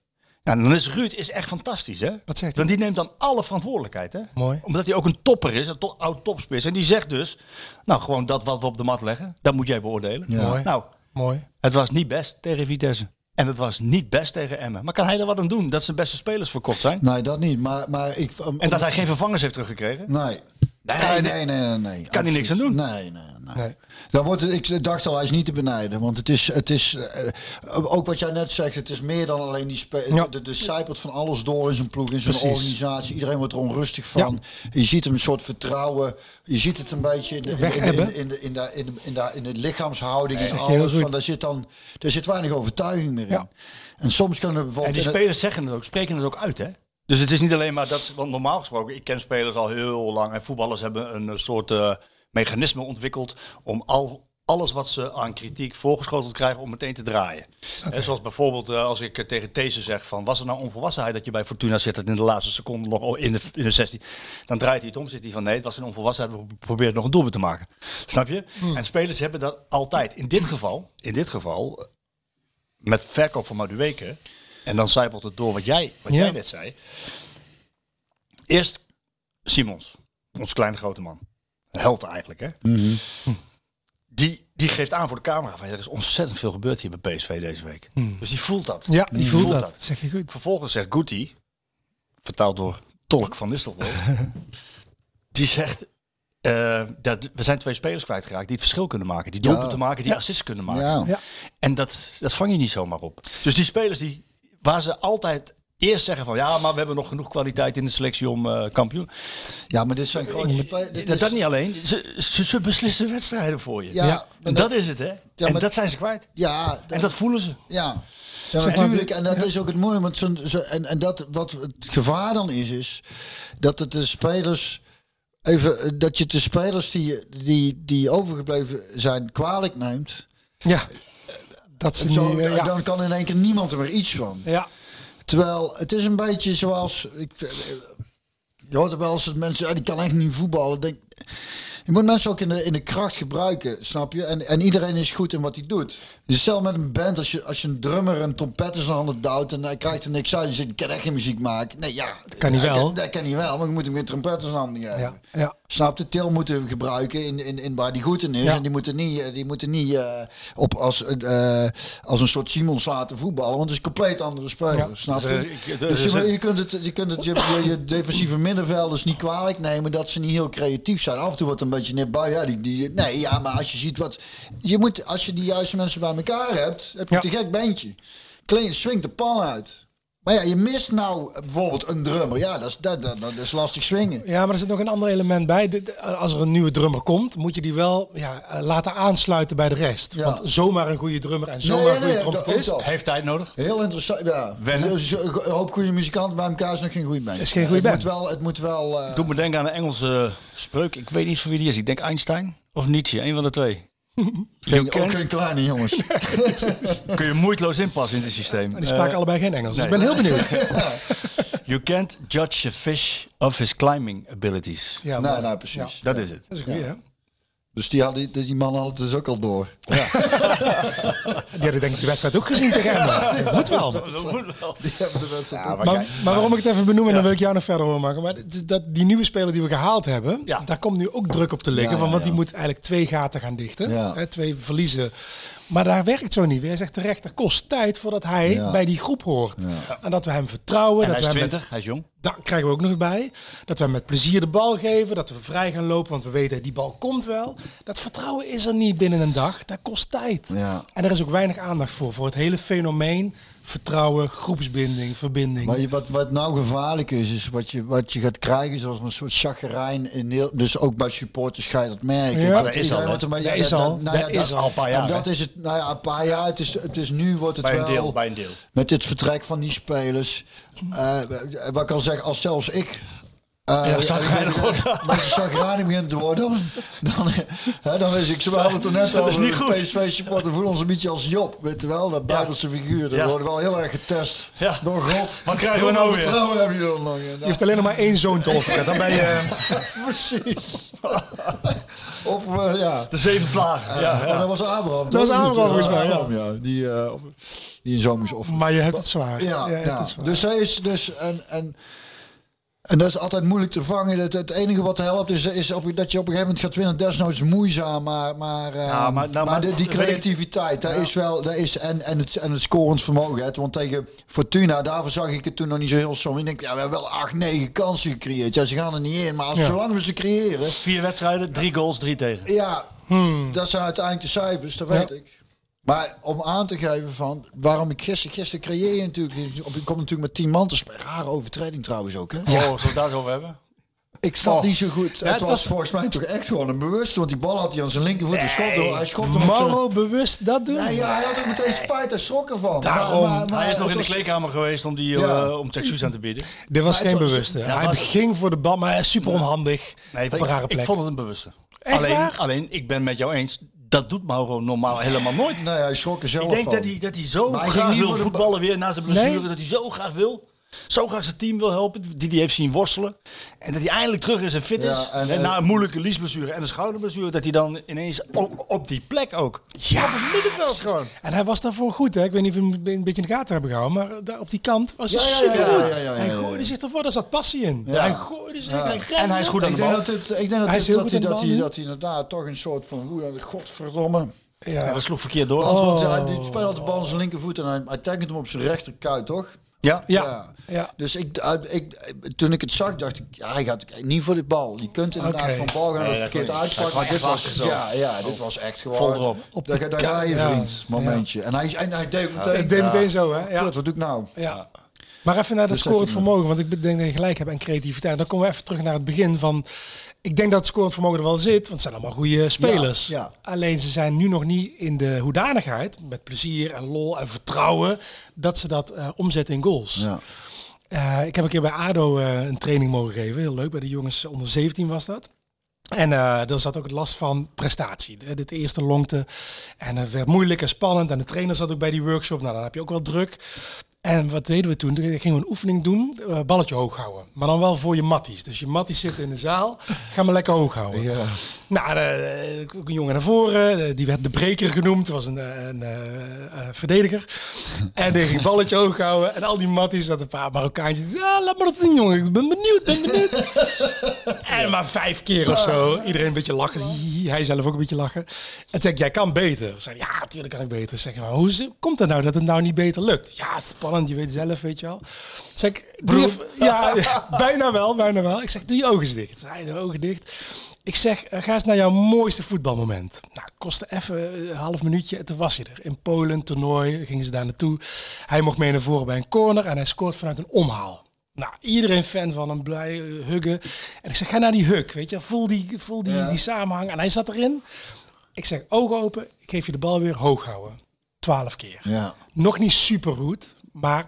Ja, dan is Ruud is echt fantastisch, hè? Wat zegt hij? Want die neemt dan alle verantwoordelijkheid, hè? Mooi. Omdat hij ook een topper is, een to- oud topspits. En die zegt dus, nou, gewoon dat wat we op de mat leggen, dat moet jij beoordelen. Ja. Mooi. Nou, Mooi. het was niet best tegen Vitesse. En het was niet best tegen Emmen. Maar kan hij er wat aan doen dat zijn beste spelers verkocht zijn? Nee, dat niet. Maar, maar ik. En dat hij geen vervangers heeft teruggekregen? Nee. Nee, Nee, nee. nee, nee, nee. nee. Kan hij niks aan doen? Nee, nee, nee. Nee. Dan wordt het, ik dacht al, hij is niet te benijden. Want het is, het is eh, ook wat jij net zegt, het is meer dan alleen die spe Ja. de, de zijpelt van alles door in zijn ploeg, in zijn Precies. organisatie. Iedereen wordt er onrustig van. Je ziet hem een soort vertrouwen. Je ziet het een beetje in de, lichaamshouding en alles. Van, daar, zit dan, daar zit weinig overtuiging meer in. Ja. En soms kunnen we En bijvoorbeeld... die in het- spelers zeggen het ook, spreken het ook uit, hè? Dus het is niet alleen maar dat want normaal gesproken, ik ken spelers al heel lang en voetballers hebben een soort eh, mechanisme ontwikkeld om al alles wat ze aan kritiek voorgeschoteld krijgen om meteen te draaien. Hè, zoals bijvoorbeeld eh, als ik eh, tegen These zeg van was er nou onvolwassenheid dat je bij Fortuna zit het in de laatste seconde nog in de, in de 16. Dan draait hij het om, zit hij van nee, het was een onvolwassenheid, we proberen nog een doelpunt te maken. Snap je? En spelers hebben dat altijd. In dit geval, in dit geval met verkoop van Madueke. En dan zijpelt het door wat jij, wat Ja. jij net zei. Eerst Simons, ons kleine grote man. Een held eigenlijk, hè? Mhm. Die, die geeft aan voor de camera van ja, er is ontzettend veel gebeurd hier bij PSV deze week. Dus die voelt dat. Ja, die voelt dat. Dat zeg je goed. Vervolgens zegt Guti, vertaald door Tolk van Nistelrooy, die zegt, eh, dat, we zijn twee spelers kwijtgeraakt die het verschil kunnen maken. Die doelpunten maken, die assists kunnen maken. Ja. Ja. En dat, dat vang je niet zomaar op. Dus die spelers die, waar ze altijd eerst zeggen van ja, maar we hebben nog genoeg kwaliteit in de selectie om eh, kampioen. Ja, maar dit zijn grote spelers. Dat, dat niet alleen, ze, ze, ze beslissen wedstrijden voor je. Ja, en dat, dat- is het hè. Ja, en dat zijn ze kwijt. Ja, En dat voelen ze. Ja, natuurlijk. En dat is ook het moeilijke. Want zo'n- zo, en, en dat, wat het gevaar dan is, is dat het de spelers. Even, eh, dat je de spelers die, die, die overgebleven zijn kwalijk neemt. Ja. Dat ze Zo, nu, eh, ja. Dan kan in één keer niemand er meer iets van. ja. Terwijl het is een beetje zoals. Ik, eh, je hoort wel eens dat mensen. die kan echt niet voetballen. Denk, je moet mensen ook in de, in de kracht gebruiken, snap je? En, en iedereen is goed in wat hij doet. Dus stel met een band, als je, als je een drummer een trompet in zijn handen duwt en hij krijgt er niks uit, die zegt, ik kan echt geen muziek maken. Nee, ja. Dat kan hij wel. Dat kan hij wel, maar je moet hem weer trompet in zijn handen geven. Ja. ja. Snap je? Til moeten we gebruiken in, in, in waar die goed in is. Ja. En die moeten niet, eh, die moeten niet eh, op als, eh, als een soort Simons laten voetballen. Want het is een compleet andere speler. Ja. Snap je? Dus, ik- dus, je, je kunt het, je, kunt het je, je, je defensieve middenvelders niet kwalijk nemen dat ze niet heel creatief zijn. Af en toe wordt een beetje net bij. Ja, die, die, nee, ja, maar als je ziet wat. Je moet, als je die juiste mensen bij elkaar hebt, heb je Ja. een te gek bandje. Kling, swingt de pan uit. Maar ja, je mist nou bijvoorbeeld een drummer. Ja, dat is, dat, dat, dat is lastig swingen. Ja, maar er zit nog een ander element bij. Als er een nieuwe drummer komt, moet je die wel ja, eh, laten aansluiten bij de rest. Ja. Want zomaar een goede drummer en zomaar Nee, een goede nee, trompetist. Heeft tijd nodig. Heel interessant, ja. Wennen. Een hoop goede muzikanten bij elkaar is nog geen goede band. Is geen goede het band. Moet wel, het moet wel... eh, Doe me denken aan een Engelse spreuk. Ik weet niet van wie die is. Ik denk Einstein of Nietzsche. Een van de twee. Geen, ook geen kleine jongens. Kun je moeiteloos inpassen in het systeem. En die spraken Eh, allebei geen Engels. Dus ik ben heel benieuwd. You can't judge a fish of his climbing abilities. Ja, nee, maar- nee, precies. Dat is het. Dat is een goeie, hè? Dus die, had, die, die man had het dus ook al door. Die hadden denk ik de wedstrijd ook gezien tegen Emmen. Dat moet wel. Die hebben de wedstrijd ook. Maar, maar waarom ik het even benoem, en dan wil ik jou nog verder horen maken. Maar het is dat, die nieuwe speler die we gehaald hebben, Ja. daar komt nu ook druk op te liggen. Ja, van, ja, want die ja. moet eigenlijk twee gaten gaan dichten. Ja. Hè, twee verliezen. Maar daar werkt zo niet. Hij zegt terecht, dat kost tijd voordat hij Ja. bij die groep hoort. En dat we hem vertrouwen. En dat hij is we hem met- 20, hij is jong. daar krijgen we ook nog bij. Dat we hem met plezier de bal geven. Dat we vrij gaan lopen. Want we weten, die bal komt wel. Dat vertrouwen is er niet binnen een dag. Dat kost tijd. Ja. En er is ook weinig aandacht voor. Voor het hele fenomeen. Vertrouwen, groepsbinding, verbinding. Maar je- wat, wat nou gevaarlijk is, is wat je, wat je gaat krijgen, zoals een soort chagrijn. In heel, dus ook bij supporters ga je dat merken. Ja. Dat Dat is al, een Dat is al. nou ja, Dat is al een paar jaar, En dat is het, nou ja, een paar jaar. Het is, het is nu wordt het Bij een wel. deel, bij een deel. Met dit vertrek van die spelers. eh, wat ik al zeg, als zelfs ik. Eh Ja, chagrijnig begint te worden, dan, dan, hè, dan is ik. Ze hadden het er net Dat is over. niet goed. PSV-supporter voelen ons een beetje als Job, weet je wel, dat Bijbelse figuur. Dat Ja. worden wel heel erg getest Ja. door God. Wat krijgen we nou weer? vertrouwen hebben jullie dan nog? in? Je hoeft alleen nog maar één zoon te offeren. Dan ben je... Precies. of eh, ja. De zeven vlagen. Ja, Maar ja. dat was Abraham. Dat was? Abraham, volgens mij, ja. Die, eh, op- die een zoon moest offeren. Maar je hebt het zwaar. Ja, hebt ja. het zwaar. dus hij is dus en, en en dat is altijd moeilijk te vangen. Het, het enige wat helpt is, is op, dat je op een gegeven moment gaat winnen. Desnoods moeizaam, maar maar, eh, Ja, maar- nou, maar maar- de- die creativiteit, daar is wel, daar is en en het en het scorend vermogen. Hè. Want tegen Fortuna, daarvoor zag ik het toen nog niet zo heel som. Ik denk, ja, we hebben wel acht, negen kansen gecreëerd. Ja, ze gaan er niet in, maar als, Ja. zolang we ze creëren, Vier wedstrijden, drie goals, drie tegen. ja, dat zijn uiteindelijk de cijfers, dat weet ik. Maar om aan te geven van waarom ik gisteren, gisteren creëer je natuurlijk, je komt natuurlijk met tien man te spelen. Rare overtreding trouwens ook, hè? Oh, zullen we het daar zo over hebben? Ik snap Oh. niet zo goed. Ja, het het was, was- volgens mij toch echt gewoon een bewust, want die bal had hij aan zijn linkervoet. hij schopte, hem- hij schopte hem op zijn- Mauro bewust dat doen? Nee, ja, hij had ook meteen spijt, hij schrok ervan. Daarom. Hij is nog in de kleedkamer geweest om, die, Ja. eh, om excuus aan te bieden. Dit was Maar geen was- bewuste. Ja, hij was- ging voor de bal, maar hij is super onhandig. Nee, op een rare ik, plek. ik vond het een bewuste. Echt alleen, waar? alleen, ik ben met jou eens. Dat doet Mauro normaal helemaal nooit. Nee, hij schrok er zelf Ik denk van. dat hij, dat hij zo Maar hij ging graag wil voetballen weer na zijn blessure. Nee. Dat hij zo graag wil. Zo graag zijn team wil helpen. Die die heeft zien worstelen. En dat hij eindelijk terug is en fit Ja, is. en, en, eh, na een moeilijke liesblessure en een schouderblessure. Dat hij dan ineens op, op die plek ook. Ja, Op het middenveld gewoon. En hij was daarvoor goed, hè? Ik weet niet of we hem een beetje in de gaten hebben gehouden, maar daar op die kant was hij Ja, ja, ja, super goed. ja, ja, ja, Hij ja, ja. gooide zich ervoor, daar zat passie in. Ja. Hij gooide zich, hij. En hij is goed aan Ik de denk bal. dat, ik denk dat, Hij dat, hij, dat, hij, dat hij inderdaad toch een soort van... Hoe, godverdomme. Ja. Ja, dat sloeg verkeerd door. Want, want Oh. hij speelt altijd de bal aan zijn linkervoet en hij, hij tekent hem op zijn rechterkuit, toch? Ja. Ja. Ja. Dus ik, uit- ik, toen ik het zag, dacht ik, ja, hij gaat niet voor de bal. Je kunt inderdaad van bal gaan Nee, of dat verkeerd uitpakken. Ja, Maar dit was, zo. ja, ja, dit was echt gewoon... Vol erop. Op Daar, de daar ga je, vriend. Momentje. En hij, en hij deed meteen... Ik deed meteen zo, hè? Ja. Kut, wat doe ik nou? Ja. Maar even naar dat Dus scorend even- vermogen, want ik denk dat je gelijk hebt en creativiteit. Dan komen we even terug naar het begin van. Ik denk dat het scorend vermogen er wel zit, want het zijn allemaal goede spelers. Ja, ja. Alleen ze zijn nu nog niet in de hoedanigheid, met plezier en lol en vertrouwen, dat ze dat eh, omzetten in goals. Ja. Eh, ik heb een keer bij ADO eh, een training mogen geven. Heel leuk, bij de jongens onder 17 was dat. En daar zat ook het last van prestatie. De- Dit eerste longte. En het werd moeilijk en spannend. En de trainer zat ook bij die workshop. Nou, dan heb je ook wel druk. En wat deden we toen? Toen gingen we een oefening doen. eh, balletje hoog houden. Maar dan wel voor je matties. Dus je matties zitten in de zaal. Ga maar lekker hoog houden. Ja. Nou, eh, een jongen naar voren. eh, Die werd de breker genoemd. Was een, een, verdediger. En die ging balletje hoog houden. En al die matties, dat een paar Marokkaantjes. Ja, laat maar dat zien, jongen. Ik ben benieuwd, ben benieuwd. en maar vijf keer of zo. Iedereen een beetje lachen. Hij zelf ook een beetje lachen. En zei ik, jij kan beter. Zei, ja, natuurlijk kan ik beter. Zeg maar hoe komt het nou dat het nou niet beter lukt? Ja, spannend. Je weet zelf, weet je wel. Zeg ik, doe je, ja, bijna wel, bijna wel. Ik zeg, doe je ogen dicht. Hij de ogen dicht. Ik zeg, eh, ga eens naar jouw mooiste voetbalmoment. Nou, kostte even een half minuutje en toen was hij er. In Polen, toernooi, gingen ze daar naartoe. Hij mocht mee naar voren bij een corner en hij scoort vanuit een omhaal. Nou, iedereen fan van hem, blij, eh, huggen. En ik zeg, ga naar die hug, weet je. Voel die, voel die, die samenhang. En hij zat erin. Ik zeg, ogen open, ik geef je de bal weer hoog houden. Twaalf keer. Ja. Nog niet super goed, maar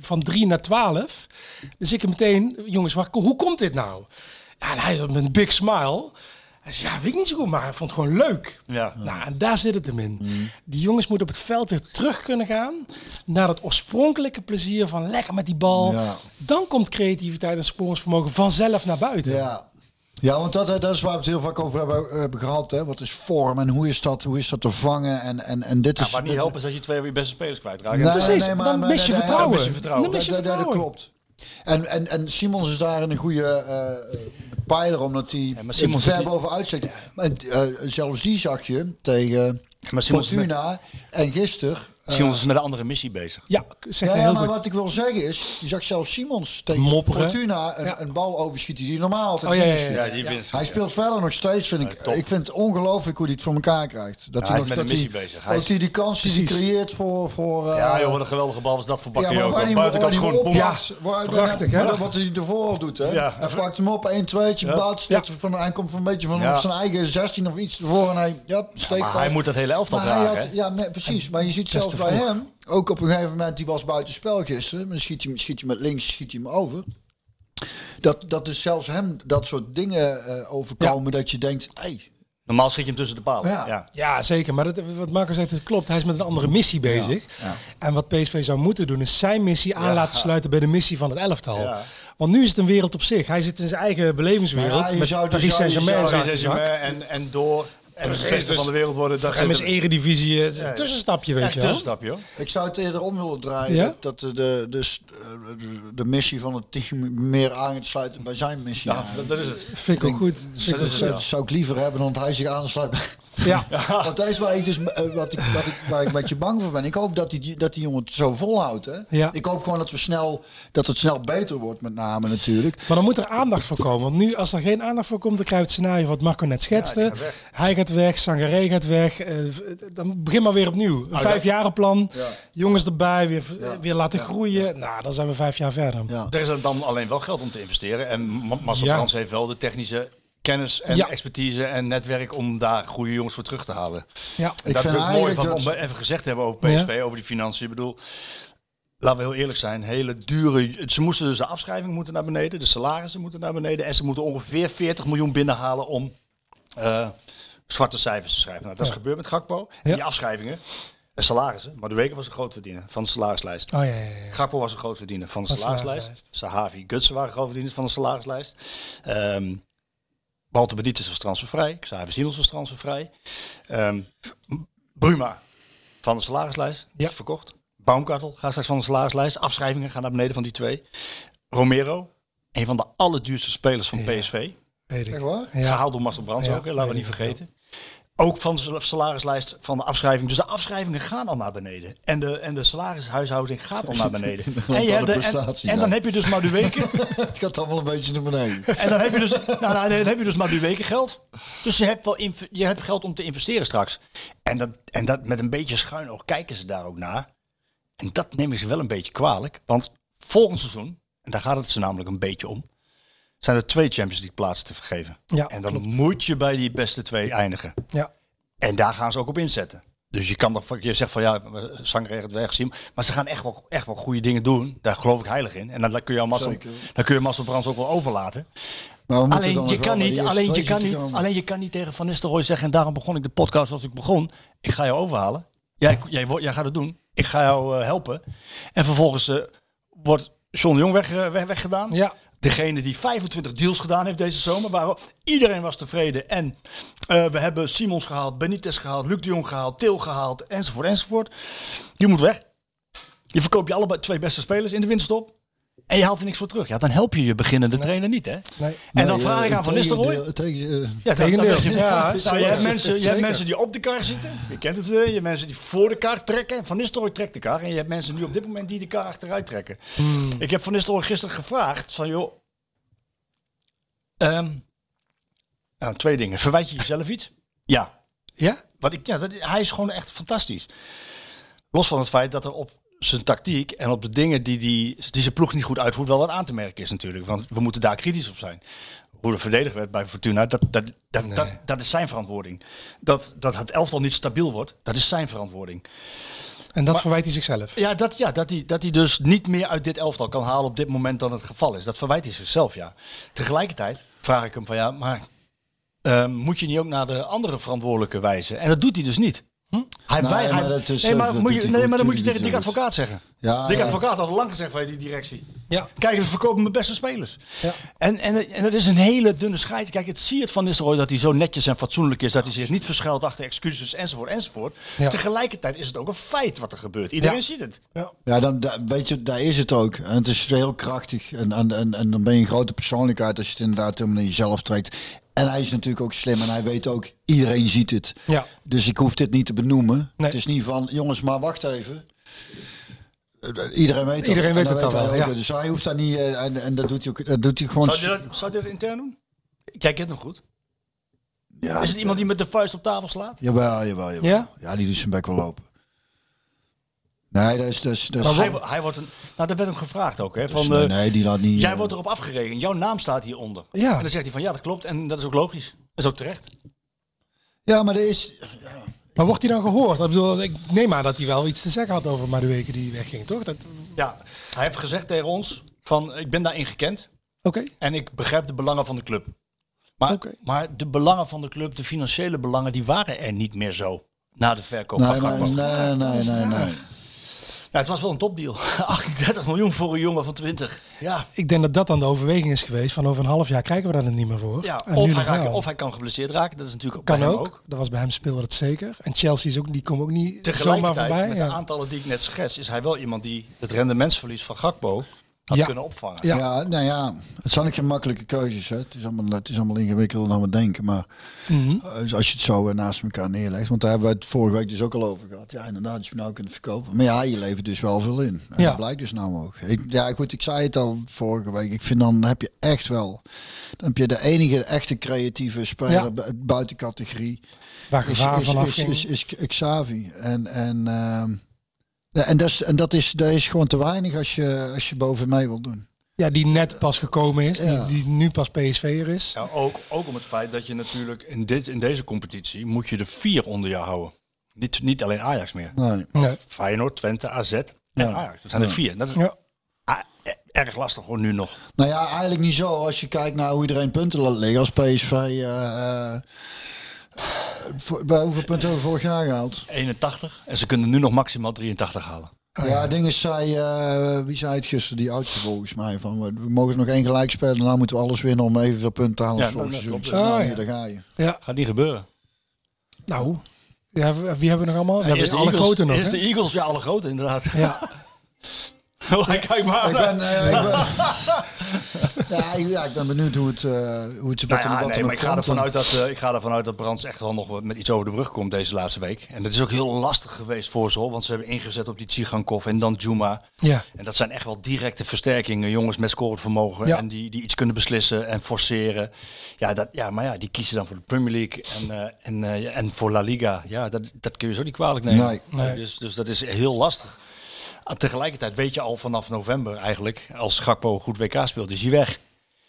van 3 naar 12. Dus ik meteen, jongens, waar, hoe komt dit nou? Ja, en hij met een big smile. Hij zei, ja, weet ik niet zo goed, maar hij vond het gewoon leuk. Ja. Nou, en daar zit het hem in. Die jongens moeten op het veld weer terug kunnen gaan naar dat oorspronkelijke plezier van lekker met die bal. Ja. Dan komt creativiteit en sporingsvermogen vanzelf naar buiten. Ja. Ja, want dat, dat is waar we het heel vaak over hebben, hebben gehad. Hè? Wat is vorm en hoe is dat, hoe is dat te vangen? En, en, en dit Ja, is... maar niet helpen is als je twee van je beste spelers kwijtraakt. Nee, Precies, nee, maar- dan maar- mis je nee, vertrouwen. dan mis je vertrouwen. Dan mis je Dat- klopt. En, en, en Simons is daar een goede eh pijler, omdat hij maar Simons is ver niet- steekt. Maar eh, zelfs die zag je tegen Maar Fortuna en gisteren. Eh, Simons is met een andere missie bezig. Ja, zeg ja, je ja, heel maar goed. wat ik wil zeggen is, je zag zelfs Simons tegen Mopperen. Fortuna een, Ja. een bal overschieten die normaal altijd Oh, ja, ja, ja. Ja, die winst. Hij speelt verder nog steeds, vind ik. Ja, top. ik vind het ongelooflijk hoe hij het voor elkaar krijgt. Dat Ja, hij nog met dat een hij, missie bezig. Hij dat is- hij die kans die hij creëert voor. voor eh, Ja, joh, wat een geweldige bal was dat voor ja, maar Bakayoko. waar hij Buitenkant gewoon waar- prachtig, hè? Wat hij ervoor al doet, hè? Ja. Hij vlakt hem op, 1 2 Ja. buiten, Ja. van, hij komt van een beetje van Ja. zijn eigen 16 of iets ervoor en hij ja, steekt hij moet dat hele elftal dragen? Ja, precies. Maar je ziet zelfs te bij vroeg. hem, ook op een gegeven moment, die was buiten spel gisteren. Dan schiet hij, schiet hij met links, schiet hij hem over. Dat, dat is zelfs hem dat soort dingen eh, overkomen dat je denkt, hey, Normaal schiet je hem tussen de palen. Ja. Ja. Ja, zeker. Maar dat, wat Marco zegt, het klopt. Hij is met een andere missie bezig. ja. En wat PSV zou moeten doen, is zijn missie aan Ja. laten sluiten bij de missie van het elftal. Ja. Want nu is het een wereld op zich. Hij zit in zijn eigen belevingswereld. Ja, je met zou- je Paris je. Saint-Germain en, en door. En het beste dus van de wereld worden. Dat hem is eredivisie eh, een tussenstapje, weet je wel. tussenstapje, hoor. ik zou het eerder om willen draaien. Ja? Dat, de, de, dus, eh, de, de missie van het team meer aan te sluiten bij zijn missie. Ja, dat, dat is het. Vind ik ook goed. Dat zou ik liever hebben dan dat hij zich aansluit. bij- Ja. Want dat is waar ik dus eh, wat ik, wat ik, waar ik een beetje bang voor ben. Ik hoop dat die, dat die jongen het zo volhoudt. Hè? Ja. Ik hoop gewoon dat we snel dat het snel beter wordt, met name natuurlijk. Maar dan moet er aandacht voor komen. Want nu, als er geen aandacht voor komt, dan krijg je het scenario wat Marco net schetste. Ja, gaat. Hij gaat weg, Sangaré gaat weg. eh, dan begin maar weer opnieuw. Een vijfjarenplan. Ja. Jongens erbij, weer, Ja. weer laten groeien. Nou, dan zijn we vijf jaar verder. Ja. Er is dan alleen wel geld om te investeren. En Ma- Marcel Ja. Frans heeft wel de technische kennis en Ja. expertise en netwerk om daar goede jongens voor terug te halen. Ja. En Ik dat vind is ook mooi eigenlijk van, om even gezegd te hebben over PSV, over die financiën. Ik bedoel, laten we heel eerlijk zijn, hele dure... Ze moesten dus de afschrijving moeten naar beneden, de salarissen moeten naar beneden. En ze moeten ongeveer 40 miljoen binnenhalen om eh, zwarte cijfers te schrijven. Nou, dat is gebeurd met Gakpo. En die afschrijvingen, salarissen. Maar de Weken was een groot verdiener van de salarislijst. Oh ja, ja, ja. Gakpo was een groot verdiener van de Van de salarislijst. salarislijst. Sahavi, Gutsen waren groot verdieners van de salarislijst. Ehm Walter Benitez was transfervrij. Xavier Simons was transfervrij. Ehm Bruma van de salarislijst. Ja. Is verkocht. Baumkartel gaat straks van de salarislijst. Afschrijvingen gaan naar beneden van die twee. Romero, een van de allerduurste spelers van PSV. Weet ik. Echt waar? Ja. Gehaald door Marcel Brands Ja, ook, hè, laten we niet vergeten. Ook van de salarislijst van de afschrijving. Dus de afschrijvingen gaan al naar beneden. En de, en de salarishuishouding gaat al naar beneden. en, je hebt de- en, dan heb je dus maar de weken. Het gaat allemaal een beetje naar beneden. En dan heb je dus, nou, nou, dan heb je dus maar die weken geld. Dus je hebt, wel je hebt geld om te investeren straks. En dat, en dat met een beetje schuin oog kijken ze daar ook naar. En dat nemen ze wel een beetje kwalijk. Want volgend seizoen, en daar gaat het ze namelijk een beetje om, zijn er twee Champions League plaatsen te vergeven. Ja, en dan klopt. moet je bij die beste twee eindigen. Ja. En daar gaan ze ook op inzetten. Dus je kan toch, je zegt van ja, Sanger heeft het weggezien. Maar ze gaan echt wel, echt wel goede dingen doen. Daar geloof ik heilig in. En dan, kun je aan Marcel, dan kun je Marcel Brands ook wel overlaten. Maar we moeten Alleen je, nog kan niet, alleen, je kan niet, alleen je kan niet tegen Van Nistelrooy zeggen... en daarom begon ik de podcast zoals ik begon. Ik ga jou overhalen. Jij, jij, jij gaat het doen. Ik ga jou eh, helpen. En vervolgens eh, wordt John de Jong weg, eh, weg, weggedaan. Ja. Degene die 25 deals gedaan heeft deze zomer. Waar iedereen was tevreden. En eh, we hebben Simons gehaald, Benitez gehaald, Luc de Jong gehaald, Til gehaald, enzovoort, enzovoort. Die moet weg. Je verkoopt je allebei twee beste spelers in de winterstop. En je haalt er niks voor terug. Ja, dan help je je beginnende trainer niet, hè? Nee. En dan vraag eh, ik aan Van Nistelrooy. tegen- eh, Ja, Tegendeel. dat- Ja, nou, je hebt, mensen, je hebt mensen die op de kar zitten. Je kent het. eh, Je hebt mensen die voor de kar trekken. Van Nistelrooy trekt de kar. En je hebt mensen nu op dit moment die de kar achteruit trekken. Hmm. Ik heb Van Nistelrooy gisteren gevraagd van joh... ehm, nou, twee dingen. Verwijt je jezelf iets? Ja. Ja? Wat ik, ja dat, hij is gewoon echt fantastisch. Los van het feit dat er op zijn tactiek en op de dingen die, die, die zijn ploeg niet goed uitvoert wel wat aan te merken is natuurlijk. Want we moeten daar kritisch op zijn. Hoe er verdedigd werd bij Fortuna, dat, dat, dat, dat, dat is zijn verantwoording. Dat, dat het elftal niet stabiel wordt, dat is zijn verantwoording. En dat verwijt hij zichzelf. Ja, dat, ja dat, hij, dat hij dus niet meer uit dit elftal kan halen op dit moment dan het geval is. Dat verwijt hij zichzelf, ja. Tegelijkertijd vraag ik hem van ja, maar ehm, moet je niet ook naar de andere verantwoordelijke wijzen? En dat doet hij dus niet. Hij, Nee, wij, maar hij- dat is, nee, eh, maar, dat moet je, nee, maar dan moet je tegen Dick. Advocaat zeggen. Ja, Dick ja. Advocaat had al lang gezegd bij die directie. Ja. Kijk, we verkopen mijn beste spelers. Ja. En, en, en dat is een hele dunne scheid. Kijk, het zie je het van Nistelrooy dat hij zo netjes en fatsoenlijk is. Dat hij zich niet verschuilt achter excuses enzovoort enzovoort. Ja. Tegelijkertijd is het ook een feit wat er gebeurt. Iedereen Ja. ziet het. Ja, dan, da- weet je, daar is het ook. En het is heel krachtig. En, en, en, en dan ben je een grote persoonlijkheid als je het inderdaad helemaal naar jezelf trekt. En hij is natuurlijk ook slim en hij weet ook, iedereen ziet het. Ja. Dus ik hoef dit niet te benoemen. Nee. Het is niet van, jongens, maar wacht even. Eh, Iedereen weet het. Iedereen En weet dat het hij wel, ja. Dus hij hoeft daar niet, eh, en, en dat doet hij ook, dat doet hij gewoon. Zou je dat, zou je dat intern doen? Jij kent hem goed. ja, Is het iemand die met de vuist op tafel slaat? Jawel, jawel, jawel. Ja? Ja, die doet zijn bek wel lopen. Nee, dat is... Dat is, dat is hij, hij wordt een, nou, dat werd hem gevraagd ook. Hè, dus van, nee, eh, nee, die laat niet... Jij eh, wordt erop afgerekend. Jouw naam staat hieronder. Ja. En dan zegt hij van ja, dat klopt. En dat is ook logisch. Dat is ook terecht. Ja, maar er is... Maar wordt hij dan gehoord? Ik, bedoel, ik neem aan dat hij wel iets te zeggen had over Madueke die wegging, toch? Dat- Ja, hij heeft gezegd tegen ons van ik ben daarin gekend. Oké. En ik begrijp de belangen van de club. Maar, Oké. maar de belangen van de club, de financiële belangen, die waren er niet meer zo. Na de verkoop Nee, van nee, nee, nee, nee, nee, het was wel een topdeal. 38 miljoen voor een jongen van 20. Ja, Ik denk dat dat dan de overweging is geweest. Van over een half jaar krijgen we daar niet meer voor. ja En of, hij raakt, of hij kan geblesseerd raken. Dat is natuurlijk ook kan bij hem ook. ook. Dat was bij hem speelde het zeker. En Chelsea is ook, die komt ook niet zomaar voorbij. met ja. de aantallen die ik net schets, is hij wel iemand die het rendementsverlies van Gakpo had Ja. kunnen opvangen. Ja. Ja. nou ja, het zijn ook geen makkelijke keuzes. Hè. Het, is allemaal, het is allemaal ingewikkelder dan we denken. Maar Mhm. eh, als je het zo eh, naast elkaar neerlegt. Want daar hebben we het vorige week dus ook al over gehad. Ja, inderdaad, als je nou kunt verkopen. Maar ja, je levert dus wel veel in. En Ja. Dat blijkt dus nou ook. Ik, ja, goed, ik zei het al vorige week. Ik vind dan heb je echt wel... Dan heb je de enige echte creatieve speler Ja. buiten categorie. Waar Is, gevaar is, vanaf is, ging. is, is, Xavi. En, en, ehm, ja, en, dat is, en dat, is, dat is gewoon te weinig als je, als je boven mij wil doen. ja, die net pas gekomen is. Ja. Die, die nu pas PSV'er is. Ja, ook, ook om het feit dat je natuurlijk in, dit, in deze competitie moet je de vier onder je houden. Niet, niet alleen Ajax meer. Nee. Nee. Feyenoord, Twente, AZ en Ja. Ajax. Dat zijn er vier. Dat is Ja. erg lastig gewoon nu nog. Nou ja, eigenlijk niet zo. Als je kijkt naar hoe iedereen punten laat liggen. Als PSV eh, eh, bij hoeveel punten hebben we vorig jaar gehaald? 81. En ze kunnen nu nog maximaal 83 halen. ja, ding is, zei, eh, wie zei het gisteren, die oudste volgens mij, van we, mogen nog één gelijk spelen, daarna moeten we alles winnen om evenveel punten te halen Ja, seizoen. nou, Ah, hier, ja. daar ga je. Ja, Gaat niet gebeuren. nou. Ja, wie hebben we nog allemaal? We hebben de alle Eagles, grote nog. Eerst de Eagles, ja, alle grote inderdaad. Ja. Kijk maar. Ik ben, eh, ik ben, ja, ik, ja, ik ben benieuwd hoe het, eh hoe het wat Nou ja, nee, maar ik ga, ervan uit dat, eh, ik ga ervan uit dat Brands echt wel nog met iets over de brug komt deze laatste week. En dat is ook heel lastig geweest voor ze, want ze hebben ingezet op die Tsigankov en dan Juma. Ja. En dat zijn echt wel directe versterkingen, jongens met scorend vermogen Ja. en die, die iets kunnen beslissen en forceren. Ja, dat, ja, maar ja, die kiezen dan voor de Premier League en, eh, en, eh, en voor La Liga. Ja, dat, dat kun je zo niet kwalijk nemen. Nee. Nee. Dus, dus dat is heel lastig. Tegelijkertijd weet je al vanaf november eigenlijk, als Gakpo goed WK speelt, is hij weg.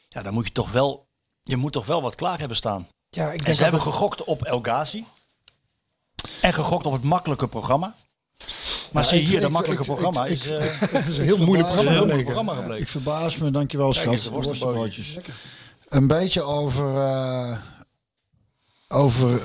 Ja, dan moet je toch wel, je moet toch wel wat klaar hebben staan. ja, ik En denk ze dat hebben het- gegokt op El Ghazi. En gegokt op het makkelijke programma. Maar zie je ik- hier, dat makkelijke ik- programma is, het is een heel moeilijk een heel programma. gebleken. programma. Ik verbaas me, dankjewel Kijk schat. worstenbroodjes. Een beetje over, eh, over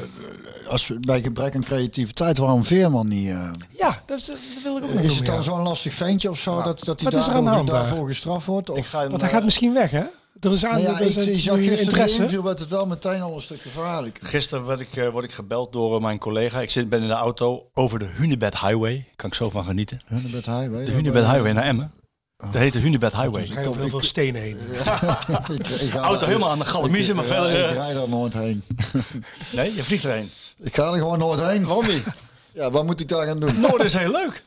als we bij gebrek aan creativiteit, waarom Veerman niet... eh, Ja, dat, is- dat wil ik ook is doen, het dan ja. zo'n lastig ventje of zo, dat, dat hij Wat is er aan de daarvoor, hand daar? daarvoor gestraft wordt? Ik Of, ga hem, Want hij gaat misschien weg, hè? Er is aan nou ja, er is ik, ik nu zag gisteren interesse. in werd het wel meteen al een stuk gevaarlijker. Gisteren word ik, eh, word ik gebeld door eh, mijn collega. Ik zit, ben in de auto over de Hunebed Highway. Kan ik zo van genieten. Hunebed Highway. De Hunebed Highway naar Emmen. Dat heet de Hunebed Highway. Ga je over heel veel stenen heen. ik, ik ga Auto helemaal aan de galamiezen, maar verder... Ik daar nooit heen. nee, je vliegt erheen. Ik ga er gewoon nooit heen. Waarom niet? Ja, wat moet ik daar gaan doen? Noorden is heel leuk.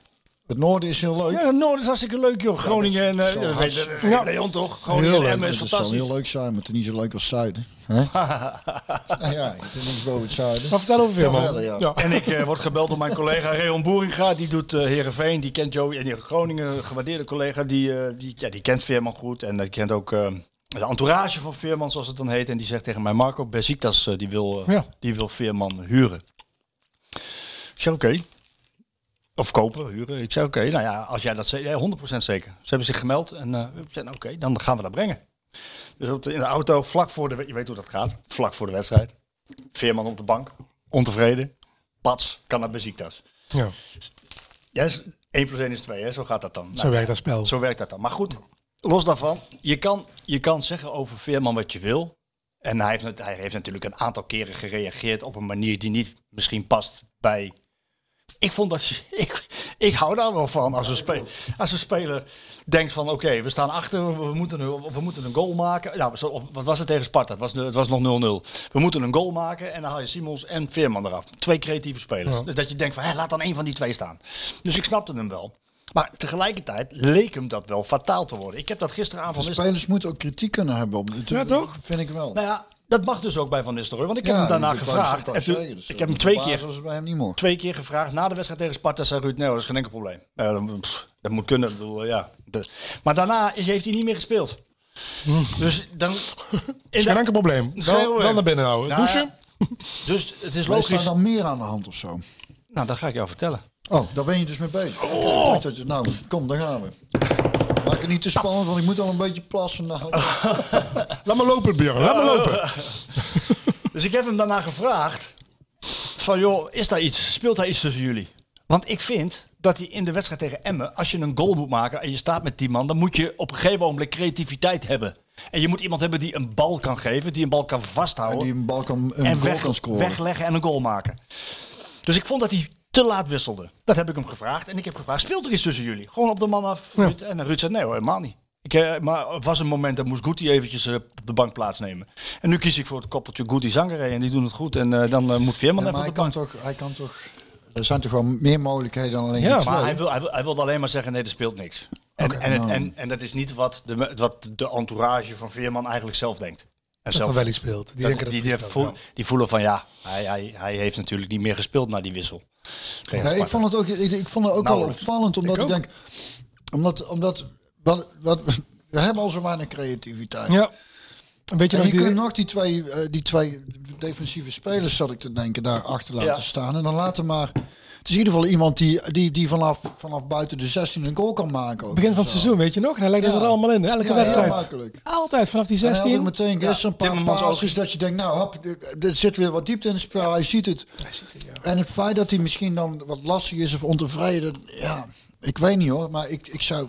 Het noorden is heel leuk. Ja, Noorden is hartstikke leuk, joh. Groningen en... eh, weet, dat weet Leon toch? Groningen Heel en leuk. Emmen is Het zal fantastisch. heel leuk zijn, maar het is niet zo leuk als zuiden. Hè? ja, ja, het is niks boven het zuiden. Maar vertel over Veerman. verder, ja. En ik eh, word gebeld door mijn collega Reon Boeringa. Die doet eh Heerenveen. Die kent Joey. En die Groningen, een gewaardeerde collega. Die, eh, die, ja, die kent Veerman goed. En die kent ook eh, de entourage van Veerman, zoals het dan heet. En die zegt tegen mij, Marco, Besiktas eh, die, wil, Ja. die wil Veerman huren. Ik zei, oké. Of kopen, huren. Ik zei, oké, nou ja, als jij dat zegt, ja, 100% zeker. Ze hebben zich gemeld en eh we zeiden, oké, dan gaan we dat brengen. Dus op de, in de auto, vlak voor de, je weet hoe dat gaat, vlak voor de wedstrijd. Veerman op de bank, ontevreden. Pats, kan naar Besiktas. Ja, Ja, is- 1 plus 1 is 2, hè? zo gaat dat dan. zo Nou, werkt dat spel. Zo werkt dat dan. Maar goed, los daarvan, je kan, je kan zeggen over Veerman wat je wil. En hij heeft, hij heeft natuurlijk een aantal keren gereageerd op een manier die niet misschien past bij. Ik vond dat. Ik, ik hou daar wel van als een, spe, als een speler denkt van oké, we staan achter, we moeten, een, we moeten een goal maken. Nou, wat was het tegen Sparta? Het was, het was nog 0-0. We moeten een goal maken en dan haal je Simons en Veerman eraf. Twee creatieve spelers. Dus dat je denkt van hé, laat dan één van die twee staan. Dus ik snapte hem wel. Maar tegelijkertijd leek hem dat wel fataal te worden. Ik heb dat gisteravond... De spelers moeten ook kritiek kunnen hebben. Op, Ja, toch? Vind ik wel. Nou ja, dat mag dus ook bij Van Nistelrooy. Want ik heb Ja, hem daarna gevraagd. En toen- dus ik heb hem het twee keer, als het bij hem niet mocht. twee keer gevraagd. Na de wedstrijd tegen Sparta zei Ruud, nee dat is geen enkel probleem. Ja, dat, pff, dat moet kunnen. Ik bedoel, eh, ja. De- maar daarna is, heeft hij niet meer gespeeld. Dus dan... Is geen enkel probleem. Dan, dan naar binnen houden. Nou, Douchen. Dus het is Maar is logisch. dan meer aan de hand of zo? Nou, dat ga ik jou vertellen. Oh, daar ben je dus mee bezig. Je- nou, kom, daar gaan we. Niet te spannend, want ik moet al een beetje plassen. Nou, Laat maar lopen, Björn. Laat maar lopen. Dus ik heb hem daarna gevraagd. Van joh, is daar iets? Speelt daar iets tussen jullie? Want ik vind dat hij in de wedstrijd tegen Emmen, als je een goal moet maken en je staat met 10 man, dan moet je op een gegeven moment creativiteit hebben. En je moet iemand hebben die een bal kan geven, die een bal kan en vasthouden. die een bal kan, een en goal weg, kan scoren. wegleggen en een goal maken. Dus ik vond dat hij te laat wisselde. Dat heb ik hem gevraagd. En ik heb gevraagd, speelt er iets tussen jullie? Gewoon op de man af. En Ruud zei, nee hoor, helemaal niet. Ik, eh, maar was een moment dat moest Guti eventjes eh, op de bank plaatsnemen. En nu kies ik voor het koppeltje Guti Zangeré. En die doen het goed. En eh, dan moet Veerman Ja, even maar op hij de kan, bank. toch, hij kan toch... Er zijn toch wel meer mogelijkheden dan alleen Ja, Maar hij, wil, hij, wil, hij wilde alleen maar zeggen, nee, er speelt niks. En, en, nou. en, en dat is niet wat de, wat de entourage van Veerman eigenlijk zelf denkt. En Dat zelf er wel iets speelt. Die, Dat- denken dat die, voel- die voelen van ja, hij, hij, hij heeft natuurlijk niet meer gespeeld na die wissel. Nee, ik vond het ook, ik, ik vond het ook opvallend, omdat Ik denk... Omdat, omdat wat, wat, we hebben al zo weinig creativiteit. Ja. Weet je En nog je die... kunt nog die twee, eh, die twee defensieve spelers, zat ik te denken, daar achter laten Ja. staan. En dan laten maar Het is in ieder geval iemand die, die, die vanaf, vanaf buiten de 16 een goal kan maken. ook. Begin van het Zo. seizoen, weet je nog? Hij legde ze Ja. er allemaal in. Elke Ja, heel wedstrijd. makkelijk. Altijd, vanaf die En hij had 16. ook meteen gisteren een paar passes dat je denkt, nou, hop, er zit weer wat diepte in het spel. Hij ziet het. En het feit dat hij misschien dan wat lastig is of ontevreden, ja, ik weet niet hoor, maar ik, ik zou...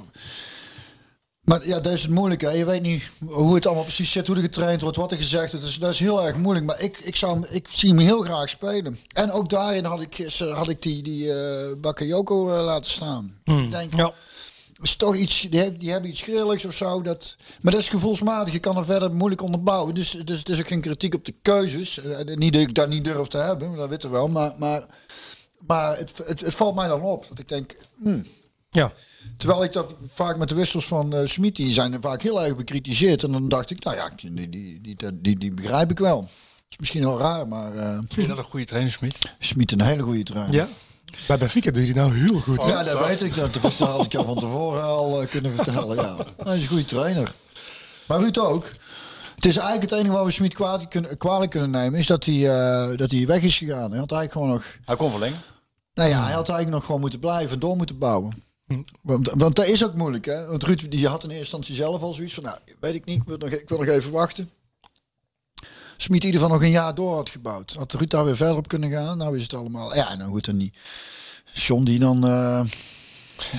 Maar ja, dat is het moeilijke. Je weet niet hoe het allemaal precies zit, hoe er getraind wordt, wat er gezegd wordt. Dus dat is heel erg moeilijk. Maar ik, ik, zou, ik zie hem heel graag spelen. En ook daarin had ik, gisteren- had ik die, die eh Bakayoko eh, laten staan. Ik denk, Ja. is toch iets, die, heeft, die hebben iets grilligs of zo. Dat, maar dat is gevoelsmatig. Je kan er verder moeilijk onderbouwen. Dus, dus het is ook geen kritiek op de keuzes. Eh, Niet dat ik dat niet durf te hebben, maar dat weten we wel. Maar, maar, maar het, het, het valt mij dan op. Dat ik denk, hmm. Ja. Terwijl ik dat vaak met de wissels van eh Smit, die zijn er vaak heel erg bekritiseerd. En dan dacht ik, nou ja, die, die, die, die, begrijp ik wel. is misschien wel raar, maar eh Vind je dat een goede trainer, Smit? Smit een hele goede trainer. ja. Bij Benfica doe je die nou heel goed. Ja, dat weet ik. Dat, dat had ik jou van tevoren al eh, kunnen vertellen. Ja. Hij is een goede trainer. Maar Ruud ook. Het is eigenlijk het enige wat we Smit kwalijk kunnen, kwalijk kunnen nemen, is dat hij, eh, dat hij weg is gegaan. Hij had eigenlijk gewoon nog. Hij kon verlengen. Nou ja, hij had eigenlijk nog gewoon moeten blijven en door moeten bouwen. Want, want dat is ook moeilijk, hè? Want Ruud die had in eerste instantie zelf al zoiets van, nou, weet ik niet, ik wil nog, ik wil nog even wachten. Smit in ieder geval nog een jaar door had gebouwd. Had Ruud daar weer verder op kunnen gaan? Nou is het allemaal... Ja, nou goed, en die John die dan eh,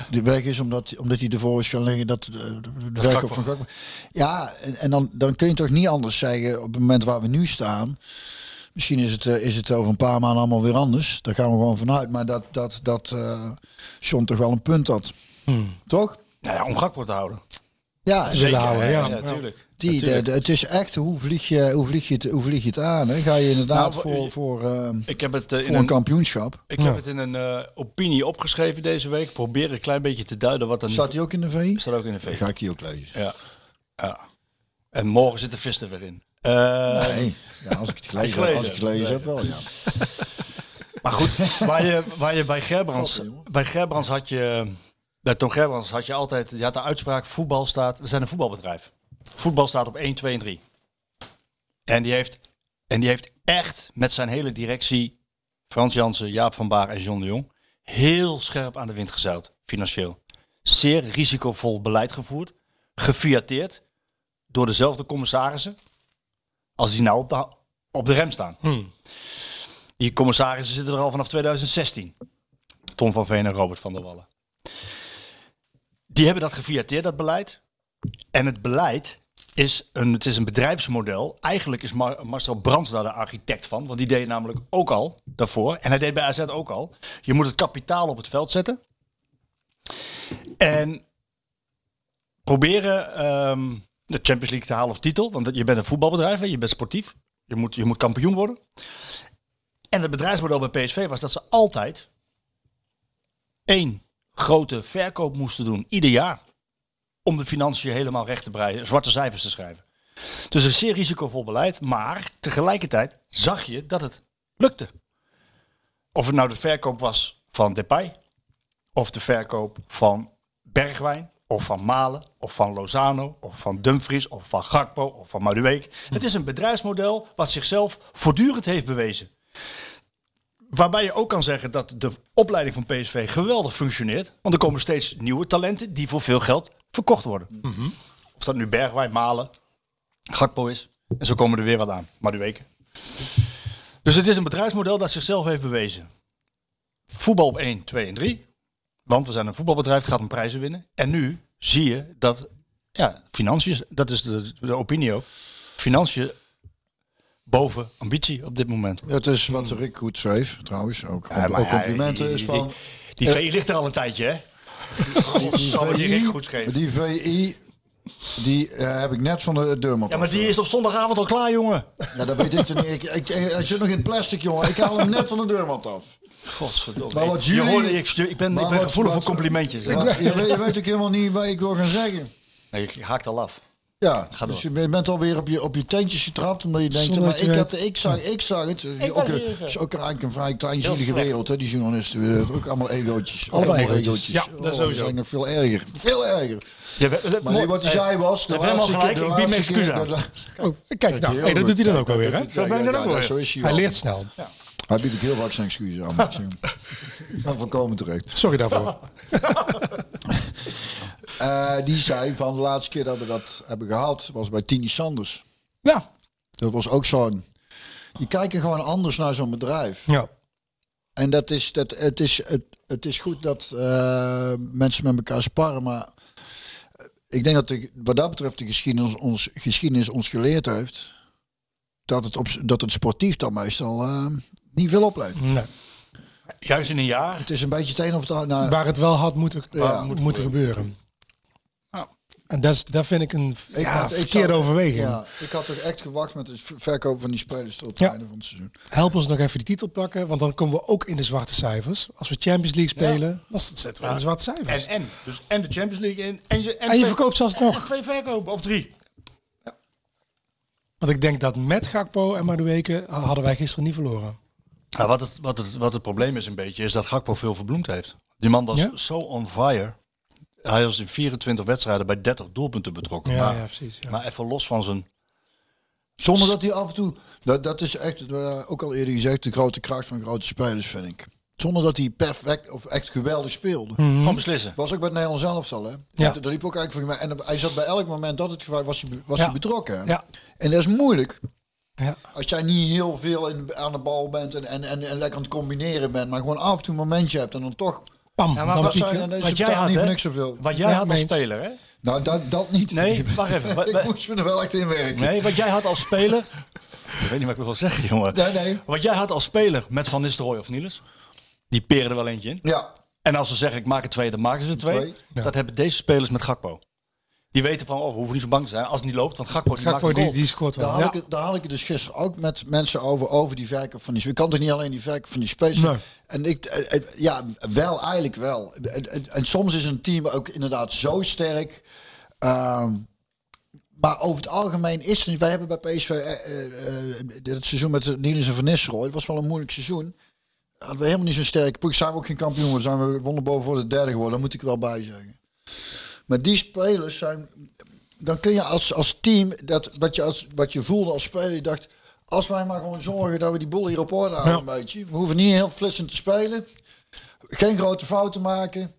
de weg is omdat, omdat hij ervoor is gaan liggen dat eh, de, de verkoop van Gakpo. Ja, en, en dan, dan kun je toch niet anders zeggen op het moment waar we nu staan. Misschien is het, eh, is het over een paar maanden allemaal weer anders. Daar gaan we gewoon vanuit. Maar dat, dat, dat eh John toch wel een punt had. Toch? Nou ja, om Gakpo te houden. Ja, Te willen houden, ja. natuurlijk. die, de, de- het is echt hoe vlieg je, hoe vlieg je, het, hoe vlieg je het aan? Hè? Ga je inderdaad Nou, voor, je- voor, eh, Ik heb het, eh, in voor een een, kampioenschap? ik heb het in een eh, opinie opgeschreven deze week. Probeer een klein beetje te duiden wat er Staat die ook in de VI? staat ook in de VS. ga ik die ook lezen. Ja. ja. En morgen zit de vis er weer in. Eh, Nee, ja, als ik het gelezen, gelezen, heb, als ik het gelezen heb, wel ja. Maar goed, waar je, waar je bij Gerbrands, bij Gerbrands had je, bij Tom Gerbrands had je altijd, je had de uitspraak, voetbal staat, we zijn een voetbalbedrijf. Voetbal staat op 1, 2 en 3. En die heeft, en die heeft echt met zijn hele directie, Frans Jansen, Jaap van Baar en John de Jong, heel scherp aan de wind gezeild, financieel. Zeer risicovol beleid gevoerd, gefiateerd door dezelfde commissarissen als die nou op de, op de rem staan. Die commissarissen zitten er al vanaf 2016. Tom van Veen en Robert van der Wallen. Die hebben dat gefiateerd, dat beleid. En het beleid is een, het is een bedrijfsmodel. Eigenlijk is Mar- Marcel Brands daar de architect van. Want die deed namelijk ook al daarvoor. En hij deed bij AZ ook al. Je moet het kapitaal op het veld zetten. En proberen ehm, de Champions League te halen of titel. Want je bent een voetbalbedrijf, hè, je bent sportief. Je moet, je moet kampioen worden. En het bedrijfsmodel bij PSV was dat ze altijd één grote verkoop moesten doen, ieder jaar. Om de financiën helemaal recht te breien, zwarte cijfers te schrijven. Dus een zeer risicovol beleid, maar tegelijkertijd zag je dat het lukte. Of het nou de verkoop was van Depay, of de verkoop van Bergwijn, of van Malen, of van Lozano, of van Dumfries, of van Gakpo, of van Madueke. Het is een bedrijfsmodel wat zichzelf voortdurend heeft bewezen. Waarbij je ook kan zeggen dat de opleiding van PSV geweldig functioneert. Want er komen steeds nieuwe talenten die voor veel geld verkocht worden. Of dat nu Bergwijn, Malen, Gakpo is. En zo komen er weer wat aan. Madueke. Dus het is een bedrijfsmodel dat zichzelf heeft bewezen. Voetbal op 1, 2 en 3. Want we zijn een voetbalbedrijf, het gaat om prijzen winnen. En nu zie je dat, ja, financiën, dat is de, de opinie ook. Financiën boven ambitie op dit moment. Het is wat Rick goed schreef, trouwens. Ook, Ja, maar ook ja, complimenten die- is die- van... Die VI ligt er al een tijdje, hè? Godsamme, die Rick goed schreef. Die VI, die eh, heb ik net van de deurmat. Ja, maar die is op zondagavond al klaar, jongen. Ja, dat weet ik niet. Ik, ik, hij zit nog in plastic, jongen. Ik haal hem net van de deurmat af. Godverdomme. Maar wat Je jullie- hoorde- ik, ik ben, ik ben wat- gevoelig wat- voor complimentjes. Wat- je, weet, je weet ook helemaal niet wat ik wil gaan zeggen. Nee, ik haak al af. Ja, Ga dus door. je bent alweer op je, op je teentjes getrapt. Omdat je denkt, Zonder maar dat je ik, had, ik, zag, ik zag het. ook, het is ook eigenlijk een vrij kleinzielige wereld, hè, die journalisten. Ook allemaal egootjes. Allemaal egootjes. Ja, dat Oh, sowieso. zijn nog veel erger. Veel erger. Je, bent- Maar nee, wat hij eh, zei was... De laatste gelijk, keer- de ik bied me laatste keer- excuus aan. de- Oh, kijk, nou, hey, dat doet hij dan ook wel weer, hè? je ja, ja, ja, hij leert snel. Hij biedt ook heel vaak zijn excuses aan. ik. Maar volkomen terecht. Sorry daarvoor. Eh, die zei van de laatste keer dat we dat hebben gehad, was bij Tini Sanders. Ja. Dat was ook zo'n... Die kijken gewoon anders naar zo'n bedrijf. ja. En dat is, dat, het, is, het, het is goed dat eh, mensen met elkaar sparren, maar ik denk dat de, wat dat betreft de geschiedenis ons, geschiedenis ons geleerd heeft dat het, op, dat het sportief dan meestal eh, niet veel oplevert. Nee. Juist in een jaar. Het is een beetje het een of het ander. Nou, Waar het wel had moeten, Ja. moet moeten gebeuren. Ja. En dat, is, dat vind ik een ik ja, had- ik verkeerde zou- overweging. Ja, ik had toch echt gewacht met het verkopen van die spelers tot het Ja. einde van het seizoen. Help ons nog even die titel pakken, want dan komen we ook in de zwarte cijfers. Als we Champions League spelen, dan zitten we in de zwarte cijfers. En, en. Dus en de Champions League in. En je, En je twee- verkoopt zelfs en nog. twee verkopen. Of drie. Want ik denk dat met Gakpo en Madueke hadden wij gisteren niet verloren. Nou, wat, het, wat, het, wat het probleem is een beetje, is dat Gakpo veel verbloemd heeft. Die man was Ja? zo on fire. Hij was in 24 wedstrijden bij 30 doelpunten betrokken. Ja, maar, ja precies. Ja. maar even los van zijn... Zonder dat hij af en toe, dat, dat is echt, ook al eerder gezegd, de grote kracht van grote spelers vind ik. Zonder dat hij perfect of echt geweldig speelde. Kan beslissen. Was ook bij het Nederlands elftal, hè? Ja. Daar liep ook eigenlijk voor mij. En hij zat bij elk moment dat het gevaar was, hij, was Ja. hij betrokken. Ja. En dat is moeilijk. Ja. Als jij niet heel veel in, aan de bal bent en, en, en, en lekker aan het combineren bent, maar gewoon af en toe een momentje hebt en dan toch. Pam, Ja, maar dan wat zijn, dan is wat jij had, niet niks zoveel. Wat jij Ja, had als speler, hè? Nou, dat, dat niet. Nee, wacht even. Wat- ik moest me er wel echt in werken. Nee, wat jij had als speler... ik weet niet wat ik wil zeggen, jongen. Nee, nee. Wat jij had als speler met Van Nistelrooy of Niels... Die peren er wel eentje in. Ja, En als ze zeggen, ik maak er twee, dan maken ze er twee. Twee. Ja. Dat hebben deze spelers met Gakpo. Die weten van, oh, we hoeven niet zo bang te zijn als het niet loopt. Want Gakpo, die Gakpo maakt die, die scoort daar wel. had, Ja. ik, het- daar had ik het dus gisteren ook met mensen over, over die verkoop van die. Ik kan toch niet alleen die verkoop van die spelers. Nee. En ik, eh, eh, ja, wel eigenlijk wel. En, en- en soms is een team ook inderdaad zo sterk. Ehm, maar over het algemeen is het. Wij hebben bij PSV eh, eh, dit seizoen met Niels en Van Nistelrooy. Het was wel een moeilijk seizoen. Hadden we helemaal niet zo'n sterke ploeg. Zijn we ook geen kampioen. geworden. Zijn we wonderboven voor de derde geworden. Daar moet ik er wel bij zeggen. Maar die spelers zijn. Dan kun je als, als team, dat, wat, je als, wat je voelde als speler, je dacht, als wij maar gewoon zorgen dat we die boel hier op orde houden Ja. een beetje. We hoeven niet heel flitsend te spelen. Geen grote fouten maken.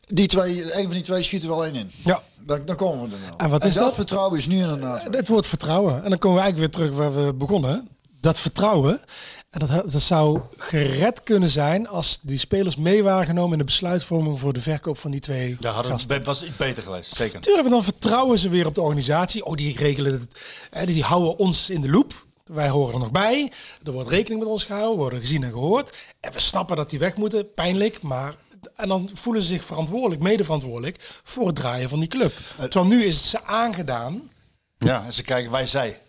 Die twee, een van die twee schieten wel één in. Ja. Dan, dan komen we er wel. En wat is dat? vertrouwen is nu inderdaad. Het woord vertrouwen. En dan komen we eigenlijk weer terug waar we begonnen. Dat vertrouwen. En dat, dat zou gered kunnen zijn als die spelers mee waren genomen in de besluitvorming voor de verkoop van die twee Ja, hadden, gasten. dat was iets beter geweest, zeker. Tuurlijk, want dan vertrouwen ze weer op de organisatie. Oh, die regelen het. Hè, die houden ons in de loop. Wij horen er nog bij. Er wordt rekening met ons gehouden, worden gezien en gehoord. En we snappen dat die weg moeten. Pijnlijk, maar... En dan voelen ze zich verantwoordelijk, medeverantwoordelijk voor het draaien van die club. Terwijl nu is het ze aangedaan. Ja, en ze kijken, wij zij.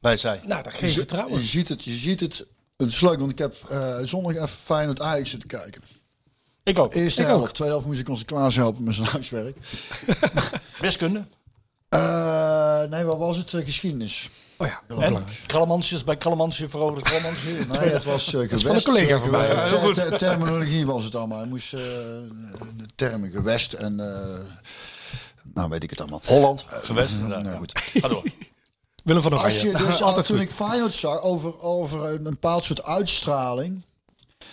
Wij zij. Nou, dat geeft vertrouwen. je ziet het, je ziet het. Het is leuk, want ik heb eh, zondag even fijn het Ajax zitten kijken. Ik ook. Eerste Ik helft, ook. tweede helft moest ik onze Klaas helpen met zijn huiswerk. Wiskunde. Eh, nee, wat was het? Eh, geschiedenis. Oh ja, En bij Kralemansje veroverde Kralemansje. Nee, het was eh gewest. van een collega Ja, ter- terminologie was het allemaal. Hij moest eh, de termen gewest en... eh, nou, weet ik het allemaal. Holland, gewest. inderdaad. Nou, Ja. goed. Ga door. Willem van Als je dus Altijd toen goed. ik Feyenoord zag over, over een bepaald soort uitstraling.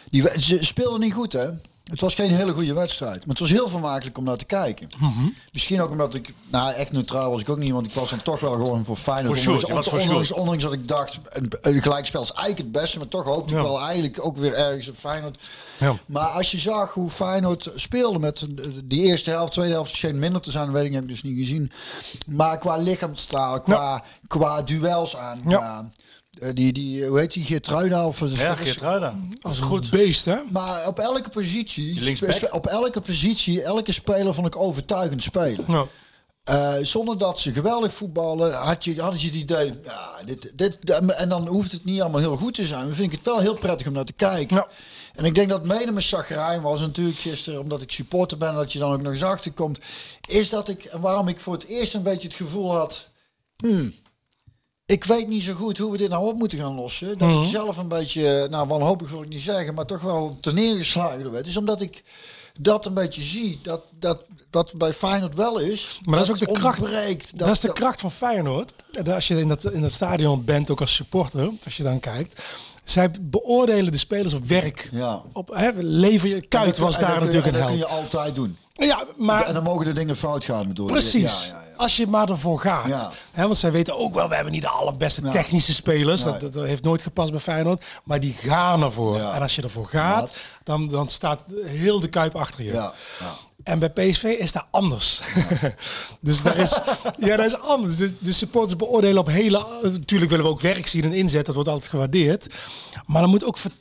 Die, ze speelden niet goed, hè? Het was geen hele goede wedstrijd. Maar het was heel vermakelijk om naar te kijken. Mhm. Misschien ook omdat ik... Nou, echt neutraal was ik ook niet. Want ik was dan toch wel gewoon voor Feyenoord. Voor ondanks, ondanks dat ik dacht... Een, een gelijkspel is eigenlijk het beste. Maar toch hoopte ik wel eigenlijk ook weer ergens op Feyenoord. Ja. Maar als je zag hoe Feyenoord speelde met eh, die eerste helft, tweede helft scheen minder te zijn, weet ik, heb ik dus niet gezien. Maar qua lichaamstaal, qua, qua duels aan, qua, die, die, hoe heet die, Geertruida? Of, Ja, Geertruida. Als een goed beest, hè? Maar op elke positie, op elke positie, elke speler vond ik overtuigend spelen. Nou, Eh, zonder dat ze geweldig voetballen, had je, had je het idee, ja, dit, dit, en dan hoeft het niet allemaal heel goed te zijn. Maar vind ik het wel heel prettig om naar te kijken. Ja. En ik denk dat mede mijn chagrijn was natuurlijk gisteren, omdat ik supporter ben, dat je dan ook nog eens achterkomt, is dat ik, en waarom ik voor het eerst een beetje het gevoel had, hmm, ik weet niet zo goed hoe we dit nou op moeten gaan lossen. Dat ik zelf een beetje, nou wanhopig wil ik niet zeggen, maar toch wel te neergeslagen werd. Is omdat ik dat een beetje zie, dat, dat wat bij Feyenoord wel is, Maar dat is ook de kracht. ontbreekt. Dat, is de kracht van Feyenoord. En Als je in dat, in dat stadion bent, ook als supporter, als je dan kijkt. Zij beoordelen de spelers op werk. Ja. Op, hè, lever je, Kuit was daar natuurlijk een en Dat kun je altijd doen. Ja, maar en dan mogen de dingen fout gaan. Bedoel. Precies. Ja, ja, ja. Als je maar ervoor gaat. Ja. Hè, want zij weten ook wel, we hebben niet de allerbeste technische spelers. Dat, dat heeft nooit gepast bij Feyenoord. Maar die gaan ervoor. En als je ervoor gaat, dan, dan staat heel de Kuip achter je. Ja, ja. En bij PSV is dat anders. dus daar is, ja, dat is anders. Dus de supporters beoordelen op hele... Natuurlijk willen we ook werk zien en inzet. Dat wordt altijd gewaardeerd. Maar er moet ook ver-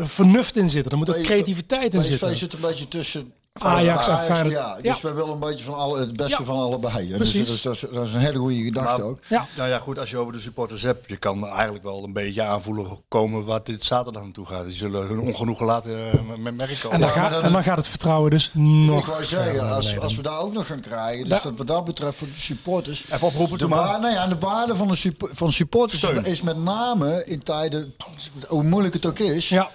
vernuft in zitten. Er moet ook creativiteit in PSV zitten. zit een beetje tussen Ajax en Feyenoord. Ja, dus Ja. wij willen een beetje van alle, het beste Ja. van allebei. En Precies. Dus, dat, is, dat is een hele goede gedachte Maar- ook. Ja. Nou ja, goed, als je over de supporters hebt, je kan eigenlijk wel een beetje aanvoelen komen wat dit zaterdag naartoe gaat. Die zullen hun ongenoegen laten eh, met merken. En dan, Ja, gaat, en dan gaat het vertrouwen dus nog ik wou zeggen, als, als we daar ook nog gaan krijgen, dus dat wat dat betreft voor de supporters. Even oproepen, de, doe maar. wa- nou ja, de waarde van, de van supporters Steun. is met name in tijden, hoe moeilijk het ook is, Ja.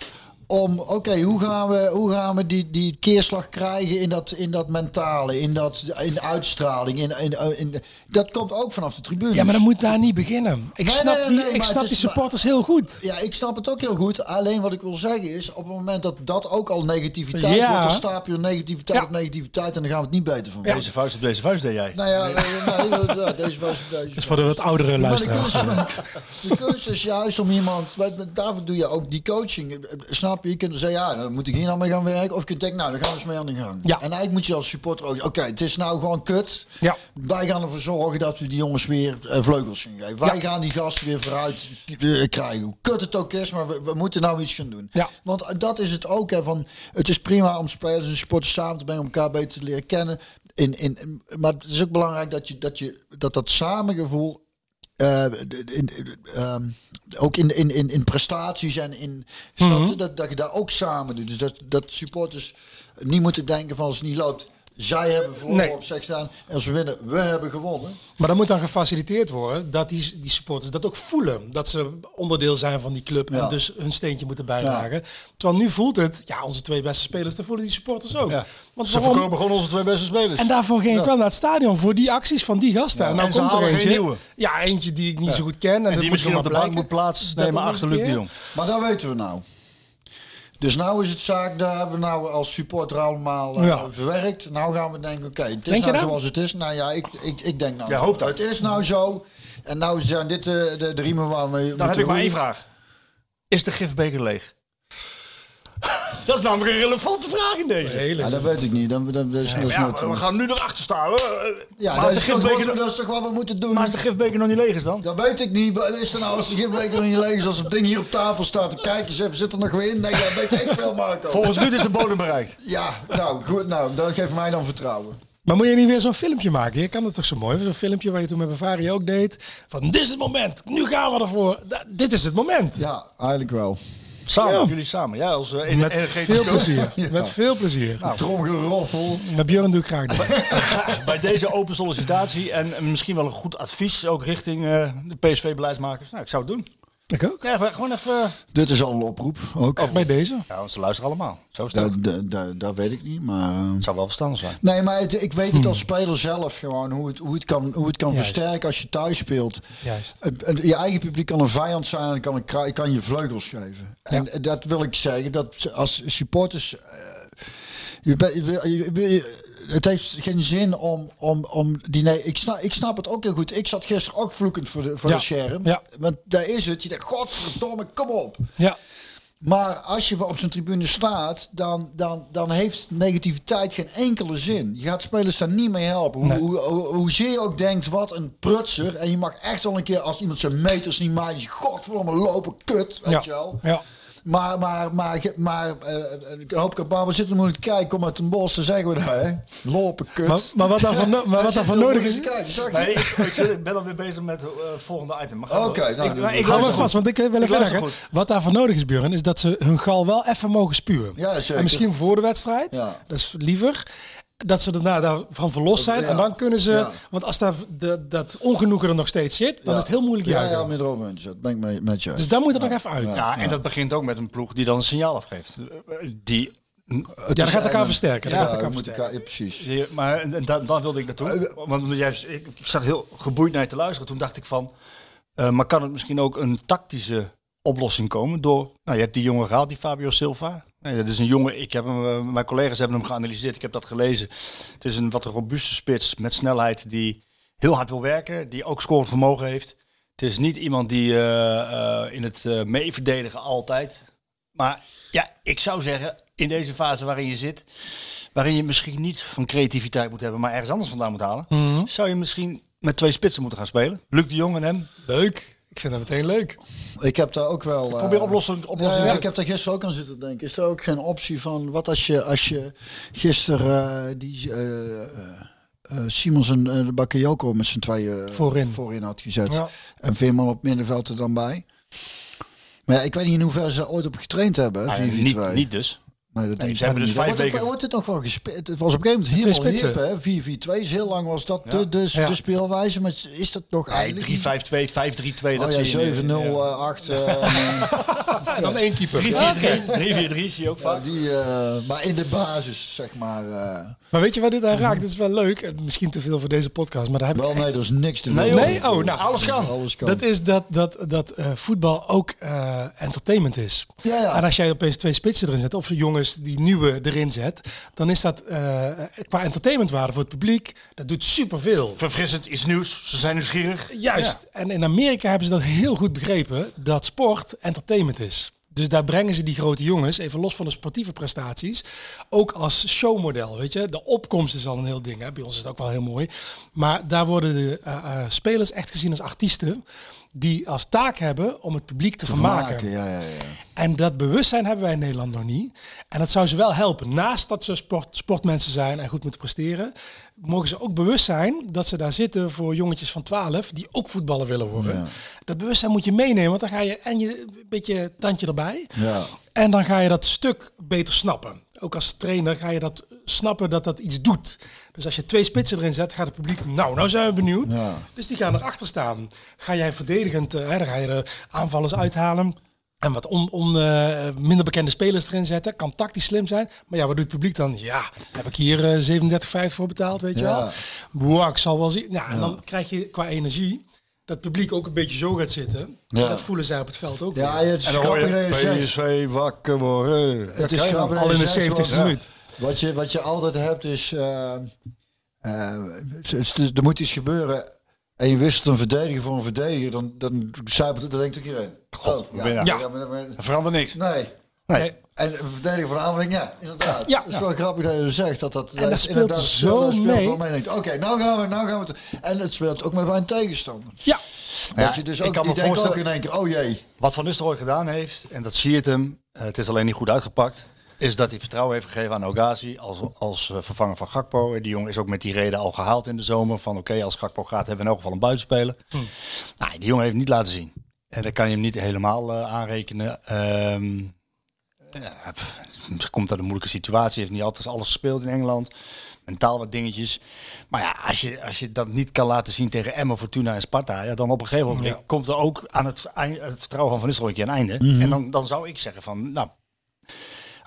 Om, oké, hoe gaan we, hoe gaan we die, die keerslag krijgen in dat, in dat mentale, in, dat, in de uitstraling, in, in, in, dat komt ook vanaf de tribune. Ja, maar dan moet daar niet beginnen. Ik Nee, snap, nee, nee, die, nee, ik snap die supporters heel goed. Ja, ik snap het ook heel goed. Alleen wat ik wil zeggen is, op het moment dat dat ook al negativiteit Ja. wordt, dan stapel je negativiteit Ja. op negativiteit en dan gaan we het niet beter van Ja. Deze vuist op deze vuist deed jij. Nou ja, nee, nee, ja, deze was deze. Dat is voor de wat oudere de luisteraars. kunst, de kunst is juist om iemand, want daarvoor doe je ook die coaching. Snap je? Je kunt zeggen, ja, dan moet ik hier nou mee gaan werken. Of je kunt denken, nou, dan gaan we eens mee aan de gang. Ja. En eigenlijk moet je als supporter ook, oké, het is nou gewoon kut. Ja. Wij gaan ervoor zorgen dat we die jongens weer eh, vleugels gaan geven. Wij Ja. gaan die gasten weer vooruit eh, krijgen. Hoe kut het ook is, maar we, we moeten nou iets gaan doen. Ja. Want eh, dat is het ook. Hè, van, het is prima om spelers en supporters samen te brengen, om elkaar beter te leren kennen. In, in- maar het is ook belangrijk dat je, dat, je, dat, dat samengevoel eh, in, ehm, ook in, in, in, in prestaties en in je, dat, dat je daar ook samen doet. Dus dat, dat supporters niet moeten denken van als het niet loopt, zij hebben verloren Nee. op seks staan. En als we winnen, we hebben gewonnen. Maar dan moet dan gefaciliteerd worden dat die, die supporters dat ook voelen. Dat ze onderdeel zijn van die club Ja. en dus hun steentje moeten bijdragen. Terwijl nu voelt het, ja, onze twee beste spelers, dat voelen die supporters ook. Ja. Want Ze waarom? verkopen gewoon onze twee beste spelers. En daarvoor ging ik wel naar het stadion voor die acties van die gasten. en nou en ze komt er eentje. nieuwe. Ja, eentje die ik niet zo goed ken. En, die moet misschien op de bank moet plaatsnemen achter Luc de. Jong. Maar dat weten we nou. Dus nou is het zaak, daar hebben we nou als supporter allemaal eh, Ja. verwerkt. Nou gaan we denken, oké, het is Denk nou zoals het is. Nou ja, ik, ik, ik denk nou, Jij hoopt dat. het is nou zo. En nou zijn dit de, de, de riemen waar we Dan heb ik maar één vraag. Is de gifbeker leeg? Dat is namelijk een relevante vraag in deze. Hele- Ja, dat weet ik niet. Dat, dat, dat is, dat is Ja, nooit- we gaan nu erachter staan. ja, maar, dat, is de toch gifbeker, wat we- dat is toch wat we moeten doen. maar als de gifbeker nog niet leeg is dan? Dat weet ik niet. Wat Is er nou als de gifbeker niet leeg is, als het ding hier op tafel staat, dan kijk eens even, zit er nog weer in? Nee, dat weet ik veel, Marco. Volgens Ruud is de bodem bereikt. Ja, nou goed, nou, dat geeft mij dan vertrouwen. Maar moet je niet weer zo'n filmpje maken? Je kan het toch zo mooi? Zo'n filmpje waar je toen met Bavaria ook deed. Van dit is het moment. Nu gaan we ervoor. Da- dit is het moment. Ja, eigenlijk wel. Samen, Ja. jullie samen. Ja, als uh, Met veel plezier. Met veel plezier. Tromgeroffel. Met Björn doe ik graag dat. Bij deze open sollicitatie en misschien wel een goed advies ook richting eh, de PSV-beleidsmakers. Nou, ik zou het doen. Ik ook. Ja, gewoon even... Dit is al een oproep, ook. Ook bij deze. Ja, want ze luisteren allemaal. Zo het ook. Dat, dat, dat, dat weet ik niet, maar... eh, Het zou wel verstandig zijn. Nee, maar het- ik weet het als speler zelf gewoon, hoe het, hoe het kan, hoe het kan Juist. versterken als je thuis speelt. Juist. Je eigen publiek kan een vijand zijn en kan, een kan je vleugels geven. En dat wil ik zeggen, dat als supporters... eh, je bent- je wil- je wil- je- het heeft geen zin om, om, om die... Nee, ik snap, ik snap het ook heel goed. Ik zat gisteren ook vloekend voor de, voor Ja. de scherm. Ja. Want daar is het. Je denkt, godverdomme, kom op. Ja. Maar als je op zo'n tribune staat, dan, dan, dan heeft negativiteit geen enkele zin. Je gaat spelers daar niet mee helpen. Hoe, Nee. hoe, hoe, hoezeer je ook denkt, wat een prutser. En je mag echt wel een keer, als iemand zijn meters niet maakt, je godverdomme lopen kut, weet Ja. je wel. Ja. Maar, maar, maar, maar uh, ik hoop dat we zitten moeilijk te kijken, kom uit een bos, dan zeggen we dat, hè. Lopen kut. Maar, maar wat daarvoor no- maar wat nodig is... Te kijken, zag je? Nee, ik, ik ik ben alweer bezig met het volgende item. Oké, door. nou, ik, ik Hou maar vast, want ik wil even Ik verder. goed. Wat daarvoor nodig is, Björn, is dat ze hun gal wel even mogen spuwen. Ja, zeker. En misschien voor de wedstrijd. Ja. Dat is liever. Dat ze daarna daarvan verlost zijn. Ja. En dan kunnen ze... Ja. Want als daar de, dat ongenoegen er nog steeds zit, dan is het heel moeilijk Ja, ja, met erover eens. Dat ben ik mee, met je. Dus daar moet het nog even uit. Ja, Ja, en dat begint ook met een ploeg die dan een signaal afgeeft. Die, Het dat gaat elkaar versterken. Dat Ja, gaat elkaar versterken. elkaar- ja, precies. maar en, en da- dan wilde ik naartoe. Want omdat jij, ik, ik zat heel geboeid naar je te luisteren. Toen dacht ik van, eh, maar kan het misschien ook een tactische oplossing komen door, nou je hebt die jongen gehaald, die Fabio Silva. Nee, dat is een jongen, ik heb hem, eh, mijn collega's hebben hem geanalyseerd, ik heb dat gelezen. Het is een wat robuuste spits met snelheid die heel hard wil werken, die ook scorend vermogen heeft. Het is niet iemand die eh, eh, in het uh, meeverdedigen altijd. Maar ja, ik zou zeggen, in deze fase waarin je zit, waarin je misschien niet van creativiteit moet hebben, maar ergens anders vandaan moet halen, zou je misschien met twee spitsen moeten gaan spelen. Luc de Jong en hem. Leuk. Ik vind dat meteen leuk. Ik heb daar ook wel. eh, Probeer oplossing, Ja, oplossing ja, ik heb daar gisteren ook aan zitten denken. Is er ook geen optie van wat als je, als je gisteren eh, die eh, eh, eh, Simons en eh, Bakayoko met z'n tweeën Voorin. voorin had gezet. Ja. En Veerman op middenveld er dan bij. Maar ja, ik weet niet in hoeverre ze daar ooit op getraind hebben. Ah, 4-4-2. niet, niet dus. Nee, dat ik ze hebben dus vijf Wordt het- weken- Wordt het nog wel gespeeld? Het was op een gegeven moment helemaal hip, hè? 4-4-2. Dus heel lang was dat de, de, Ja. de speelwijze. Maar is dat nog Nee, eigenlijk 3-5-2, niet? 5-3-2, dat Oh ja, zie je. 7-0, Ja. eh, 8. eh, En dan één keeper. 3-4-3, 3-4-3 zie je ook ja, vaak. die, eh, maar in de basis, zeg maar. eh, Maar weet je waar dit aan raakt? Dit is wel leuk. En Misschien te veel voor deze podcast, maar daar heb ik wel, echt- nee, er is niks te doen. Nee. Nee? Oh, nou. Alles kan. Alles kan. Dat is dat, dat, dat eh, voetbal ook eh, entertainment is. Ja, ja. En als jij opeens twee spitsen erin zet, of jongens die nieuwe erin zet, dan is dat eh, qua entertainmentwaarde voor het publiek, dat doet superveel. Verfrissend is nieuws, ze zijn nieuwsgierig. Juist. En in Amerika hebben ze dat heel goed begrepen, dat sport entertainment is. Dus daar brengen ze die grote jongens, even los van de sportieve prestaties, ook als showmodel. Weet je, de opkomst is al een heel ding. Hè? Bij ons is het ook wel heel mooi. Maar daar worden de eh, eh, spelers echt gezien als artiesten die als taak hebben om het publiek te, vermaken. Maken, ja, ja, ja. En dat bewustzijn hebben wij in Nederland nog niet. En dat zou ze wel helpen. Naast dat ze sport, sportmensen zijn en goed moeten presteren, mogen ze ook bewust zijn dat ze daar zitten voor jongetjes van 12 die ook voetballer willen worden. Dat bewustzijn moet je meenemen, want dan ga je en je een beetje tandje erbij. Ja. En dan ga je dat stuk beter snappen. Ook als trainer ga je dat snappen dat dat iets doet. Dus als je twee spitsen erin zet, gaat het publiek, nou, nou zijn we benieuwd. Ja. Dus die gaan erachter staan. Ga jij verdedigend, eh, hè, dan ga je de aanvallers uithalen. En wat on, on, eh, minder bekende spelers erin zetten. Kan tactisch slim zijn. Maar ja, wat doet het publiek dan? Ja, heb ik hier eh 37,50 voor betaald, weet je Ja. wel. Boah, ik zal wel zien. Ja, en dan krijg je qua energie dat het publiek ook een beetje zo gaat zitten. Ja. Dat voelen zij op het veld ook Ja, weer. het is En dan hoor je. PSV wakker worden. Het is grappig Al in de zegt, 70ste want- minuut. Wat je, wat je altijd hebt is, eh, eh, er moet iets gebeuren en je wisselt een verdediger voor een verdediger, dan, dan zuipelt het, dan denkt ook iedereen. Oh, ja, ja. Ja. maar- maar- Er verandert niks. nee. Nee. En een verdediger van de aanvalling, ja, inderdaad. Ja. Het is wel grappig dat je dat zegt. Dat, dat, dat speelt inderdaad- zo dat speelt mee. wel mee. Denkt, Oké, nou gaan we, nou gaan we. het- En het speelt ook met bij een tegenstander. Ja, dat je dus ik ook, kan die me denkt ook voorstellen- in één keer, oh jee. Wat Van Nistelrooy gedaan heeft, en dat zie je het hem, eh, het is alleen niet goed uitgepakt, is dat hij vertrouwen heeft gegeven aan Ogazi als, als eh, vervanger van Gakpo. Die jongen is ook met die reden al gehaald in de zomer van oké, als Gakpo gaat hebben we in elk geval een buitenspeler. Nou, die jongen heeft niet laten zien. En dat kan je hem niet helemaal eh, aanrekenen. Ja, pff, misschien komt uit een moeilijke situatie, heeft niet altijd alles gespeeld in Engeland. Mentaal wat dingetjes. Maar ja, als je, als je dat niet kan laten zien tegen Emma, Fortuna en Sparta, ja, dan op een gegeven moment komt er ook aan het, vertrouwen van Van Nistelrooy een keer een einde. En dan, dan zou ik zeggen van, nou,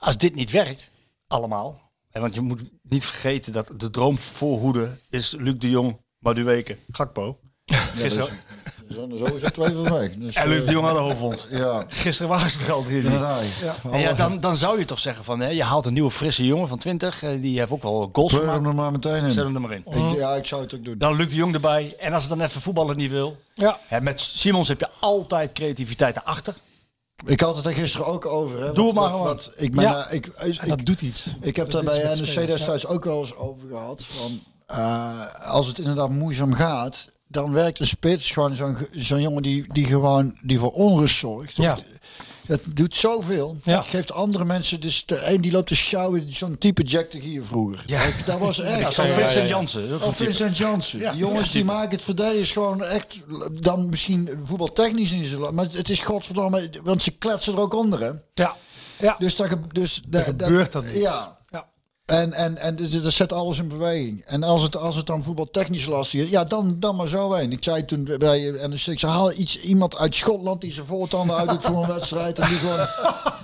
als dit niet werkt, allemaal. hè, Want je moet niet vergeten dat de droomvoorhoede is Luc de Jong, Maduweke, Gakpo. Gisteren, Zo, zo is het twee van weg. Dus, en Luc eh, de Jong aan de hoofdwond. Ja, Gisteren waren ze er al drie. inderdaad. En ja, dan, dan zou je toch zeggen van, hè, je haalt een nieuwe frisse jongen van 20. eh, die heeft ook wel goals Pleur hem gemaakt. er maar meteen in. Zet hem er maar in. Ik, ja, ik zou het ook doen. Dan Luc de Jong erbij. En als het dan even voetballen niet wil. ja. Hè, met Simons heb je altijd creativiteit erachter. Ik had het er gisteren ook over. Hè, Doe wat- maar wat- gewoon. wat- ik, ben, Ja. eh, ik, ik, dat doet iets. ik heb Dat daar bij NEC destijds ook wel eens over gehad. Van, eh, als het inderdaad moeizaam gaat, dan werkt een spits gewoon zo'n zo'n jongen die, die gewoon die voor onrust zorgt. Ja. Dat doet zoveel. Ja. Dat geeft andere mensen. Dus de een die loopt te sjouwen, zo'n type Jack de Gier vroeger. Ja. Dat, dat was echt. Eh, Vincent Jansen. dat is Of. Vincent Jansen. Ja, die jongens ja, die maken het verdedigers gewoon echt. Dan misschien voetbaltechnisch niet zo. Maar het is godverdomme. Want ze kletsen er ook onder. Hè? Ja, ja. Dus, dat, dus da- gebeurt dat niet. Ja. En, en, en d- dat zet alles in beweging. En als het, als het dan voetbaltechnisch lastig is, ja, dan, dan maar zo heen. Ik zei toen bij en ik zei, haal iets, iemand uit Schotland die zijn voortanden uit voor een wedstrijd. En die gewoon,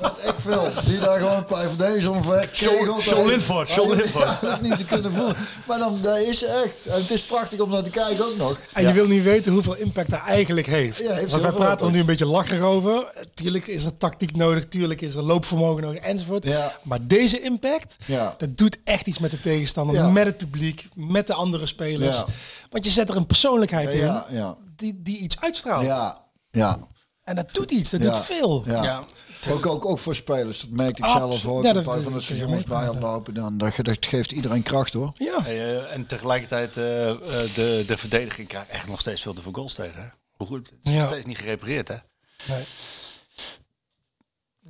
wat ik wil, die daar gewoon een paar verdedigers omver kegelt. John Linford, John. Ja, dat niet te kunnen voelen. Maar dan, dat is echt. En het is prachtig om naar te kijken ook nog. En je wil niet weten hoeveel impact dat eigenlijk heeft. Ja, heeft Want wij praten er nu een beetje lacherig over. Tuurlijk is er tactiek nodig, tuurlijk is er loopvermogen nodig enzovoort. Ja. Maar deze impact, Ja. dat doet echt iets met de tegenstander, Ja. met het publiek, met de andere spelers. Ja. Want je zet er een persoonlijkheid in Ja, ja, Die, die iets uitstraalt. ja, ja. En dat doet iets, dat Ja. doet veel. Ja. Ook, ook, ook voor spelers. Dat merk ik Absoluut. zelf ook. Ja, dat- van de je jongens bij lopen. Dan, dat, dat geeft iedereen kracht hoor. Ja. Hey, eh, en tegelijkertijd, eh, eh, de, de verdediging krijgt echt nog steeds veel te veel goals tegen. Hè? Hoe goed, het is Ja. nog steeds niet gerepareerd, hè? Nee.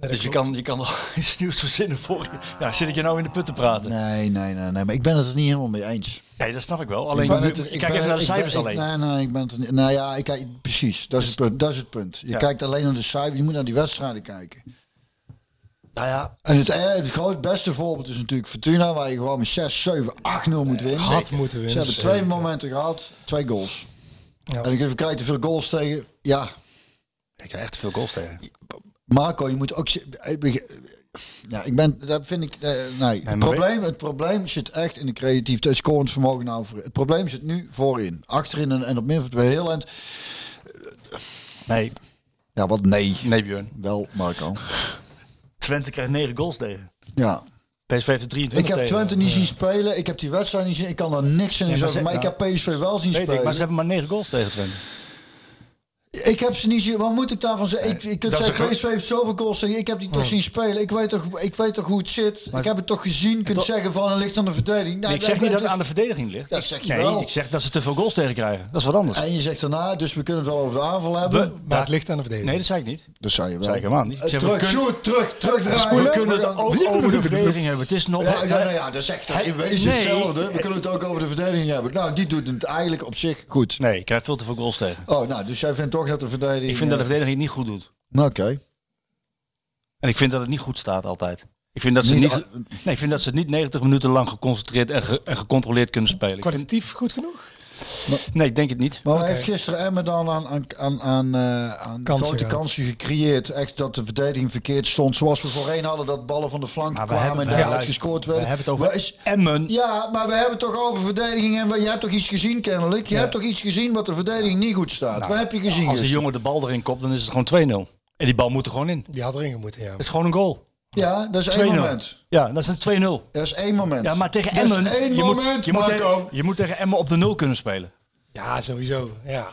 Nee, dat Dus je klopt. kan, je kan nog iets nieuws verzinnen voor je. Ja, zit ik je nou in de put te praten? Nee, Nee, nee, nee, nee. Maar ik ben het er niet helemaal mee eens. dat snap ik wel. Alleen, ik ben nu- het- ik ik kijk ben- even naar de ben- cijfers ik- alleen. Nee, nee, ik ben het er niet. Nou ja, ik kijk, precies. Dat is het punt. Dat is het punt. Je Ja. kijkt alleen naar de cijfers. Je moet naar die wedstrijden kijken. Nou ja, En het, eh, het groot beste voorbeeld is natuurlijk Fortuna, waar je gewoon met 6, 7, 8-0 moet winnen. Had moeten winnen. Ze hebben twee momenten gehad, twee goals. Ja. En ik krijg te veel goals tegen. Ja, ik krijg echt te veel goals tegen. Marco, je moet ook. eh, Ja, ik ben. Dat vind ik. eh, nee. Het, probleem, het probleem zit echt in de creativiteit, scorend vermogen. Nou, voor- het probleem zit nu voorin, achterin en, en op middenveld bij heel eind. Nee, Ja, wat nee. nee Björn. Wel, Marco. Twente krijgt 9 goals tegen. Ja. PSV heeft er 23 Ik heb tegen. Twente niet zien spelen. Ik heb die wedstrijd niet zien. Ik kan daar niks in Nee, maar zeggen. ze- Maar ik nou, heb PSV wel zien Weet spelen. ik, maar ze hebben maar 9 goals tegen Twente. Ik heb ze niet zien. Wat moet ik daarvan zeggen? Ik, ik kunt zeggen, een PSV heeft zoveel goals. tegen. Ik heb die toch zien spelen. Ik weet toch, ik weet toch hoe het zit. ik heb het toch gezien. Je kunt toch- zeggen van het ligt aan de verdediging. Nou, ik zeg niet dat het aan de verdediging ligt. Dat zeg je nee, wel. ik zeg dat ze te veel goals tegen krijgen. Dat is wat anders. En je zegt daarna, dus we kunnen het wel over de aanval hebben. We- Maar het ligt aan de verdediging. Nee, dat zei ik niet. dat zei je wel. Dat zei ik helemaal niet. Ik Eh, terug, kunnen- shoot, terug, terug We kunnen het ook over de verdediging hebben. Het is nog... Ja, ja, nou ja, dat zegt hij. In wezen Nee. hetzelfde. We kunnen het ook over de verdediging hebben. Nou, die doet het eigenlijk op zich goed. Nee, ik krijg veel te veel goals tegen. Oh, nou, dus jij vindt toch dat de verdediging... Ik vind dat de eh, verdediging het niet goed doet. Oké. En ik vind dat het niet goed staat altijd. Ik vind dat ze, Niet niet, al- nee, ik vind dat ze het niet 90 minuten lang geconcentreerd en, ge- en gecontroleerd kunnen spelen. Kwalitatief goed genoeg? Nee, ik denk het niet. Maar hij heeft gisteren Emmen dan aan, aan, aan, aan, eh, aan Kansen grote gehad. kansen gecreëerd. Echt dat de verdediging verkeerd stond. Zoals we voorheen hadden, dat ballen van de flank Maar we kwamen hebben- en we daaruit gescoord We werden. hebben het over is- Emmen. Ja, maar we hebben het toch over verdediging en we, je hebt toch iets gezien kennelijk? Je hebt toch iets gezien wat de verdediging niet goed staat? Nou, Wat heb je gezien Als een gisteren? jongen de bal erin kopt, dan is het gewoon 2-0. En die bal moet er gewoon in. Die had erin gemoeten, ja. Dat is gewoon een goal. Ja, dat is 2-0. één moment. Ja, dat is een 2-0. Dat is één moment. Ja, maar tegen dat is Emmen... één je, moet, je, tegen, je moet tegen Emmen op de nul kunnen spelen. Ja, sowieso. Ja.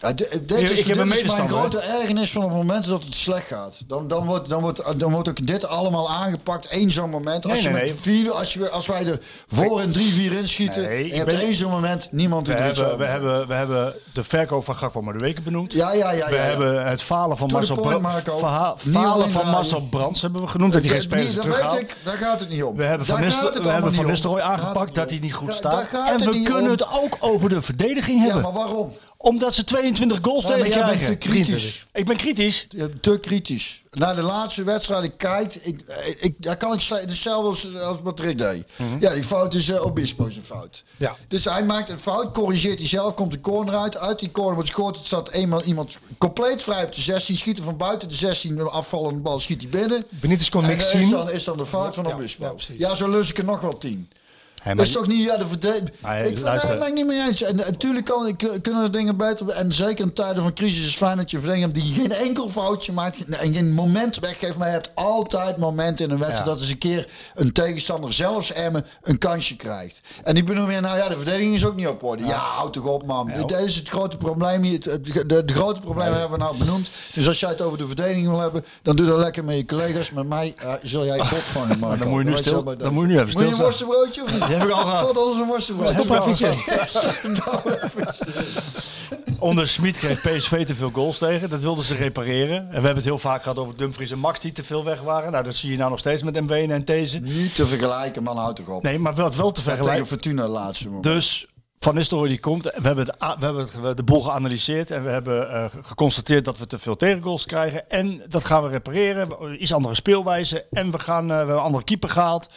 Ja, dit- Ik- is, ik heb dit een is mijn grote ergernis van het moment dat het slecht gaat. Dan, dan, wordt, dan, wordt, dan wordt ook dit allemaal aangepakt. Eén zo'n moment. Als, Nee, je nee, met nee. vier, als, je, als wij er voor een 3-4 inschieten. Nee, en je hebt ben- één zo'n moment. Niemand We hebben, we, hebben, we hebben de verkoop van Gakpo maar de weken benoemd. Ja, ja, ja. we ja, ja. hebben het falen van Marcel Brands. Falen van. Marcel Brands hebben we genoemd. Dat hij geen spelers dat terughaalt. weet ik, daar gaat het niet om. We hebben Van, we hebben Nistelrooy aangepakt dat hij niet goed staat. En we kunnen het ook over de verdediging Ja, hebben. maar waarom? Omdat ze 22 goals Ja, maar bent krijgen. te kritisch. Ik ben kritisch. Ja, Te kritisch. Naar de laatste wedstrijden kijkt, ik, ik, daar kan ik hetzelfde als, als wat Rick deed. Ja, die fout is uh, Obispo zijn fout. Ja. Dus hij maakt een fout, corrigeert hij zelf, komt de corner uit. Uit die corner wordt scoort, het staat eenmaal iemand compleet vrij op de 16, schiet er van buiten de 16, een afvallende bal schiet hij binnen. Benitez kon En niks is zien. dan, is dan de fout van Obispo. ja, zo lus ik er nog wel tien. Hey, Dat maar- is toch niet, ja, de verdediging. Nee, ik ben het niet mee eens. En natuurlijk kan, ik- kunnen er dingen beter. En zeker in tijden van crisis is het fijn dat je een verdediging hebt die geen enkel foutje maakt. En geen moment weggeeft. Maar je hebt altijd momenten in een wedstrijd Ja. dat eens een keer een tegenstander, zelfs Emmen, een kansje krijgt. En die benoem je, nou ja, de verdediging is ook niet op orde. Ja, houd toch op, man. Dat is het grote probleem hier. Het- het- De, de grote problemen hebben we nou benoemd. Dus als jij het over de verdediging wil hebben, dan doe dat lekker met je collega's. Met mij eh, zul jij bot vangen, Marco. dan moet je nu stil- dan moet je nu even Moet je een stil worstenbroodje of niet? Die heb ik al gehad. Stop even iets in. Onder Smit kreeg PSV te veel goals tegen. Dat wilden ze repareren. En we hebben het heel vaak gehad over Dumfries en Max die te veel weg waren. Nou, dat zie je nou nog steeds met MW en These. Niet te vergelijken, man, houd toch op. Nee, maar wel, wel te Ja, tegen vergelijken. Fortuna laatste moment. Dus Van Nistelrooy die komt. We hebben, het, we hebben de boel geanalyseerd. En we hebben eh, geconstateerd dat we te veel tegengoals krijgen. En dat gaan we repareren. Iets andere speelwijze. En we, gaan, eh, we hebben een andere keeper gehaald.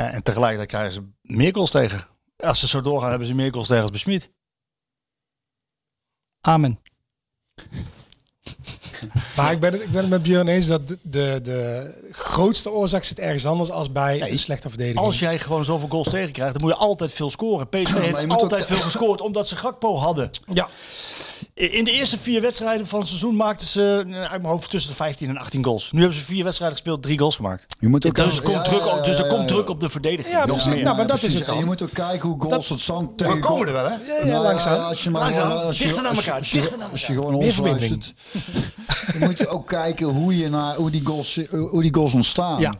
Ja, en tegelijkertijd krijgen ze meer goals tegen. Als ze zo doorgaan, hebben ze meer goals tegen als Besmiet. Amen. Maar ik ben, het, ik ben het met Björn eens dat de, de, de grootste oorzaak zit ergens anders als bij een slechte verdediging. Als jij gewoon zoveel goals tegenkrijgt, dan moet je altijd veel scoren. PSV heeft altijd veel gescoord, omdat ze Gakpo hadden. ja, In de eerste vier wedstrijden van het seizoen maakten ze eh, uit mijn hoofd tussen de 15 en 18 goals. Nu hebben ze vier wedstrijden gespeeld, drie goals gemaakt. Je moet ook Dus er komt, ja, druk, op, dus er ja, komt ja, druk op de verdediging. Ja, Nog precies. meer. Nou, maar dat precies. is het dan. Je moet ook kijken hoe goals tot stand tegen. We komen er wel, hè? ja, ja, langzaam. Als je maar Langzaam. gewoon- als je, Dichter naar als je- elkaar, als je- dichter naar Als je gewoon ons luistert. Je moet ook kijken hoe, je naar, hoe, die goals, hoe die goals ontstaan. Ja,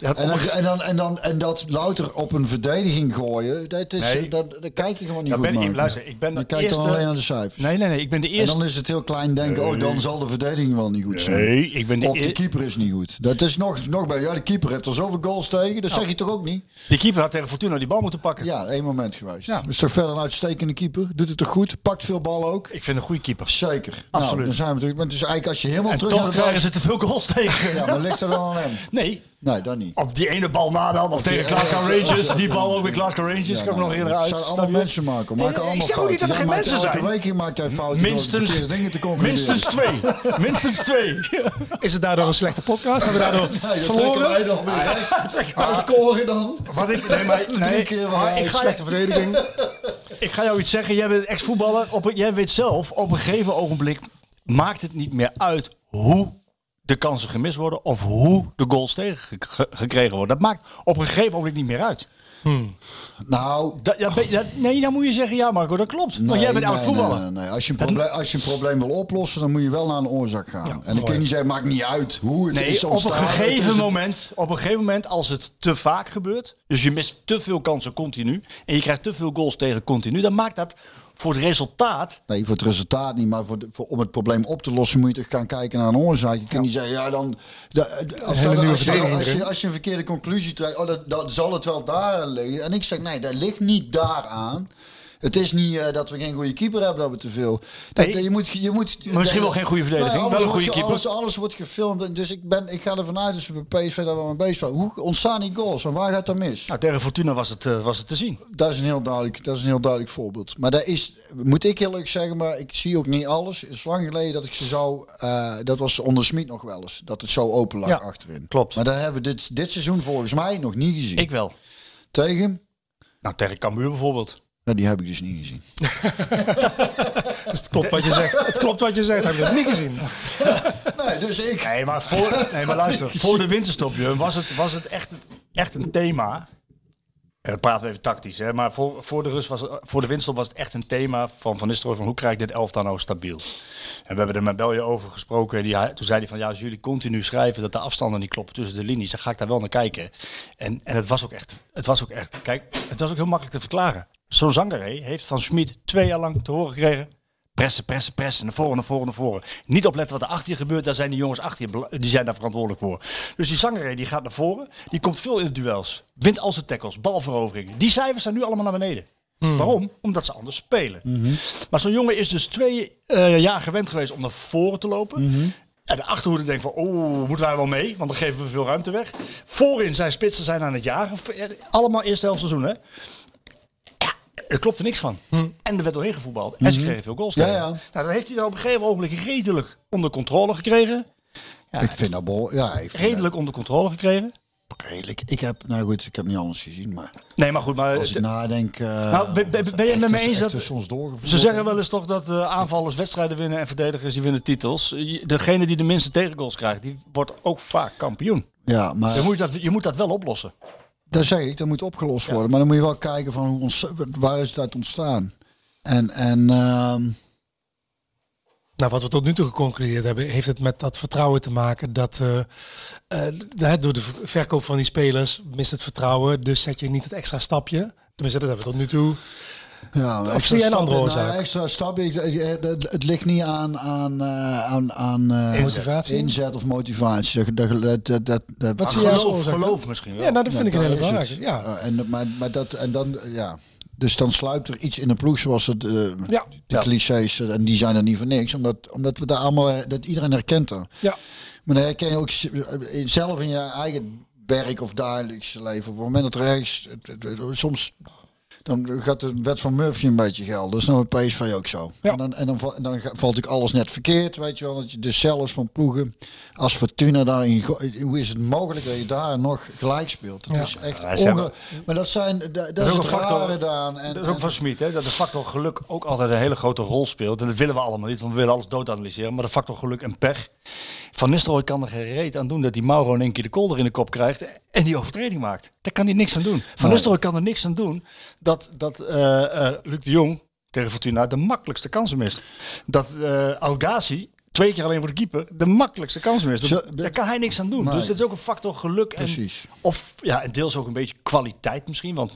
ja. En, dan, en, dan, en, dan, en dat louter op een verdediging gooien, dat is, Nee. dat, daar kijk je gewoon niet goed ben, ik, naar. luister, ik ben Je de kijkt eerste... dan alleen naar de cijfers. Nee, nee, nee. Ik ben de En eerste... dan is het heel klein denken, oh, dan zal de verdediging wel niet goed zijn. Nee, ik ben de Of de keeper is niet goed. Dat is nog, nog bij, ja, de keeper heeft er zoveel goals tegen, dat zeg je toch ook niet? Die keeper had tegen Fortuna die bal moeten pakken. Ja, één moment geweest. Ja. Is toch verder een uitstekende keeper? Doet het toch goed? Pakt veel ballen ook? Ik vind een goede keeper. Zeker. Absoluut. Nou, dan zijn we natuurlijk, maar dus eigenlijk als je helemaal En terug toch krijgen bal- ze te veel goals tegen. Ja, maar ligt er dan aan hem? Nee, Nee, dat niet. op die ene bal na dan. Of tegen die- Glasgow Rangers. Die bal ook bij Glasgow Rangers. Ja, Ik kan nou, nog eerder het uit. zijn Snap allemaal mensen maken. Ik zeg ook niet dat er geen mensen elke zijn. week maakt jij fouten Minstens, dingen te minstens twee. Minstens twee. Is het daardoor een slechte podcast? Hebben we daardoor Nee, dat trekken verloren? wij dan scoren dan. Wat ik, nee, maar, Drie nee, keer maar waar. ik, ga, Slechte verdediging. ik ga jou iets zeggen. Jij bent ex-voetballer. Jij weet zelf, op een gegeven ogenblik maakt het niet meer uit hoe de kansen gemist worden of hoe de goals tegengekregen worden. Dat maakt op een gegeven ogenblik niet meer uit. Nou, Dat, ja, ben- dat- nee, dan moet je zeggen, ja Marco, dat klopt. Want jij bent nee, oud voetballer. Nee, nee, nee. Als, je een probleem, als je een probleem wil oplossen, dan moet je wel naar een oorzaak gaan. en dan kun je niet zeggen, maakt niet uit hoe het Nee, is op een, gegeven moment, op een gegeven moment, als het te vaak gebeurt, dus je mist te veel kansen continu en je krijgt te veel goals tegen continu, dan maakt dat voor het resultaat. Nee, voor het resultaat niet, maar voor de- voor, om het probleem op te lossen moet je toch gaan kijken naar een oorzaak. Je kunt niet zeggen, ja dan... De, de- als, hele dat- nieuwe als, je, verdediging als, je, erin. als je een verkeerde conclusie trekt, oh, dat, dat zal het wel daar liggen. En ik zeg, nee, dat ligt niet daaraan. Het is niet eh, dat we geen goede keeper hebben, dat we te veel. Dat, Nee. je moet, je moet, Misschien wel geen goede verdediging, wel een goede keeper. Alles, alles wordt gefilmd. Dus ik, ben, ik ga ervan uit, dus we bij PSV daar wel mee bezig zijn. Hoe ontstaan die goals en waar gaat dat mis? Nou, tegen Fortuna was het, eh, was het te zien. Dat is een heel duidelijk, dat is een heel duidelijk voorbeeld. Maar dat is, moet ik heel eerlijk zeggen, maar ik zie ook niet alles. Het is lang geleden dat ik ze zou, eh, dat was onder Smit nog wel eens, dat het zo open lag Ja, achterin. klopt. Maar dat hebben we dit, dit seizoen volgens mij nog niet gezien. Ik wel. Tegen? Nou, tegen Cambuur bijvoorbeeld. Die heb ik dus niet gezien. Dus het klopt wat je zegt. Het klopt wat je zegt. Heb je het niet gezien? Nee, dus ik. Nee, maar, voor, nee, maar luister, voor de winterstop was het, was het echt, echt een thema. En dan praten we even tactisch, hè? maar voor, voor, de rust was het, voor de winterstop was het echt een thema van Van Nistelrooy van hoe krijg ik dit elftal nou stabiel? En we hebben er met Belje over gesproken en die, toen zei hij van ja, als jullie continu schrijven dat de afstanden niet kloppen tussen de linies, dan ga ik daar wel naar kijken. En, en het was ook echt, het was ook echt, kijk, het was ook heel makkelijk te verklaren. Zo'n Zangaré heeft van Schmid twee jaar lang te horen gekregen, Pressen, pressen, pressen. Naar voren, naar voren, naar voren. Niet opletten wat er achter je gebeurt. Daar zijn die jongens achter je, die zijn daar verantwoordelijk voor. Dus die Zangeré die gaat naar voren. Die komt veel in de duels. Wint al zijn tackles, balveroveringen. Die cijfers zijn nu allemaal naar beneden. Waarom? Omdat ze anders spelen. Maar zo'n jongen is dus twee eh, jaar gewend geweest om naar voren te lopen. En de achterhoede denkt van, oh, moeten wij wel mee? Want dan geven we veel ruimte weg. Voorin zijn spitsen zijn aan het jagen. Allemaal eerste helft seizoen, hè? Er klopte niks van. En er werd doorheen gevoetbald. En ze kregen veel goals Ja, ja. Nou, dat heeft hij dan op een gegeven ogenblik redelijk onder controle gekregen. Ja, Ik vind dat bol. Ja, ik vind redelijk onder controle gekregen. redelijk. Ik heb, nou goed, ik heb niet alles gezien, maar Nee, maar goed, maar als ik nadenk. eh, Nou, ben- ben- ben je het met me eens dat- ze zeggen wel eens toch dat eh, aanvallers wedstrijden winnen en verdedigers die winnen titels. Degene die de minste tegengoals krijgt, die wordt ook vaak kampioen. Ja, maar Je moet dat, je moet dat wel oplossen. Dat zeg ik, dat moet opgelost worden. Maar dan moet je wel kijken van hoe ons, waar is het uit ontstaan. En, en ehm, Nou, wat we tot nu toe geconcludeerd hebben, heeft het met dat vertrouwen te maken dat eh, eh, door de verkoop van die spelers mist het vertrouwen, dus zet je niet het extra stapje. Tenminste, dat hebben we tot nu toe. Ja, Of zie jij een andere nou, oorzaak? extra stap. ik- Het, ligt niet aan, aan, eh, aan, aan eh, Motivatie? inzet of motivatie. Dat, dat, dat, dat, Wat zie jij als Geloof, geloof misschien wel. Ja, nou, dat vind ik een hele belangrijke. Ja. Eh, en, maar, maar dat, en dan, ja. Dus dan sluipt er iets in de ploeg zoals het, eh, Ja. de clichés, eh, en die zijn er niet voor niks. Omdat, omdat we daar allemaal, eh, dat iedereen herkent er. ja. Maar dan herken je ook eh, zelf in je eigen werk of dagelijks leven. Op het moment dat er ergens, soms dan gaat de wet van Murphy een beetje gelden. Dat is nou bij PSV ook zo. Ja. En, dan, en dan, en dan valt ik alles net verkeerd, weet je wel. Dat je dus zelfs van ploegen als Fortuna daarin... Hoe is het mogelijk dat je daar nog gelijk speelt? Dat Ja. is echt Ja, onge- Maar dat zijn... Dat, dat, is is ook het een factor. rare daan. En, Dat is ook van Smit, hè? dat de factor geluk ook altijd een hele grote rol speelt. En dat willen we allemaal niet, want we willen alles dood analyseren. Maar de factor geluk en pech. Van Nistelrooy kan er geen reet aan doen dat die Mauro in één keer de kolder in de kop krijgt en die overtreding maakt. Daar kan hij niks aan doen. Van. Nistelrooy kan er niks aan doen dat, dat eh, eh, Luc de Jong tegen Fortuna de makkelijkste kansen mist. Dat eh Algazi twee keer alleen voor de keeper de makkelijkste kans mist. Dat- Zo- daar kan hij niks aan doen. Nee. Dus dat is ook een factor geluk. En, Precies. of ja, en deels ook een beetje kwaliteit misschien. Want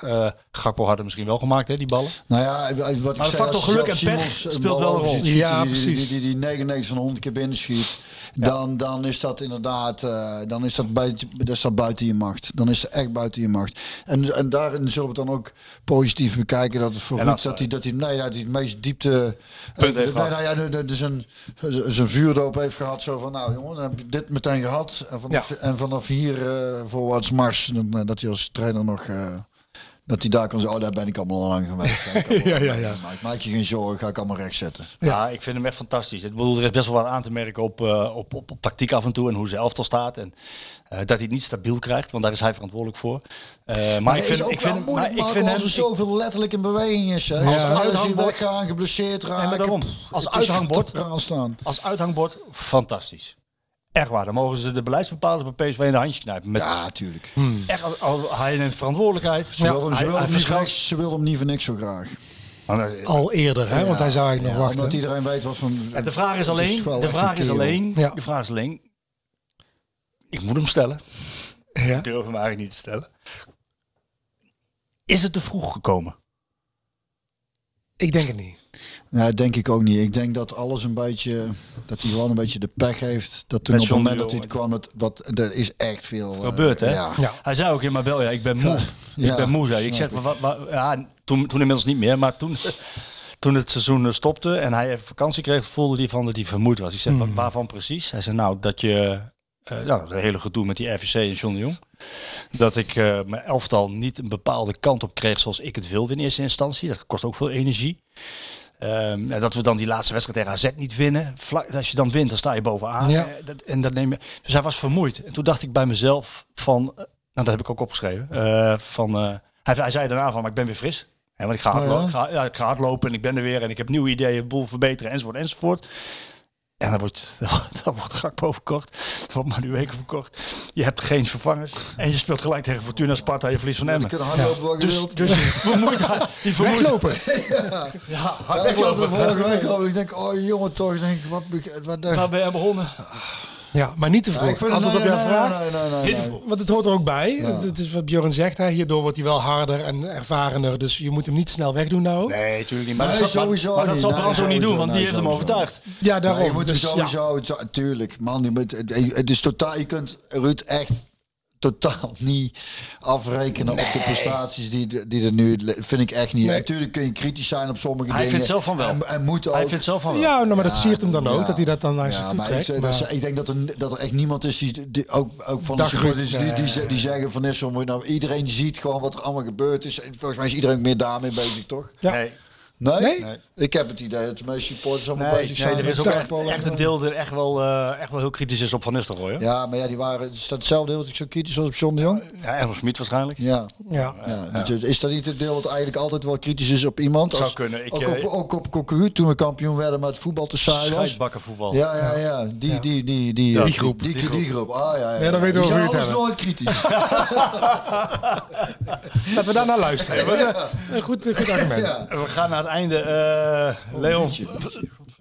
eh Gakpo had het misschien wel gemaakt, hè, die ballen. Nou ja, wat ik Maar de zei, factor als geluk en pech speelt wel een rol. Ja, die, precies. Die, die, die 99 van de 100 keer binnenschiet, dan, dan is dat inderdaad, eh, dan is dat, buiten, is dat buiten je macht. Dan is het echt buiten je macht. En, en daarin zullen we het dan ook positief bekijken dat het voor als- dat hij, dat hij, nee, dat hij het meest diepte, Punt eh, heeft nee, gehad. nou ja, de- dus een, zijn vuurdoop heeft gehad, zo van, nou jongen, dan heb je dit meteen gehad. En vanaf, en vanaf hier uh, voorwaarts mars, eh, dat hij als trainer nog... dat hij daar kan zeggen, oh daar ben ik allemaal al lang geweest. Ja, ja, ja. Maak, maak je geen zorgen, ga ik allemaal recht zetten. Ja, ik vind hem echt fantastisch. Ik bedoel, er is best wel wat aan te merken op, eh, op, op, op tactiek af en toe en hoe zijn elftal staat. En eh, dat hij het niet stabiel krijgt, want daar is hij verantwoordelijk voor. Eh, maar, Maar ik vind, ook ik wel vind, moeilijk maar ik vind als hem, er zoveel letterlijk in beweging is. Hè. Als Ja. die Uithangbord. weggaan, geblesseerd raken. daarom. Als uithangbord. staan. als uithangbord fantastisch. Echt waar, dan mogen ze de beleidsbepalers bij PSV in de handjes knijpen. Met Ja, tuurlijk. echt, al, hij neemt verantwoordelijkheid. Ze wilden hem, ze hij, wilden hij hem niet voor verschuilt- niks, ze wilden hem niet voor niks zo graag. Eh, Al eerder, hè? want hij zou eigenlijk Ja, nog wachten. Omdat iedereen weet wat van... En de vraag is alleen, de vraag is alleen, Ja. de vraag is alleen, ik moet hem stellen. Ja. Ik durf hem eigenlijk niet te stellen. Is het te vroeg gekomen? Ik denk het niet. Nee, denk ik ook niet. Ik denk dat alles een beetje... Dat hij gewoon een beetje de pech heeft. Dat toen Met op het moment dat hij Jong. kwam... Het, wat, er is echt veel... eh, Gebeurd, hè? Ja. Ja. Hij zei ook in Mabel, ja, ik ben moe. Ja, ik ben moe, zei hij. Ik zeg, wat, wat, ja, toen, toen inmiddels niet meer, maar toen, toen het seizoen eh, stopte en hij even vakantie kreeg, voelde hij van dat hij vermoeid was. Ik zeg, "Wa- waarvan precies? Hij zei, nou, dat je, eh nou, dat hele gedoe met die RVC en John de Jong, dat ik eh, mijn elftal niet een bepaalde kant op kreeg zoals ik het wilde in eerste instantie. Dat kost ook veel energie. En dat we dan die laatste wedstrijd tegen AZ niet winnen. Vlak, als je dan wint, dan sta je bovenaan. Ja. Eh, dat, en dat neem je. Dus hij was vermoeid. En toen dacht ik bij mezelf van, eh, nou dat heb ik ook opgeschreven. eh, van, hij, hij zei daarna van, maar ik ben weer fris. Want ik ga, Oh ja? ik, ga, ja, ik ga hardlopen en ik ben er weer en ik heb nieuwe ideeën, de boel verbeteren enzovoort enzovoort. En dan wordt, dan wordt Gakpo verkocht, dan wordt Manuweke verkocht. Je hebt geen vervangers en je speelt gelijk tegen Fortuna Sparta, je verliest van Emmen. wat je Dus, dus die vermoeidheid, die vermoeidheid. Weglopen. Ja, hard Ja, ik had er vorige week over. Ik denk, oh jongen toch. Ik Denk, wat, be- wat, Waar ben je aan begonnen? Ja, maar niet te Ja, vroeg. ik vind het- Antwoord op jouw vraag. Niet te vroeg. Want het hoort er ook bij. Het, het is wat Bjorn zegt. Hè. Hierdoor wordt hij wel harder en ervarener. Dus je moet hem niet snel wegdoen nou. ook. Nee, natuurlijk niet. Maar Nee, dat zal, sowieso maar, maar dat niet. zal ook niet doen, want die heeft hem overtuigd. Ja, daarom. Nee, je moet dus, hem ja. sowieso, tu- tuurlijk, man. Je moet, het is totaal, je kunt Ruud echt totaal niet afrekenen op de prestaties die, die er nu, vind ik echt niet. Nee. Natuurlijk kun je kritisch zijn op sommige Hij dingen. vindt zelf van wel. En, en moet ook. Hij vindt zelf van wel. Ja, nou, maar dat siert hem dan ook. Dat hij dat dan naar zich Ja, toe maar ik, trekt. zeg- maar- dat is- ik denk dat er, dat er echt niemand is die, die ook, ook van Dag de supporters die, die, die zeggen van Nissan, nou, iedereen ziet gewoon wat er allemaal gebeurd is. Volgens mij is iedereen meer daarmee bezig, toch? Ja. Nee, Nee? Nee? Nee. Ik heb het idee dat de meeste supporters allemaal nee, bezig nee, zijn. er is ook met echt, en een deel er echt wel, eh, echt wel heel kritisch is op Van Nistelrooy. hè? Ja, maar ja, die waren. Is dat hetzelfde deel dat ik zo kritisch was op John de Jong? Ja, Engel Smit waarschijnlijk. Ja. ja. ja. Dus Is dat niet het deel wat eigenlijk altijd wel kritisch is op iemand? Zou Als- kunnen. Ik, ook, eh, op, ook op Cocu, toen we kampioen werden, maar het voetbal te saai was. Scheidbakkenvoetbal. Ja, ja, ja. Die, Ja. die, die, die, Ja, die, die groep. Die, die, Die groep. Ah, ja, ja. Ja, dan weten we over het nooit kritisch. Laten we daar naar luisteren. Dat is een- een goed, een goed argument. We gaan naar het einde. Eh, Leon,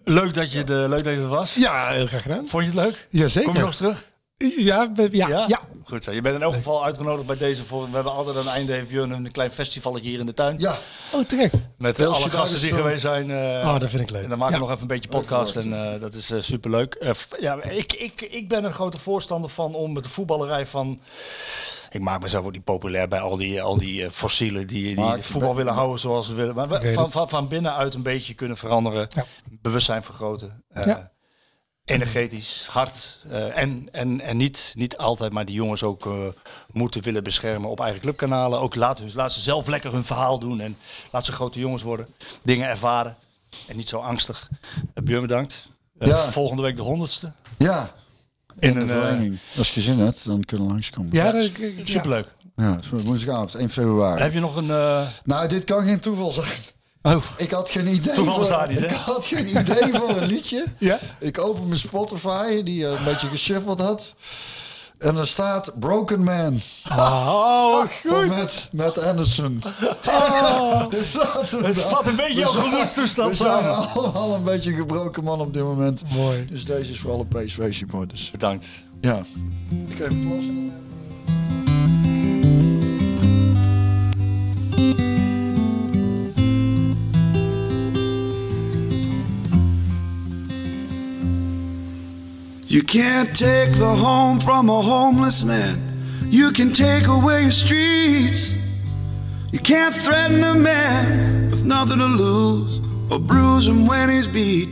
leuk dat, je de, leuk dat je er was. Ja, heel graag gedaan. Vond je het leuk? Jazeker. Kom je nog eens terug? Ja, ja, ja. Goed zo. Je bent in elk geval uitgenodigd bij deze. Voor, we hebben altijd aan het einde heeft Björn een klein festival hier in de tuin. Ja, Oh, terecht. Met Welsje alle gasten die geweest zijn. eh, Oh, dat vind ik leuk. En dan maken we Ja. nog even een beetje podcast en eh, dat is super superleuk. Eh, ja, ik, ik, ik ben een grote voorstander van om met de voetballerij van... Ik maak mezelf ook niet populair bij al die, al die eh, fossielen die, die voetbal willen houden zoals ze willen. Maar we- van, van, van binnenuit een beetje kunnen veranderen. Ja. Bewustzijn vergroten. Eh, energetisch, hard. eh, en en, en niet, niet altijd, maar die jongens ook moeten willen beschermen op eigen clubkanalen. Ook laat, hun, laat ze zelf lekker hun verhaal doen en laat ze grote jongens worden. Dingen ervaren en niet zo angstig. Uh, Björn, bedankt. Ja. Volgende week de honderdste. Ja, In een, eh, verlenging. Als je zin hebt, dan kunnen we langskomen. Ja, Ja, dat. Superleuk. ja het is woensdagavond, 1 februari. Heb je nog een... eh, Nou, dit kan geen toeval zijn. Oh, Ik had geen idee. Toeval voor- niet? Ik had geen idee voor een liedje. Ja? Ik open mijn Spotify, die eh, een beetje geshuffeld had. En er staat Broken Man. Oh, Van Met, met Anderson. dus laten we het dan- vat een beetje we jouw zijn- gemoedstoestand We zijn samen. allemaal een beetje een gebroken man op dit moment. Mooi. Dus deze is voor alle PSV-supporters. bedankt. Ja. Ik You can't take the home from a homeless man. You can take away your streets. You can't threaten a man with nothing to lose or bruise him when he's beat.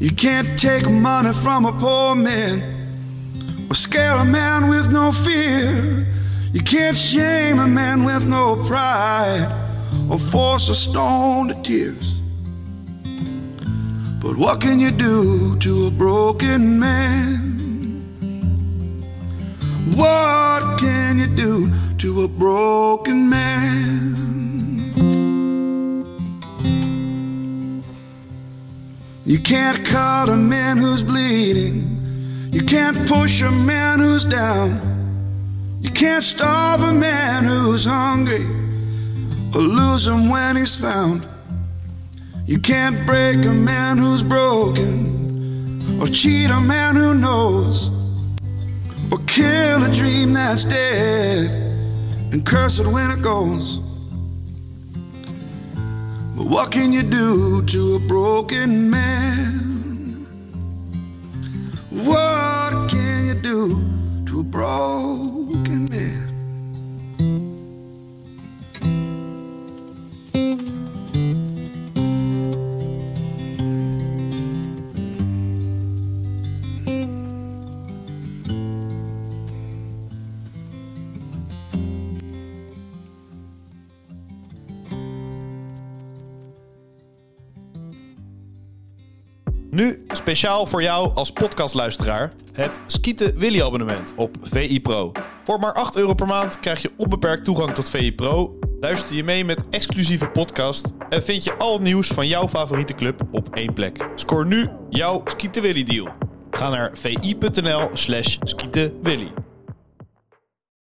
You can't take money from a poor man or scare a man with no fear. You can't shame a man with no pride or force a stone to tears. But what can you do to a broken man? What can you do to a broken man? You can't cut a man who's bleeding. You can't push a man who's down. You can't starve a man who's hungry or lose him when he's found. You can't break a man who's broken, or cheat a man who knows, or kill a dream that's dead and curse it when it goes. But what can you do to a broken man? What can you do to a broken speciaal voor jou als podcastluisteraar het Skieten Willy abonnement op VI Pro. Voor maar 8 euro per maand krijg je onbeperkt toegang tot VI Pro. Luister je mee met exclusieve podcast en vind je al het nieuws van jouw favoriete club op één plek. Scoor nu jouw Skieten Willy deal. Ga naar vi.nl slash skietenwilly.